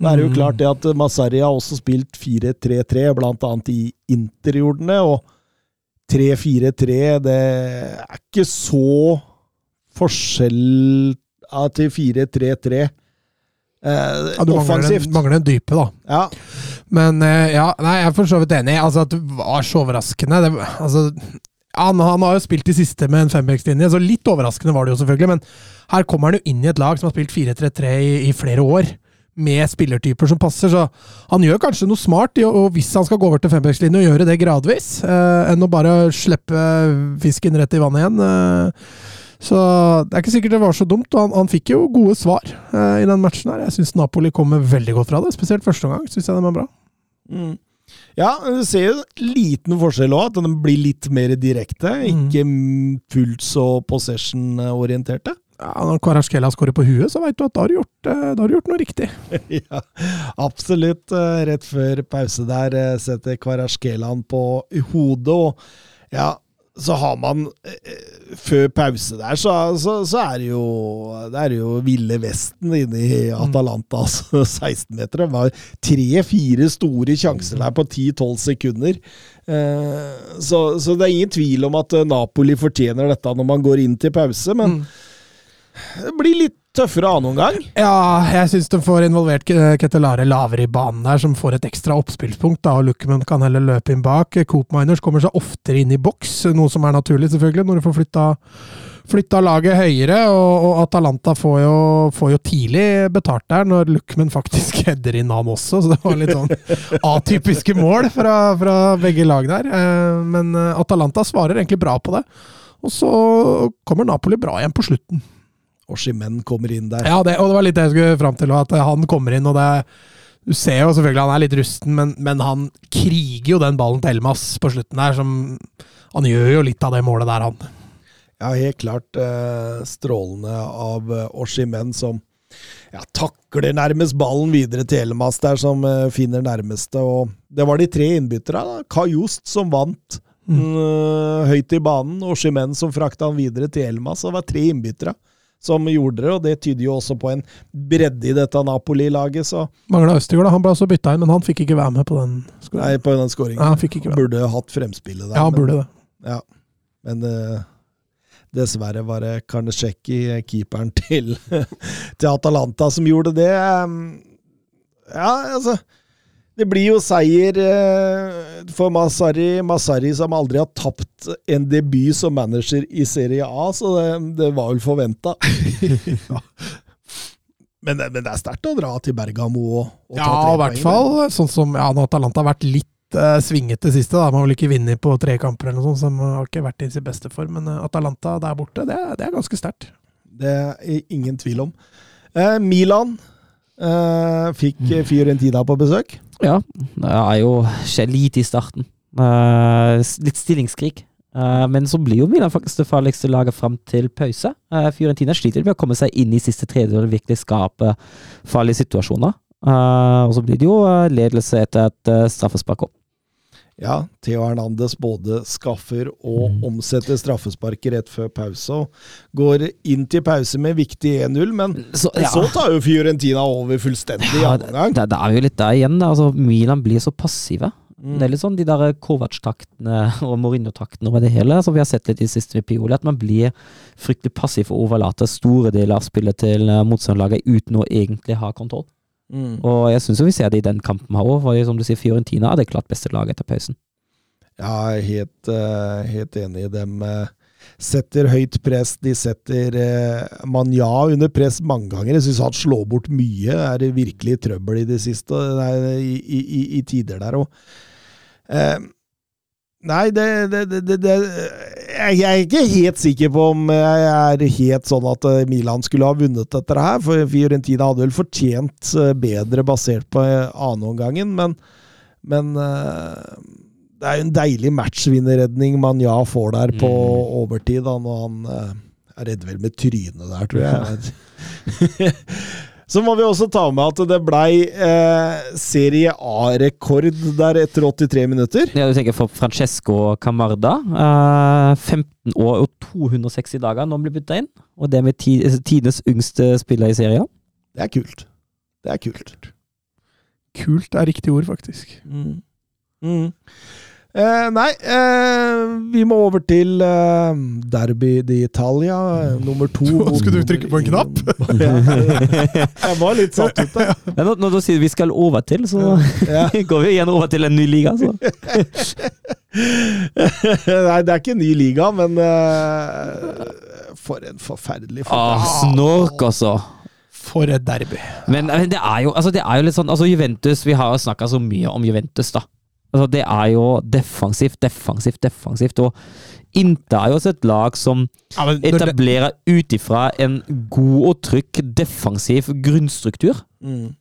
Det er jo klart det at Masari har også spilt 4-3-3, blant annet i interjordene, og 3-4-3, det er ikke så forskjell til 4-3-3. Eh, Ja, du mangler offensivt. en, mangler en dype, da. Ja. Men eh, ja, nei, jeg er for så vidt enig. Altså, at det var så overraskende. Det, altså, han, han har jo spilt de siste med en fembackslinje, så litt overraskende var det jo selvfølgelig. Men her kommer han jo inn i et lag som har spilt 4-3-3 i, i flere år. Med spillertyper som passer, så han gjør kanskje noe smart og hvis han skal gå over til fembackslinje, og gjøre det gradvis, eh, enn å bare slippe fisken rett i vannet igjen. Eh, så det er ikke sikkert det var så dumt. og Han, han fikk jo gode svar eh, i den matchen. her. Jeg syns Napoli kommer veldig godt fra det. Spesielt første omgang. Synes jeg den var bra. Mm. Ja, du ser jo en liten forskjell òg, at den blir litt mer direkte. Ikke mm, fullt så possession-orienterte. Ja, når Kvaratskhelia skårer på huet, så veit du at da har du gjort, eh, har du gjort noe riktig. ja, absolutt. eh, Rett før pause der eh, setter Kvaraskelan på hodet, og ja, så har man eh, Før pause der, så, så, så er det jo Det er jo Ville Vesten inne i Atalanta, altså 16-metere. Det var tre-fire store sjanser der på 10-12 sekunder. Eh, Så, så det er ingen tvil om at eh, Napoli fortjener dette når man går inn til pause, men det blir litt tøffere annen omgang. Ja, jeg syns de får involvert Ketelare lavere i banen der, som får et ekstra oppspillspunkt. da, og Luckman kan heller løpe inn bak. Coop Miners kommer seg oftere inn i boks, noe som er naturlig, selvfølgelig, når du får flytta, flytta laget høyere. Og, og Atalanta får jo, får jo tidlig betalt der, når Luckman faktisk header inn han også. Så det var litt sånn atypiske mål fra, fra begge lag der. Eh, Men eh, Atalanta svarer egentlig bra på det. Og så kommer Napoli bra igjen på slutten. Og Shimen kommer inn der. Ja, det, og det var litt det jeg skulle fram til, at han kommer inn, og det Du ser jo selvfølgelig han er litt rusten, men, men han kriger jo den ballen til Elmas på slutten der, som Han gjør jo litt av det målet der, han. Ja, helt klart eh, strålende av eh, Oshimen, som ja, takler nærmest ballen videre til Elmas der, som eh, finner nærmeste. og Det var de tre innbytterne. Kajost som vant mm. høyt i banen, og Chimen som frakta han videre til Elmas. Det var tre innbyttere som gjorde det, og det tyder jo også på en bredde i dette Napoli-laget. så Mangla Østigård, han ble også bytta inn, men han fikk ikke være med på den. Nei, på den skåringen. Han fikk ikke være. Burde hatt fremspillet der. Ja, han men- burde det. Ja, men uh, dessverre var det Karnesjeki, keeperen til, til Atalanta, som gjorde det. Um, Ja, altså Det blir jo seier eh, for Masari, Masari som aldri har tapt en debut som manager i Serie A, så det, det var vel forventa. men, det- men det er sterkt å dra til Bergamo og, og ta Ja, tre i hvert fall sånn som ja, Atalanta har vært litt uh, svingete siste. da, Man har vel ikke vunnet på tre kamper, eller noe sånt, som har ikke vært i sin beste form. Men eh, Atalanta der borte, det, det er ganske sterkt. Det er ingen tvil om. Eh, Milan eh, fikk eh, Fiorentina på besøk. Ja, det er jo skjer lite i starten. Uh, litt stillingskrig. Uh, men så blir jo Milan faktisk det farligste laget fram til pause. Uh, Fiorentina sliter med å komme seg inn i siste tredjedel og virkelig skape farlige situasjoner. Eh, og så blir det jo ledelse etter et straffespark opp. Ja, Theo Hernandez både skaffer og Mm. omsetter straffesparket rett før pause. og Går inn til pause med viktig 1-0, men Så, så tar jo Fiorentina over fullstendig i Ja, omgang. det, det er jo litt der igjen. Altså, Milan blir så passive. Mm. Det er litt sånn de der Kovac-taktene og Mourinho-taktene over det hele, som vi har sett litt i siste med Pioli, at man blir fryktelig passiv og overlater store deler av spillet til eh, motstanderlaget uten å egentlig ha kontroll. Mm. Og jeg syns vi ser det i den kampen her òg, for som du sier, Fiorentina er det klart beste laget etter pausen. Ja, jeg er helt, eh, helt enig i dem. eh, setter høyt press. De setter eh, Manja under press mange ganger. Jeg syns han slår bort mye. Er det virkelig trøbbel i det siste, nei, i, i, i, i tider der òg. Nei, det, det, det, det, jeg, er ikke helt sikker på om jeg er helt sånn at eh, Milan skulle ha vunnet dette her, for Fiorentina hadde vel fortjent eh, bedre basert på eh, annenomgangen, men, men det er jo en deilig matchvinnerredning Manja får der på Mm. overtid, da, når han er redd vel med trynet der, tror jeg. Så må vi også ta med at det blei eh, Serie A-rekord der etter 83 minutter. Ja, du tenker for Francesco Camarda. Eh, 15 år og 260 dager når han blir bytta inn. Og det med ti, tidenes yngste spiller i serien. Det er kult. Det er kult. Kult er riktig ord, faktisk. Mm. Mm. Eh, nei, eh, vi må over til eh, Derby d'Italia, eh, nummer to. Skulle du trykke på en knapp? Jeg var litt satt ut der. Ja, når, når du sier vi skal over til, så Ja. går vi igjen over til en ny liga. Så. Nei, det er ikke en ny liga, men eh, For en forferdelig Ah, snork, altså. For et derby. Men men det er jo, altså, det er jo litt sånn altså Juventus, Vi har snakka så mye om Juventus, da. Altså, det er jo defensivt, defensivt, defensivt. Og Inter er jo også et lag som Ja, men etablerer ut ifra en god og trygg defensiv grunnstruktur. Mm.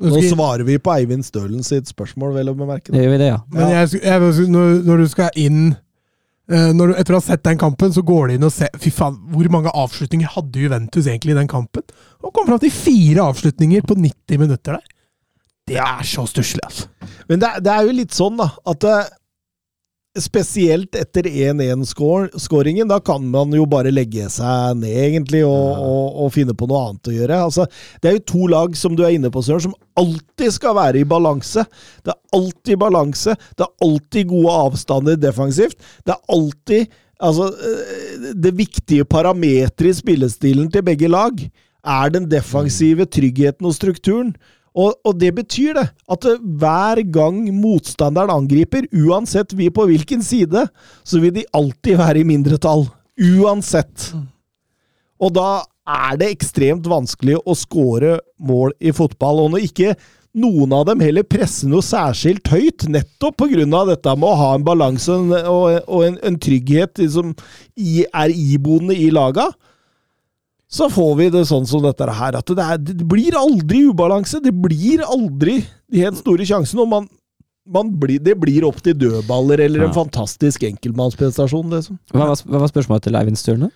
nå svarer vi på Eivind Stølen sitt spørsmål, vel å bemerke. Det gjør vi det, ja. Men jeg, jeg, når, når du skal inn eh, når du, Etter å ha sett den kampen, så går du inn og ser Fy faen, hvor mange avslutninger hadde Juventus egentlig i den kampen? Og kom fram til fire avslutninger på 90 minutter der. Det er så stusslig, altså. Men det, det er jo litt sånn, da, at eh, spesielt etter 1-1-skåringen, da kan man jo bare legge seg ned, egentlig, og, og, og finne på noe annet å gjøre. Altså, det er jo to lag, som du er inne på, Søren, som alltid skal være i balanse. Det er alltid balanse. Det er alltid gode avstander defensivt. Det er alltid Altså, eh, det viktige parameteret i spillestilen til begge lag er den defensive tryggheten og strukturen. Og, og det betyr det, at hver gang motstanderen angriper, uansett vi på hvilken side, så vil de alltid være i mindretall. Uansett. Og da er det ekstremt vanskelig å score mål i fotball. Og når ikke noen av dem heller presser noe særskilt høyt, nettopp pga. dette med å ha en balanse og, og en, en trygghet som liksom, er iboende i laga, så får vi det sånn som dette her, at det, er, det blir aldri ubalanse. Det blir aldri de helt store sjansene. og man, man blir, Det blir opp til dødballer eller en fantastisk enkeltmannsprestasjon, liksom. Hva hva var spørsmålet til Eivind Sturne?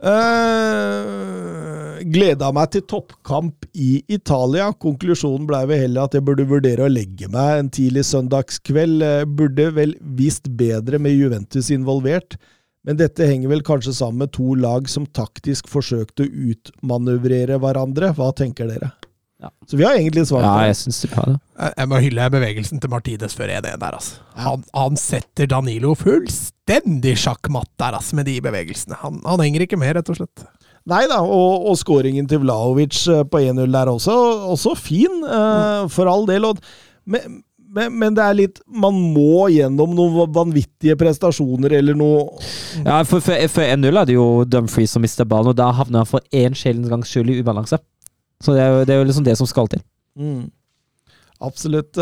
Uh, gleda meg til toppkamp i Italia. Konklusjonen blei vel heller at jeg burde vurdere å legge meg en tidlig søndagskveld. Eh, Burde vel visst bedre med Juventus involvert. Men dette henger vel kanskje sammen med to lag som taktisk forsøkte å utmanøvrere hverandre. Hva tenker dere? Ja. Så vi har egentlig svart på det. jeg synes det. har det. Jeg jeg må hylle bevegelsen til Martides før 1-1 der, altså. Han, han setter Danilo fullstendig sjakkmatt der, altså, med de bevegelsene. Han, han henger ikke med, rett og slett. Nei da, og, og skåringen til Vlaovic eh, på 1-0 der også, også fin, uh, for all del. Og, men, men, men det er litt Man må gjennom noen vanvittige prestasjoner eller noe Ja, for, for, for 1-0 er det jo Dumfries som mister ballen, og da havner han for én sjelden gangs skyld i ubalanse. Så det er, jo, det er jo liksom det som skal til. mm, Absolutt.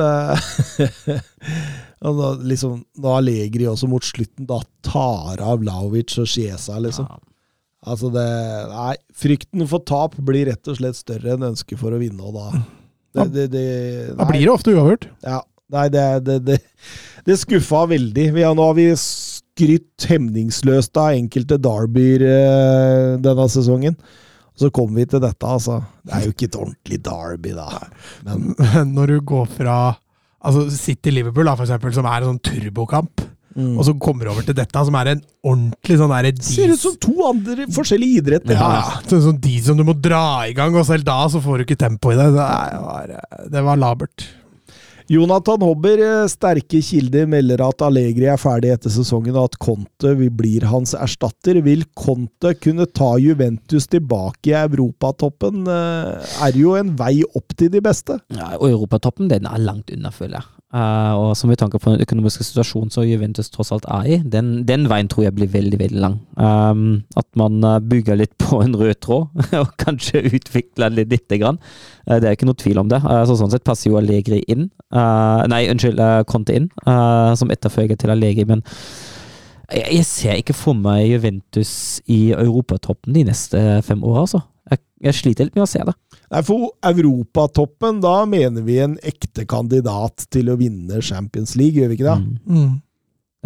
og da, liksom, da Allegri også mot slutten da tar av Vlaovic og Chiesa, liksom. Ja. Altså det Nei, frykten for tap blir rett og slett større enn ønsket for å vinne, og da det, det, det, Da blir det ofte uavgjort. Ja. Nei, det, det, det, det skuffa veldig. Vi har, nå har vi skrytt hemningsløst av enkelte derbyer eh, denne sesongen. Så kommer vi til dette, altså. Det er jo ikke et ordentlig derby, da. Men Men når du går fra altså City-Liverpool, da, for eksempel, som er en sånn turbokamp, mm. og så kommer over til dette, som er en ordentlig sånn derre ser ut som to andre forskjellige idretter. ja, ja. Sånn, sånn de som du må dra i gang, og selv da så får du ikke tempo i det. Det var, det var labert. Jonathan Hobber, eh, sterke kilder, melder at Allegri er ferdig etter sesongen, og at Conte blir hans erstatter. Vil Conte kunne ta Juventus tilbake i europatoppen? Eh, Er jo en vei opp til de beste. Ja, og Europatoppen den er langt unna, føler jeg. Eh, og som vi tanke på den økonomiske situasjonen som Juventus tross alt er i, den, den veien tror jeg blir veldig veldig lang. Um, at man eh, bygger litt på en rød tråd, og kanskje utvikler litt lite grann. Uh, det er ikke noe tvil om det. Uh, så sånn sett passer jo Allegri inn. Nei, unnskyld, uh, Conte inn, som etterfølger til Allegri. Men jeg, jeg ser ikke for meg Juventus i europatoppen de neste fem åra, altså. Jeg, sliter litt med å se det. Nei, For Europatoppen, da mener vi en ekte kandidat til å vinne Champions League, gjør vi ikke det? Mm. Mm.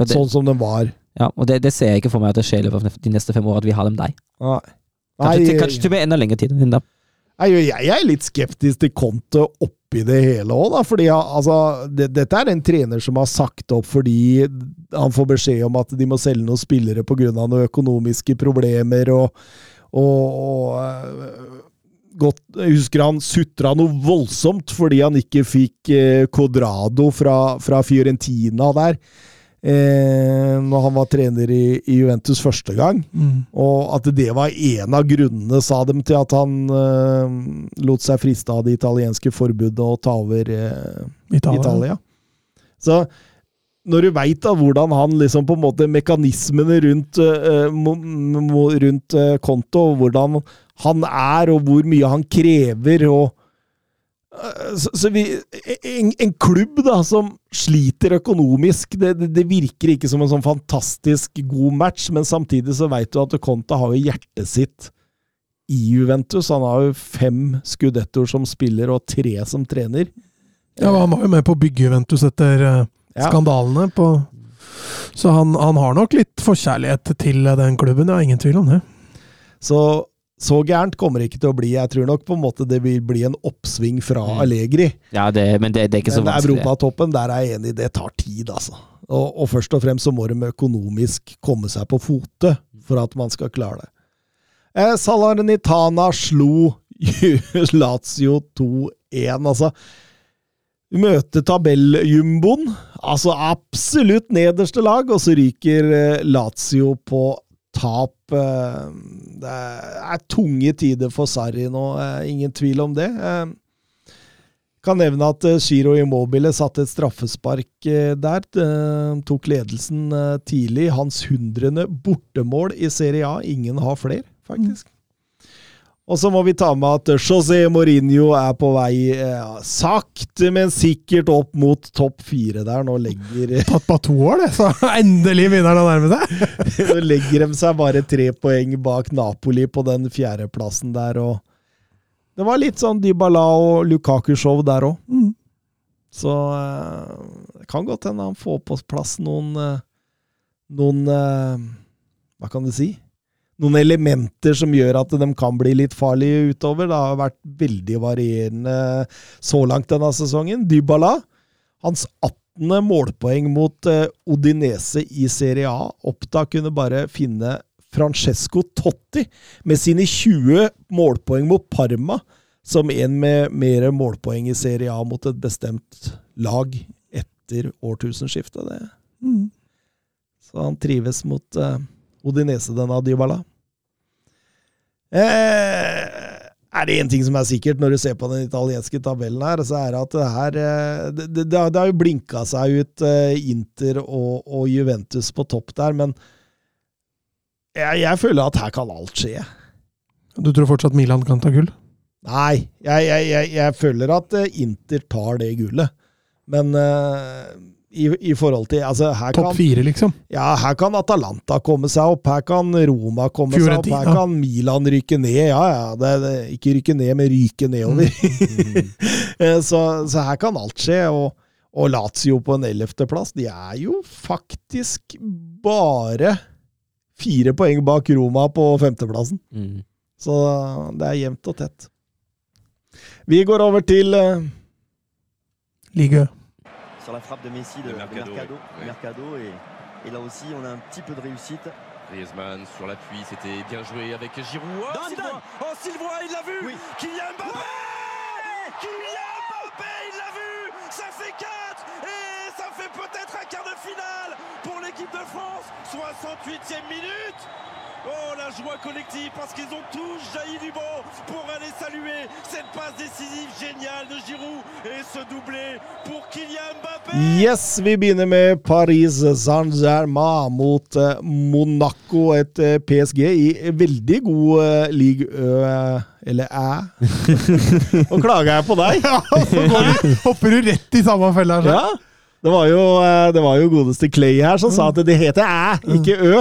Det, Sånn som den var. ja, og det, det ser jeg ikke for meg at det skjer i løpet av de neste fem åra, at vi har dem der. Nei. Kanskje, til, Nei, kanskje til og med enda lengre tid enn dem. Nei, jeg er litt skeptisk til Conte oppi det hele òg, da. Fordi altså, det, dette er en trener som har sagt opp fordi han får beskjed om at de må selge noen spillere pga. noen økonomiske problemer og, og, og øh, godt, Jeg husker han sutra noe voldsomt fordi han ikke fikk eh, Codrado fra, fra Fiorentina der. Eh, når han var trener i, i Juventus første gang. Mm. Og at det var en av grunnene, sa dem, til at han eh, lot seg friste av det italienske forbudet og ta over eh, Italia. Italia. Så når du veit hvordan han liksom på en måte Mekanismene rundt, eh, mo- rundt eh, konto, hvordan han er, og hvor mye han krever, og eh, så, vi, en, en klubb da, som sliter økonomisk, det, det, det virker ikke som en sånn fantastisk god match, men samtidig så veit du at Conte har jo hjertet sitt i Juventus. Han har jo fem skudettoer som spiller, og tre som trener. Ja, han var jo med på å bygge Juventus etter eh, Ja. skandalene. På, så han, han har nok litt forkjærlighet til den klubben, ja. Ingen tvil om det. Så så gærent kommer det ikke til å bli. Jeg tror nok på en måte det vil bli en oppsving fra Mm. Allegri. Ja, det, men det, det er ikke så Men vanskelig. Europatoppen, der er jeg enig, det tar tid, altså. Og, og først og fremst så må de økonomisk komme seg på fote for at man skal klare det. Eh, Salernitana slo Lazio 2-1, altså. Møte tabelljumboen, altså absolutt nederste lag, og så ryker eh, Lazio på tap. eh, Det er tunge tider for Sarri nå, eh, ingen tvil om det. Kan nevne at Giro Immobile satte et straffespark der. Tok ledelsen tidlig. Hans hundrende bortemål i Serie A. Ingen har flere, faktisk. Og så må vi ta med at José Mourinho er på vei eh, sakte, men sikkert opp mot topp fire der. Nå legger, Tatt på to år, det, så endelig begynner han å nærme seg! nå legger de seg bare tre poeng bak Napoli på den fjerdeplassen der. og Det var litt sånn Dybala og Lukaku-show der òg. Mm. Så eh, det kan godt hende han får på plass noen eh, Noen eh, Hva kan du si? Noen elementer som gjør at de kan bli litt farlige utover. Det har vært veldig varierende så langt denne sesongen. Dybala, hans 18. målpoeng mot eh, Odinese i Serie A. Oppda kunne bare finne Francesco Totti med sine 20 målpoeng mot Parma som en med mer målpoeng i Serie A mot et bestemt lag etter årtusenskiftet. Det. Så han trives mot uh, Odinese, denne Dybala. Eh, er det én ting som er sikkert når du ser på den italienske tabellen her, så er det at det her eh, Det, det, det har- jo blinka seg ut eh, Inter og, og Juventus på topp der, men jeg, jeg føler at her kan alt skje. Du tror fortsatt Milan kan ta gull? Nei, jeg, jeg, jeg, føler at eh, Inter tar det gullet. Men i, i forhold til altså, her Topp kan, fire, liksom? ja, her kan Atalanta komme seg opp, her kan Roma komme seg opp, her Fiorentina. kan Milan rykke ned. Ja, ja, det, det, ikke rykke ned, men ryke nedover. Mm. så, så her kan alt skje. Og, og Lazio på en ellevteplass, de er jo faktisk bare fire poeng bak Roma på femteplassen. Mm. Så det er jevnt og tett. Vi går over til uh, Ligue sur la frappe de Messi de, De de Mercado, Mercado, et, et là aussi on a un petit peu de réussite. Griezmann sur l'appui, c'était bien joué avec Giroud. Oh, Dan. Oh, il l'a vu. Oui. Kylian Mbappé. Kylian Mbappé, il l'a vu. Ça fait 4 Et ça fait peut-être un quart de finale pour l'équipe de France. 68e minute Oh, la joie collective parce qu'ils ont tous jailli du banc pour aller saluer cette passe décisive géniale de Giroud et ce doublé pour Kylian Mbappé Yes, vi begynner med Paris Saint-Germain mot Monaco, et eh, PSG i veldig god uh, league Ø, eh, eller æ. Nå klager jeg på deg! Ja, så går du, hopper du rett i samme fella. her, så. Ja, det var, jo, eh, det var jo godeste Clay her som sa at det heter æ, ikke ø.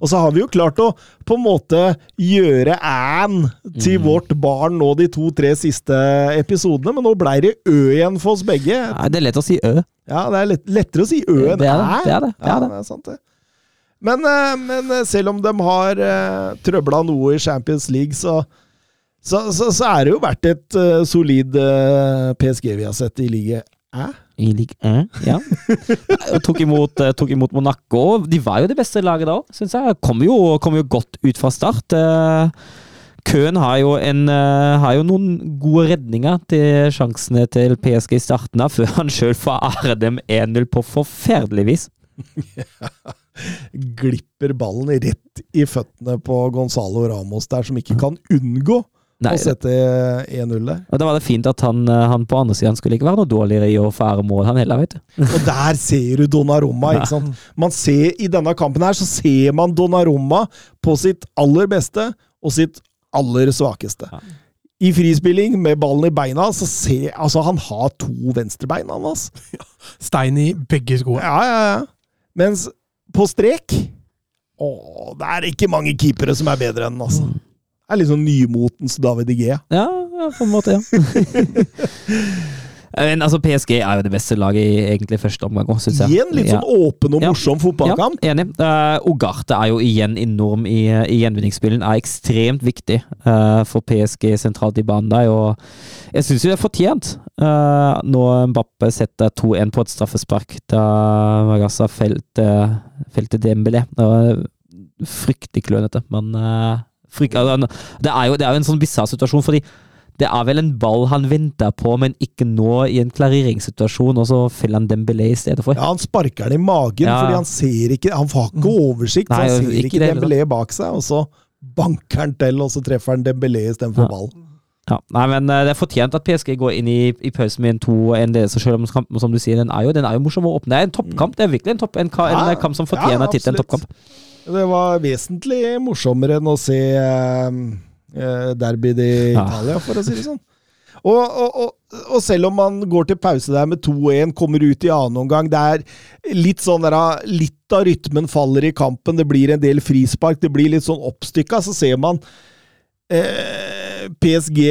Og så har vi jo klart å på en måte gjøre æ-en til vårt barn nå de to-tre siste episodene, men nå blei det ø igjen for oss begge. Nei, det er lett å si ø. Ja, det er lett, lettere å si ø enn Det er æ. det, det er det, det er ja, det. det er sant, det. Men, eh, men eh, selv om de har uh, trøbla noe i Champions League, så, så, så, så er det jo vært et uh, solid uh, PSG vi har sett i ligaen. I Ligue 1, ja. Og tok, imot, eh, tok imot Monaco. De var jo det beste laget da òg, syns jeg. Kom jo, kom jo godt ut fra start. Eh, Køen har jo, en, eh, har jo noen gode redninger til sjansene til PSG i starten av, før han sjøl får ære dem 1-0 på forferdelig vis. Glipper ballen rett i føttene på Gonzalo Ramos der, som ikke kan unngå Nei, og sette 1-0 der. og Da var det fint at han, eh, han på andre siden skulle ikke være noe dårligere i å få ære mål, han heller, vet du. Og der ser du Donnarumma, ikke sant? Man ser, I denne kampen her så ser man Donnarumma på sitt aller beste og sitt aller svakeste. Ja. I frispilling med ballen i beina, så ser Altså, han har to venstrebein, han, altså. Stein i begge skoene. Ja, ja, ja. Mens på strek Å, det er ikke mange keepere som er bedre enn han, altså. Er litt sånn nymotens David Igea. Ja, ja, på en måte, ja. Men altså, PSG er jo det beste laget i egentlig første omgang òg, syns jeg. Igjen litt litt Ja. sånn åpen og Ja. morsom fotballkamp. Ja, enig. Uh, Ugarte er jo igjen enorm i, i gjenvinningsspillen. Er ekstremt viktig uh, for PSG sentralt i banen der. Og jeg syns jo det er fortjent. Uh, når Mbappe setter 2-1 på et straffespark da Magassa felte, felte Dembélé. Det var fryktelig klønete, men eh, frykt, det, er jo, det er jo en sånn bisarr situasjon, fordi det er vel en ball han venter på, men ikke nå i en klareringssituasjon, og så feller han Dembélé i stedet for. Ja, han sparker den i magen, Ja. fordi han ser ikke Han har ikke oversikt, så Nei, han ser ikke ikke Dembélé bak seg, og så banker han til, og så treffer han Dembélé istedenfor Ja. ballen. Ja, nei, men eh, Det er fortjent at PSG går inn i, i pausen med en 2-1-ledelse, selv om kampen som du sier, den er jo, den er jo morsom å åpne. Det er en toppkamp. Det er virkelig en, topp, en, ka, en kamp som fortjener ja, tittelen toppkamp. Det var vesentlig morsommere enn å se eh, eh, derby i Ja. Italia, for å si det sånn. Og, og, og, og selv om man går til pause der med 2-1, kommer ut i annen omgang Det er litt sånn der, Litt av rytmen faller i kampen, det blir en del frispark, det blir litt sånn oppstykka. Så ser man eh, PSG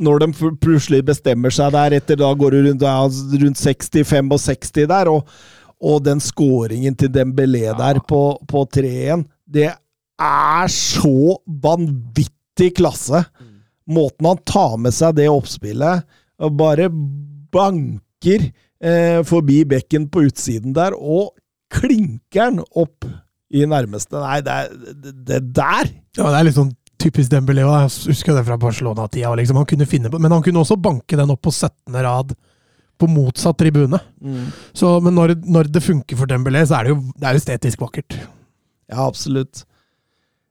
når de plutselig bestemmer seg der etter Da går det rundt, rundt 60-65 der, og, og den skåringen til Dembélé der på, på 3-1 Det er så vanvittig klasse. Måten han tar med seg det oppspillet, og bare banker eh, forbi bekken på utsiden der, og klinker den opp i nærmeste. Nei, det, er, det, det der Ja, det er litt sånn typisk Dembélé. Jeg husker det fra Barcelona-tida. Liksom. Han kunne finne på, men han kunne også banke den opp på 17. rad på motsatt tribune. Så, men når, når det funker for Dembélé, så er det jo det er estetisk vakkert. Ja, absolutt.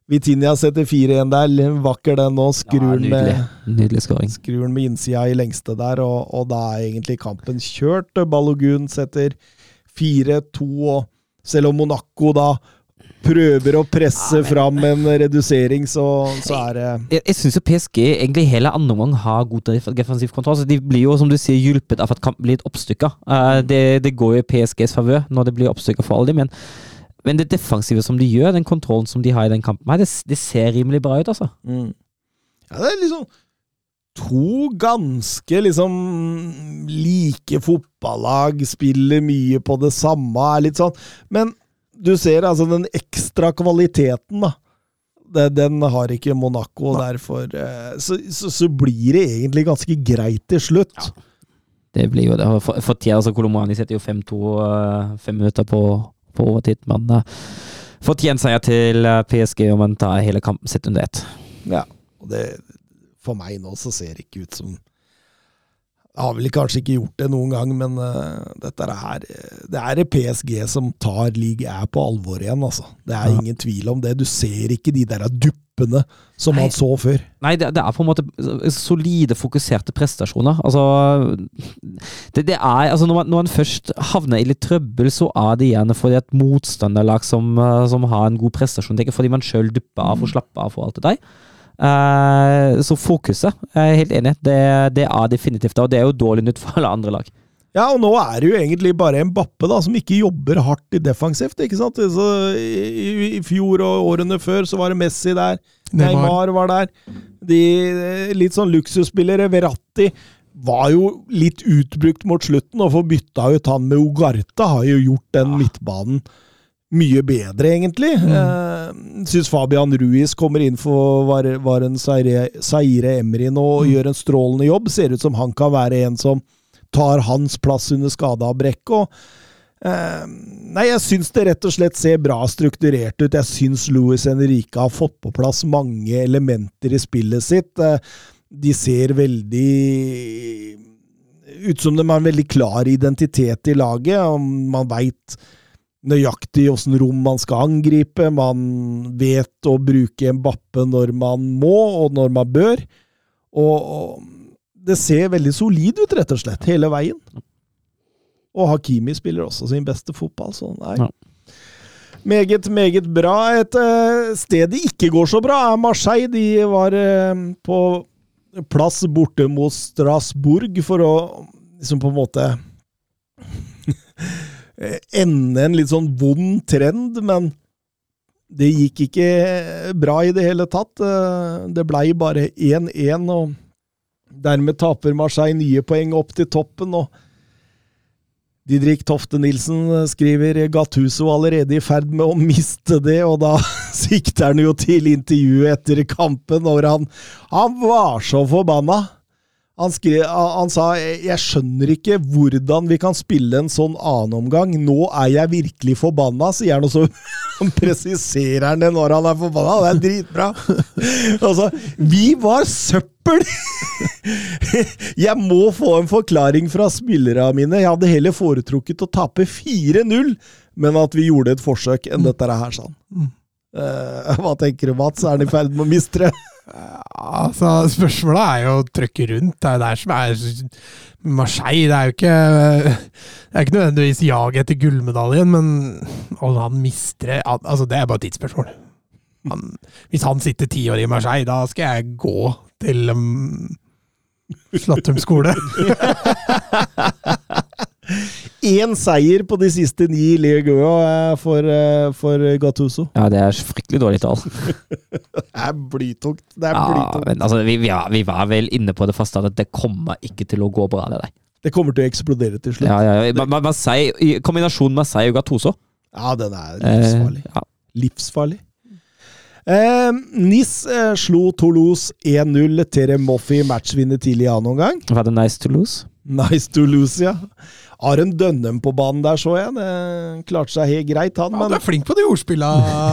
Vitinha setter 4-1 der. Vakker den nå. Skrur den nydelig. med, Nydelig skrur den med innsida i lengste der, og, og da er egentlig kampen kjørt. Balogun setter 4-2, og selv om Monaco da prøver å presse fram en redusering, så, så er det Jeg, jeg syns PSG egentlig hele andre omgang har god defensiv kontroll. Så de blir jo, som du sier, hjulpet av at kampen blir oppstykka. Uh, det, det går jo i PSGs favør når det blir oppstykka for alle, men, men det defensive som de gjør, den kontrollen som de har i den kampen, her, det, det ser rimelig bra ut, altså. Mm. Ja, det er liksom to ganske liksom like fotballag, spiller mye på det samme, er litt sånn Men du ser altså den ekstra kvaliteten, da. Den, den har ikke Monaco, og derfor eh, så, så, så blir det egentlig ganske greit til slutt. Det blir jo det. For, for tida, altså Kolomani setter jo 5-2 eh, fem minutter på, på overtid, men uh, fortjent seier til eh, PSG om man tar hele kampen sett under ett. Ja, og det For meg nå så ser det ikke ut som Jeg har vel kanskje ikke gjort det noen gang, men uh, dette er her Det er PSG som tar league er på alvor igjen, altså. Det er ingen tvil om det. Du ser ikke de der duppene som Nei. man så før. Nei, det, det er på en måte solide, fokuserte prestasjoner. Altså, det, det er, altså når, man, når man først havner i litt trøbbel, så er det gjerne fordi et motstanderlag som, eh, som har en god prestasjon. Det er ikke fordi man sjøl dupper av og slapper av for alt det der. Eh, så fokuset, jeg er helt enig, det, det er definitivt det. Og det er jo dårlig nytt for alle andre lag. Ja, og nå er det jo egentlig bare en Bappe da, som ikke jobber hardt i defensivt, ikke sant? Så i, I fjor og årene før så var det Messi der, Neymar. Neymar var der. De litt sånn luksusspillere, Verratti, var jo litt utbrukt mot slutten, og få bytta ut han med Ugarta har jo gjort den midtbanen mye bedre, egentlig. Mm. Syns Fabian Ruiz kommer inn for var, var en Zaire, Zaire Emry nå og gjør en strålende jobb. Ser ut som han kan være en som tar hans plass under skadeavbrekk. og Uh, Nei, jeg syns det rett og slett ser bra strukturert ut. Jeg syns Louis Henrique har fått på plass mange elementer i spillet sitt. Uh, de ser veldig ut som de har en veldig klar identitet i laget. og Man veit nøyaktig åssen rom man skal angripe. Man vet å bruke Mbappe når man må, og når man bør. Og, og det ser veldig solid ut, rett og slett, hele veien. Og Hakimi spiller også sin beste fotball, så nei. Ja. Meget, meget bra. Et eh, sted det ikke går så bra, er Marseille. De var eh, på plass borte mot Strasbourg for å liksom på en måte ende en litt sånn vond trend, men det gikk ikke bra i det hele tatt. Eh, Det blei bare 1-1, og dermed taper Marseille nye poeng opp til toppen. og Didrik Tofte Nilsen skriver Gattuso allerede i ferd med å miste det, og da sikter han jo til intervjuet etter kampen, når han, han var så forbanna. Han, skrev, han sa jeg skjønner ikke hvordan vi kan spille en sånn annenomgang. Nå er jeg virkelig forbanna, sier han, og så presiserer han det når han er forbanna. Det er dritbra. Altså, vi var søppel! Jeg må få en forklaring fra spillerne mine. Jeg hadde heller foretrukket å tape 4-0, men at vi gjorde et forsøk enn dette her, sa han. Eh, hva tenker du, Mats? Er han i ferd med å miste det? Altså, spørsmålet er jo å trykke rundt. Det er der som er Marseille. Det er jo ikke Det er ikke nødvendigvis jag etter gullmedaljen, men om han mister altså, Det er bare et tidsspørsmål. Han, hvis han sitter ti år i Marseille, da skal jeg gå til um, Slattum skole. Én seier på de siste ni i Ligue for, eh, for Gattuso. Ja, det er fryktelig dårlig tall. Det er blytungt. Det er Ja, blytungt. men altså, vi, ja, vi var vel inne på det faste at det kommer ikke til å gå bra, det der. Det kommer til å eksplodere til slutt. Ja, ja, ja. Ma- Ma- Marseille, i kombinasjonen Marseille og Gattuso. Ja, den er Eh, livsfarlig. ja. Livsfarlig. Eh, Nis eh, slo Toulouse 1-0. Tere Moffi matchvinner tidlig i annen omgang. Var det nice to lose? Nice Toulouse, ja. Aron Dønnem på banen der, så jeg. Det klarte seg helt greit, han. Ja, men du er flink på de ordspilla,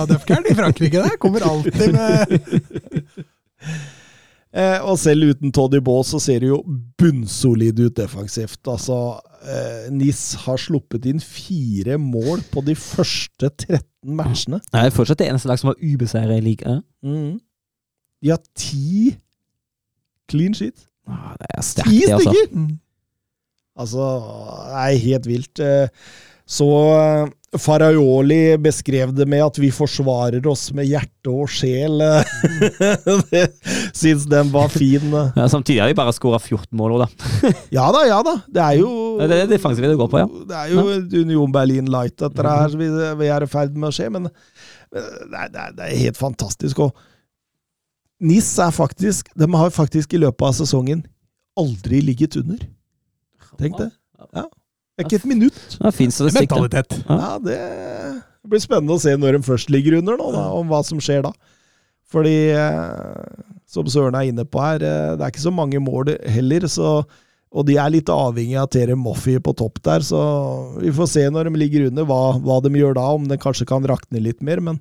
Døfkern, i Frankrike. der. Kommer alltid med Eh, og selv uten Toddy Baa så ser det jo bunnsolid ut defensivt. Altså, eh, NIS har sluppet inn fire mål på de første 13 matchene. Det er fortsatt det eneste lag som har ubeseiret i ligaen. Mm. De har ti clean sheet. Ah, Det er sterkt, det, altså. stykker! Mm. Altså, det er helt vilt. Eh, Så eh, Faraioli beskrev det med at vi forsvarer oss med hjerte og sjel. Det- Syns den var fin. Ja, samtidig har vi bare skåra 14 mål òg, da. Ja da, ja da. Det er jo Det er det det går på, ja. Det er jo ja. Union Berlin Light, dette her, vi, vi er i ferd med å skje, men er, det er, det er helt fantastisk. Og NIS er faktisk De har faktisk i løpet av sesongen aldri ligget under. Tenk det. Ja. Det er ikke et minutt. Det finnes det da. mentalitet. Ja, det blir spennende å se når de først ligger under nå, da, om hva som skjer da. Fordi, eh, som Søren er inne på her, eh, det er ikke så mange mål heller, så, og de er litt avhengig av Tere Moffi på topp der, så vi får se når de ligger under, hva, hva de gjør da, om det kanskje kan rakne litt mer, men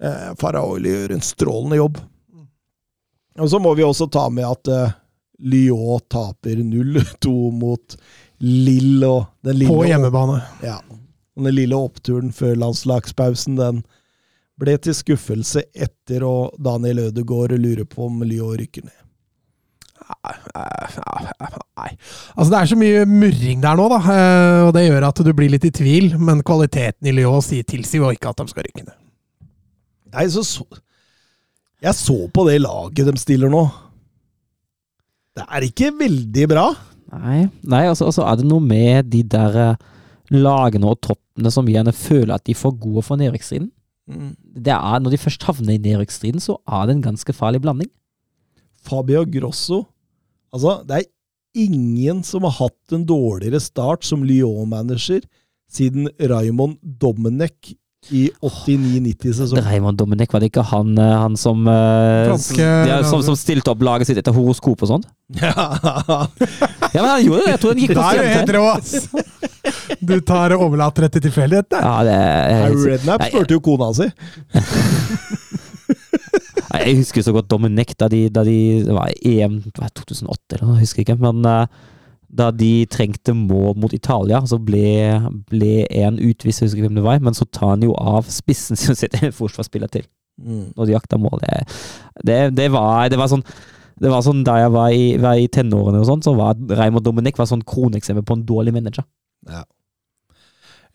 eh, Faraoli gjør en strålende jobb. Og så må vi også ta med at eh, Lyon taper 0-2 mot Lille, lille På hjemmebane. ja. Den lille oppturen før landslagspausen, den ble til skuffelse etter og Daniel Ødegaard lurer på om Lyon rykker ned. Nei. Altså, det er så mye murring der nå, da. eh, Og det gjør at du blir litt i tvil, men kvaliteten i Lyon sier tilsier jo ikke at de skal rykke ned. Nei, så, så Jeg så på det laget de stiller nå. Det er ikke veldig bra. Nei, Nei altså, altså er det noe med de der eh, lagene og toppene som gjerne føler at de er for gode for nedrykksstriden. Det er, når de først havner i nedrykksstriden, så er det en ganske farlig blanding. Fabio Grosso Altså, det er ingen som har hatt en dårligere start som Lyon-manager siden Raymond Domenech i 89-90-sesongen. Raymond Dominic, var det ikke han, eh, han som, eh, Franske- ja, som Som stilte opp laget sitt etter horoskop og sånn? Ja. Ja, men han gjorde det! Jeg tror han gikk på Da er du helt stjernetegn. rå, ass! Du tar og overlater det til tilfeldighetene. der. Ja, det er Harry spurte jo kona si. Jeg husker så godt Dominic da de, da de det var EM 2008 eller noe, jeg husker ikke. Men eh, da de trengte mål mot Italia, så ble, ble en utvist, jeg husker ikke hvem det var, men så tar han jo av spissen sin og setter en forsvarsspiller til. Når de jakta mål. Det, det, det, var, det var sånn det var sånn Da jeg var i, var i tenårene, og sånn, så var Raymond Dominic var sånn kroneksempel på en dårlig manager. Ja.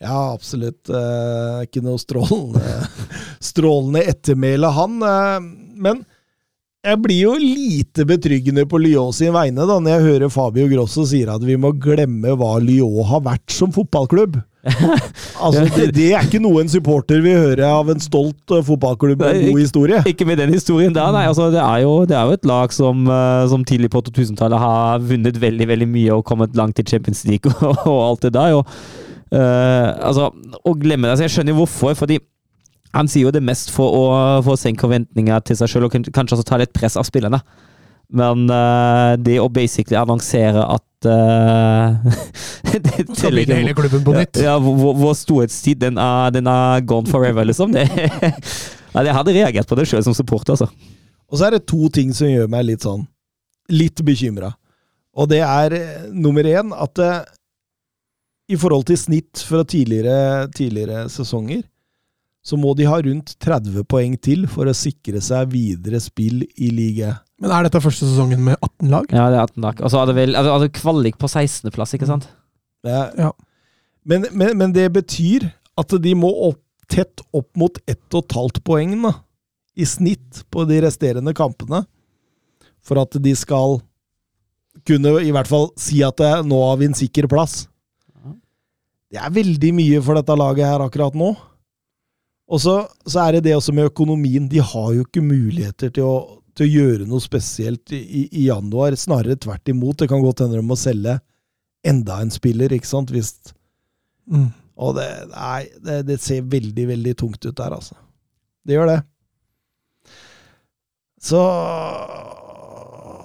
Ja, absolutt. Eh, ikke noe strålende, strålende ettermæle, han. Eh, men jeg blir jo lite betryggende på Lyon sin vegne da, når jeg hører Fabio Grosso sier at vi må glemme hva Lyon har vært som fotballklubb. Altså, det, det er ikke noe en supporter vil høre av en stolt eh, fotballklubb med en god historie. Ikke med den historien der, nei. Altså, det, er jo, det er jo et lag som, eh, som tidlig på 2000-tallet har vunnet veldig veldig mye og kommet langt i Champions League og, og alt det der. Og, uh, altså, å glemme det altså, Jeg skjønner hvorfor, fordi han sier jo det mest for å, for å senke forventninger til seg sjøl og kanskje også ta litt press av spillerne. Men uh, det å basically annonsere at uh, det blir ikke- hele klubben på nytt. Ja, vår, vår storhetstid, den er, den er gone forever, liksom. Det, ja, jeg hadde reagert på det sjøl som supporter, altså. Og så er det to ting som gjør meg litt sånn litt bekymra. Og det er eh, nummer én at uh, i forhold til snitt fra tidligere, tidligere sesonger, så må de ha rundt 30 poeng til for å sikre seg videre spill i liga. Men er dette første sesongen med 18 lag? Ja, det er 18 lag. Og så hadde vel altså, hadde kvalik på 16.-plass, ikke sant? Ja. Ja. Men, men, men det betyr at de må opp, tett opp mot 1,5 poeng da, i snitt på de resterende kampene, for at de skal kunne i hvert fall si at det, nå har vi en sikker plass. Det er veldig mye for dette laget her akkurat nå. Og så, så er det det også med økonomien. De har jo ikke muligheter til å, til å gjøre noe spesielt i, i januar. Snarere tvert imot. Det kan godt hende de må selge enda en spiller, ikke sant? Hvis, Mm. og det, nei, det, det ser veldig, veldig tungt ut der, altså. Det gjør det. Så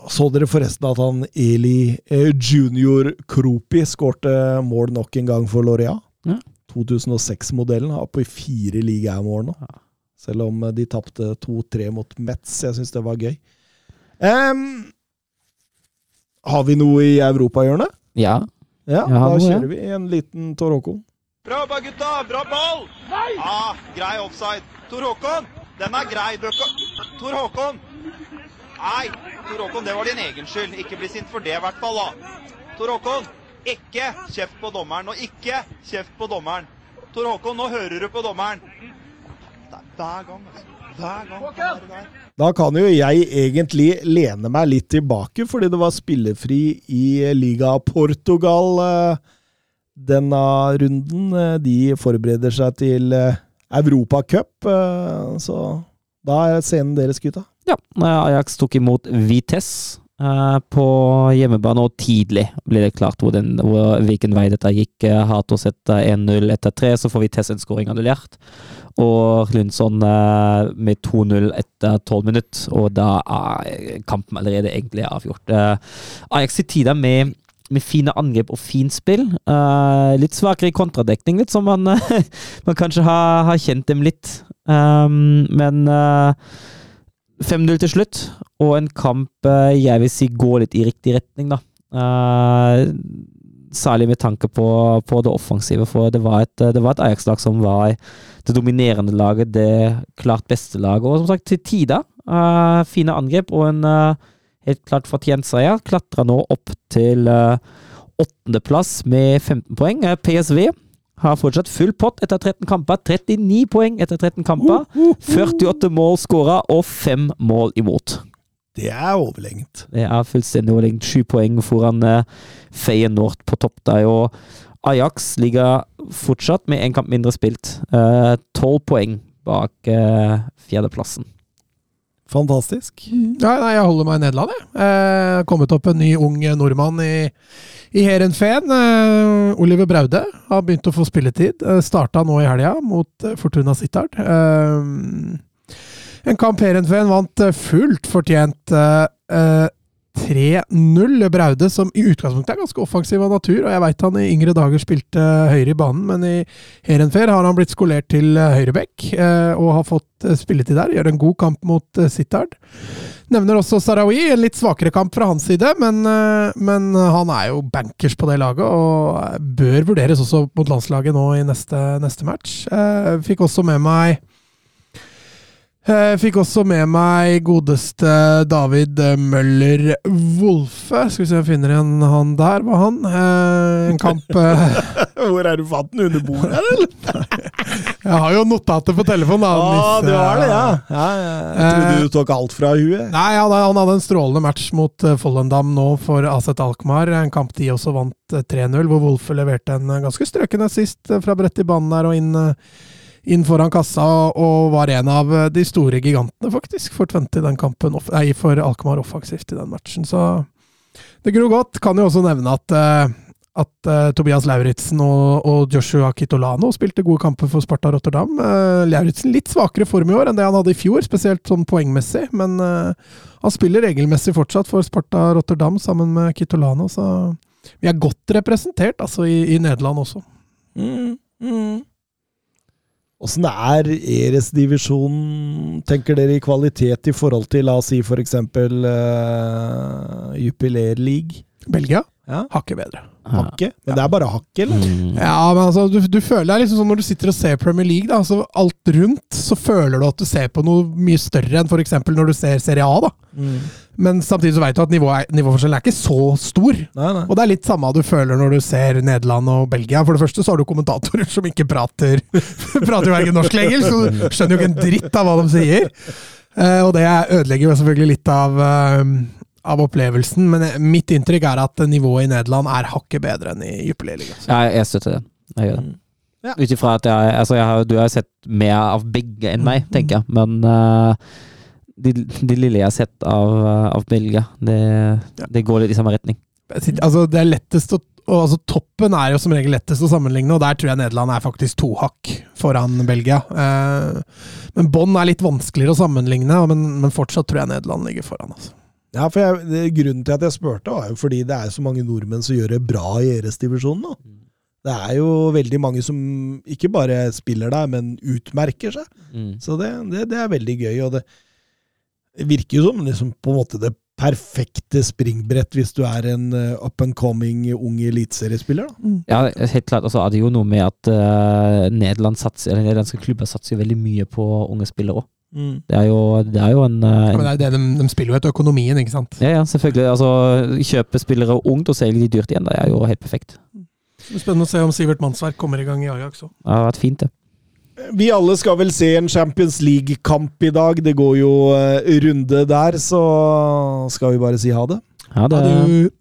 så dere forresten at han Eli eh, Junior Kropi skårte mål nok en gang for Lorea? Ja. 2006-modellen har på fire ligaer om året nå. Selv om eh, de tapte 2-3 mot Metz. Jeg syns det var gøy. Um, har vi noe i europahjørnet? Ja. Ja, Ja, da noe, ja. kjører vi en liten Tor Håkon. Bra jobba, gutta! Bra ball! Nei! Ah, grei offside. Tor Håkon, den er grei. Tor Håkon! Nei, Tor Håkon, det var din egen skyld. Ikke bli sint for det, i hvert fall. da. Tor Håkon, ikke kjeft på dommeren. Og ikke kjeft på dommeren. Tor Håkon, nå hører du på dommeren. Er hver gang, altså. Hver gang. Da kan jo jeg egentlig lene meg litt tilbake, fordi det var spillefri i Liga Portugal eh, denne runden. Eh, De forbereder seg til eh, Europacup, så da er scenen deres, gutta. Ja, Ajax tok imot Vitesse på hjemmebane, og tidlig ble det klart hvor den, hvor, hvilken vei dette gikk. Eh, Hato setter 1-0 etter 3, så får Vitesse en skåring annullert. Og Lundsson eh, med 2-0 etter 12 minutter, og da er kampen allerede egentlig avgjort. Eh, Ajax i tider med med fine angrep og fint spill. Uh, litt svakere i kontradekning, litt som man, man kanskje har, har kjent dem litt. Um, men eh, 5-0 til slutt, og en kamp eh, jeg vil si går litt i riktig retning, da. Eh, særlig med tanke på, på det offensive, for det var et, et Ajax-lag som var det dominerende laget, det klart beste laget, og som sagt, til tider. eh, fine angrep og en helt klart fortjent seier. Klatra nå opp til åttendeplass med 15 poeng. PSV har fortsatt full pott etter 13 kamper. 39 poeng etter 13 kamper. 48 mål skåra og 5 mål imot. Det er overlengt. Det er fullstendig overlengt. Sju poeng foran uh, Feyenoord på topp der. Og Ajax ligger fortsatt med én kamp mindre spilt. Tolv poeng bak uh, fjerdeplassen. Fantastisk. Ja, nei, jeg holder meg i Nederland, jeg. Eh, kommet opp en ny ung nordmann i, i Heerenveen. Eh, Oliver Braude har begynt å få spilletid. Eh, Starta nå i helga mot eh, Fortuna Sittard. Eh, en kamp Heerenveen vant eh, fullt fortjent eh, eh, 3-0. Braude, som i utgangspunktet er ganske offensiv av natur, og jeg veit han i yngre dager spilte høyre i banen, men i Heerenveen har han blitt skolert til høyreback eh, og har fått eh, spilletid der. Gjør en god kamp mot eh, Sittard. Nevner også Sarawi, en litt svakere kamp fra hans side, men, eh, men han er jo bankers på det laget og bør vurderes også mot landslaget nå i neste, neste match. Eh, Fikk også med meg jeg fikk også med meg godeste David Møller Wolfe. Skal vi se om jeg finner igjen han der, var han. Eh, en kamp eh, Hvor er du fant den? Under bordet, eller? Jeg har jo notatet på telefonen, da. Ah, det var det, ja. eh, ja, ja. Jeg trodde du tok alt fra huet. Nei, han, han hadde en strålende match mot Follendam nå for Aset Alkmaar. En kamp de også vant eh, 3-0, hvor Wolfe leverte en eh, ganske strøken assist eh, fra brett i banen der og inn, eh, inn foran kassa, og var en av eh, de store gigantene, faktisk, for Twente i den kampen. Nei, for Alkmaar offensivt i den matchen. Så det gror godt. Kan jo også nevne at eh, at eh, Tobias Lauritzen og, og Joshua Kitolano spilte gode kamper for Sparta Rotterdam. Lauritzen litt svakere form i år enn det han hadde i fjor, spesielt sånn poengmessig. Men han spiller regelmessig fortsatt for Sparta Rotterdam sammen med Kitolano, så vi er godt representert altså, i, i Nederland også. Mm, mm. Åssen er Eres-divisjonen, tenker dere, i kvalitet i forhold til, la oss si for eksempel uh, Jupiler League? Belgia Ja. hakket bedre. Hakket? Men det er bare hakket, eller? Mm. Ja, men altså, du, du føler deg liksom sånn når du sitter og ser Premier League, da, altså alt rundt, så føler du at du ser på noe mye større enn f.eks. når du ser Serie A. da. Mm. Men samtidig så vet du at nivået, nivåforskjellen er ikke så stor. Nei, nei. Og det er litt samme du føler når du ser Nederland og Belgia. For det første så har du kommentatorer som ikke prater Prater jo verken norsk eller engelsk, så du skjønner jo ikke en dritt av hva de sier. Eh, og det ødelegger jo selvfølgelig litt av, eh, av opplevelsen, men eh, mitt inntrykk er at nivået i Nederland er hakket bedre enn i Jupiler-ligaen. Ja, jeg støtter det. Jeg gjør det. Ja. Ut ifra at jeg, altså jeg har, du har sett mer av begge enn meg, tenker jeg. Men eh, de, de lille jeg har sett av, eh, av Belgia, det, det går litt i samme retning. Altså, det er lettest å, Og altså, Toppen er jo som regel lettest å sammenligne, og der tror jeg Nederland er faktisk to hakk foran Belgia. Eh, men bånn er litt vanskeligere å sammenligne, men, men fortsatt tror jeg Nederland ligger foran. altså. Ja, for jeg, det, Grunnen til at jeg spurte, var jo fordi det er så mange nordmenn som gjør det bra i æresdivisjonen nå. Det er jo veldig mange som ikke bare spiller der, men utmerker seg. Mm. Så det, det, det er veldig gøy. Og det virker jo som liksom på en måte det perfekte springbrett hvis du er en eh, up and coming ung eliteseriespiller. Mm. Ja, helt klart. Altså, så er det jo noe med at uh, Nederland satser, eller nederlandske klubber satser jo veldig mye på unge spillere òg. Det, er jo- det er jo en, uh, Ja, men det er det de, de spiller jo etter økonomien, ikke sant? Ja, ja, selvfølgelig. Altså, kjøpe spillere ungt og selge de dyrt igjen, det er jo helt perfekt. Det er Spennende å se om Sivert Mannsverk kommer i gang i Ajax òg. Det har vært fint, det. Vi alle skal vel se en Champions League-kamp i dag. Det går jo eh, runde der, så skal vi bare si ha det. Ja, det Ha det.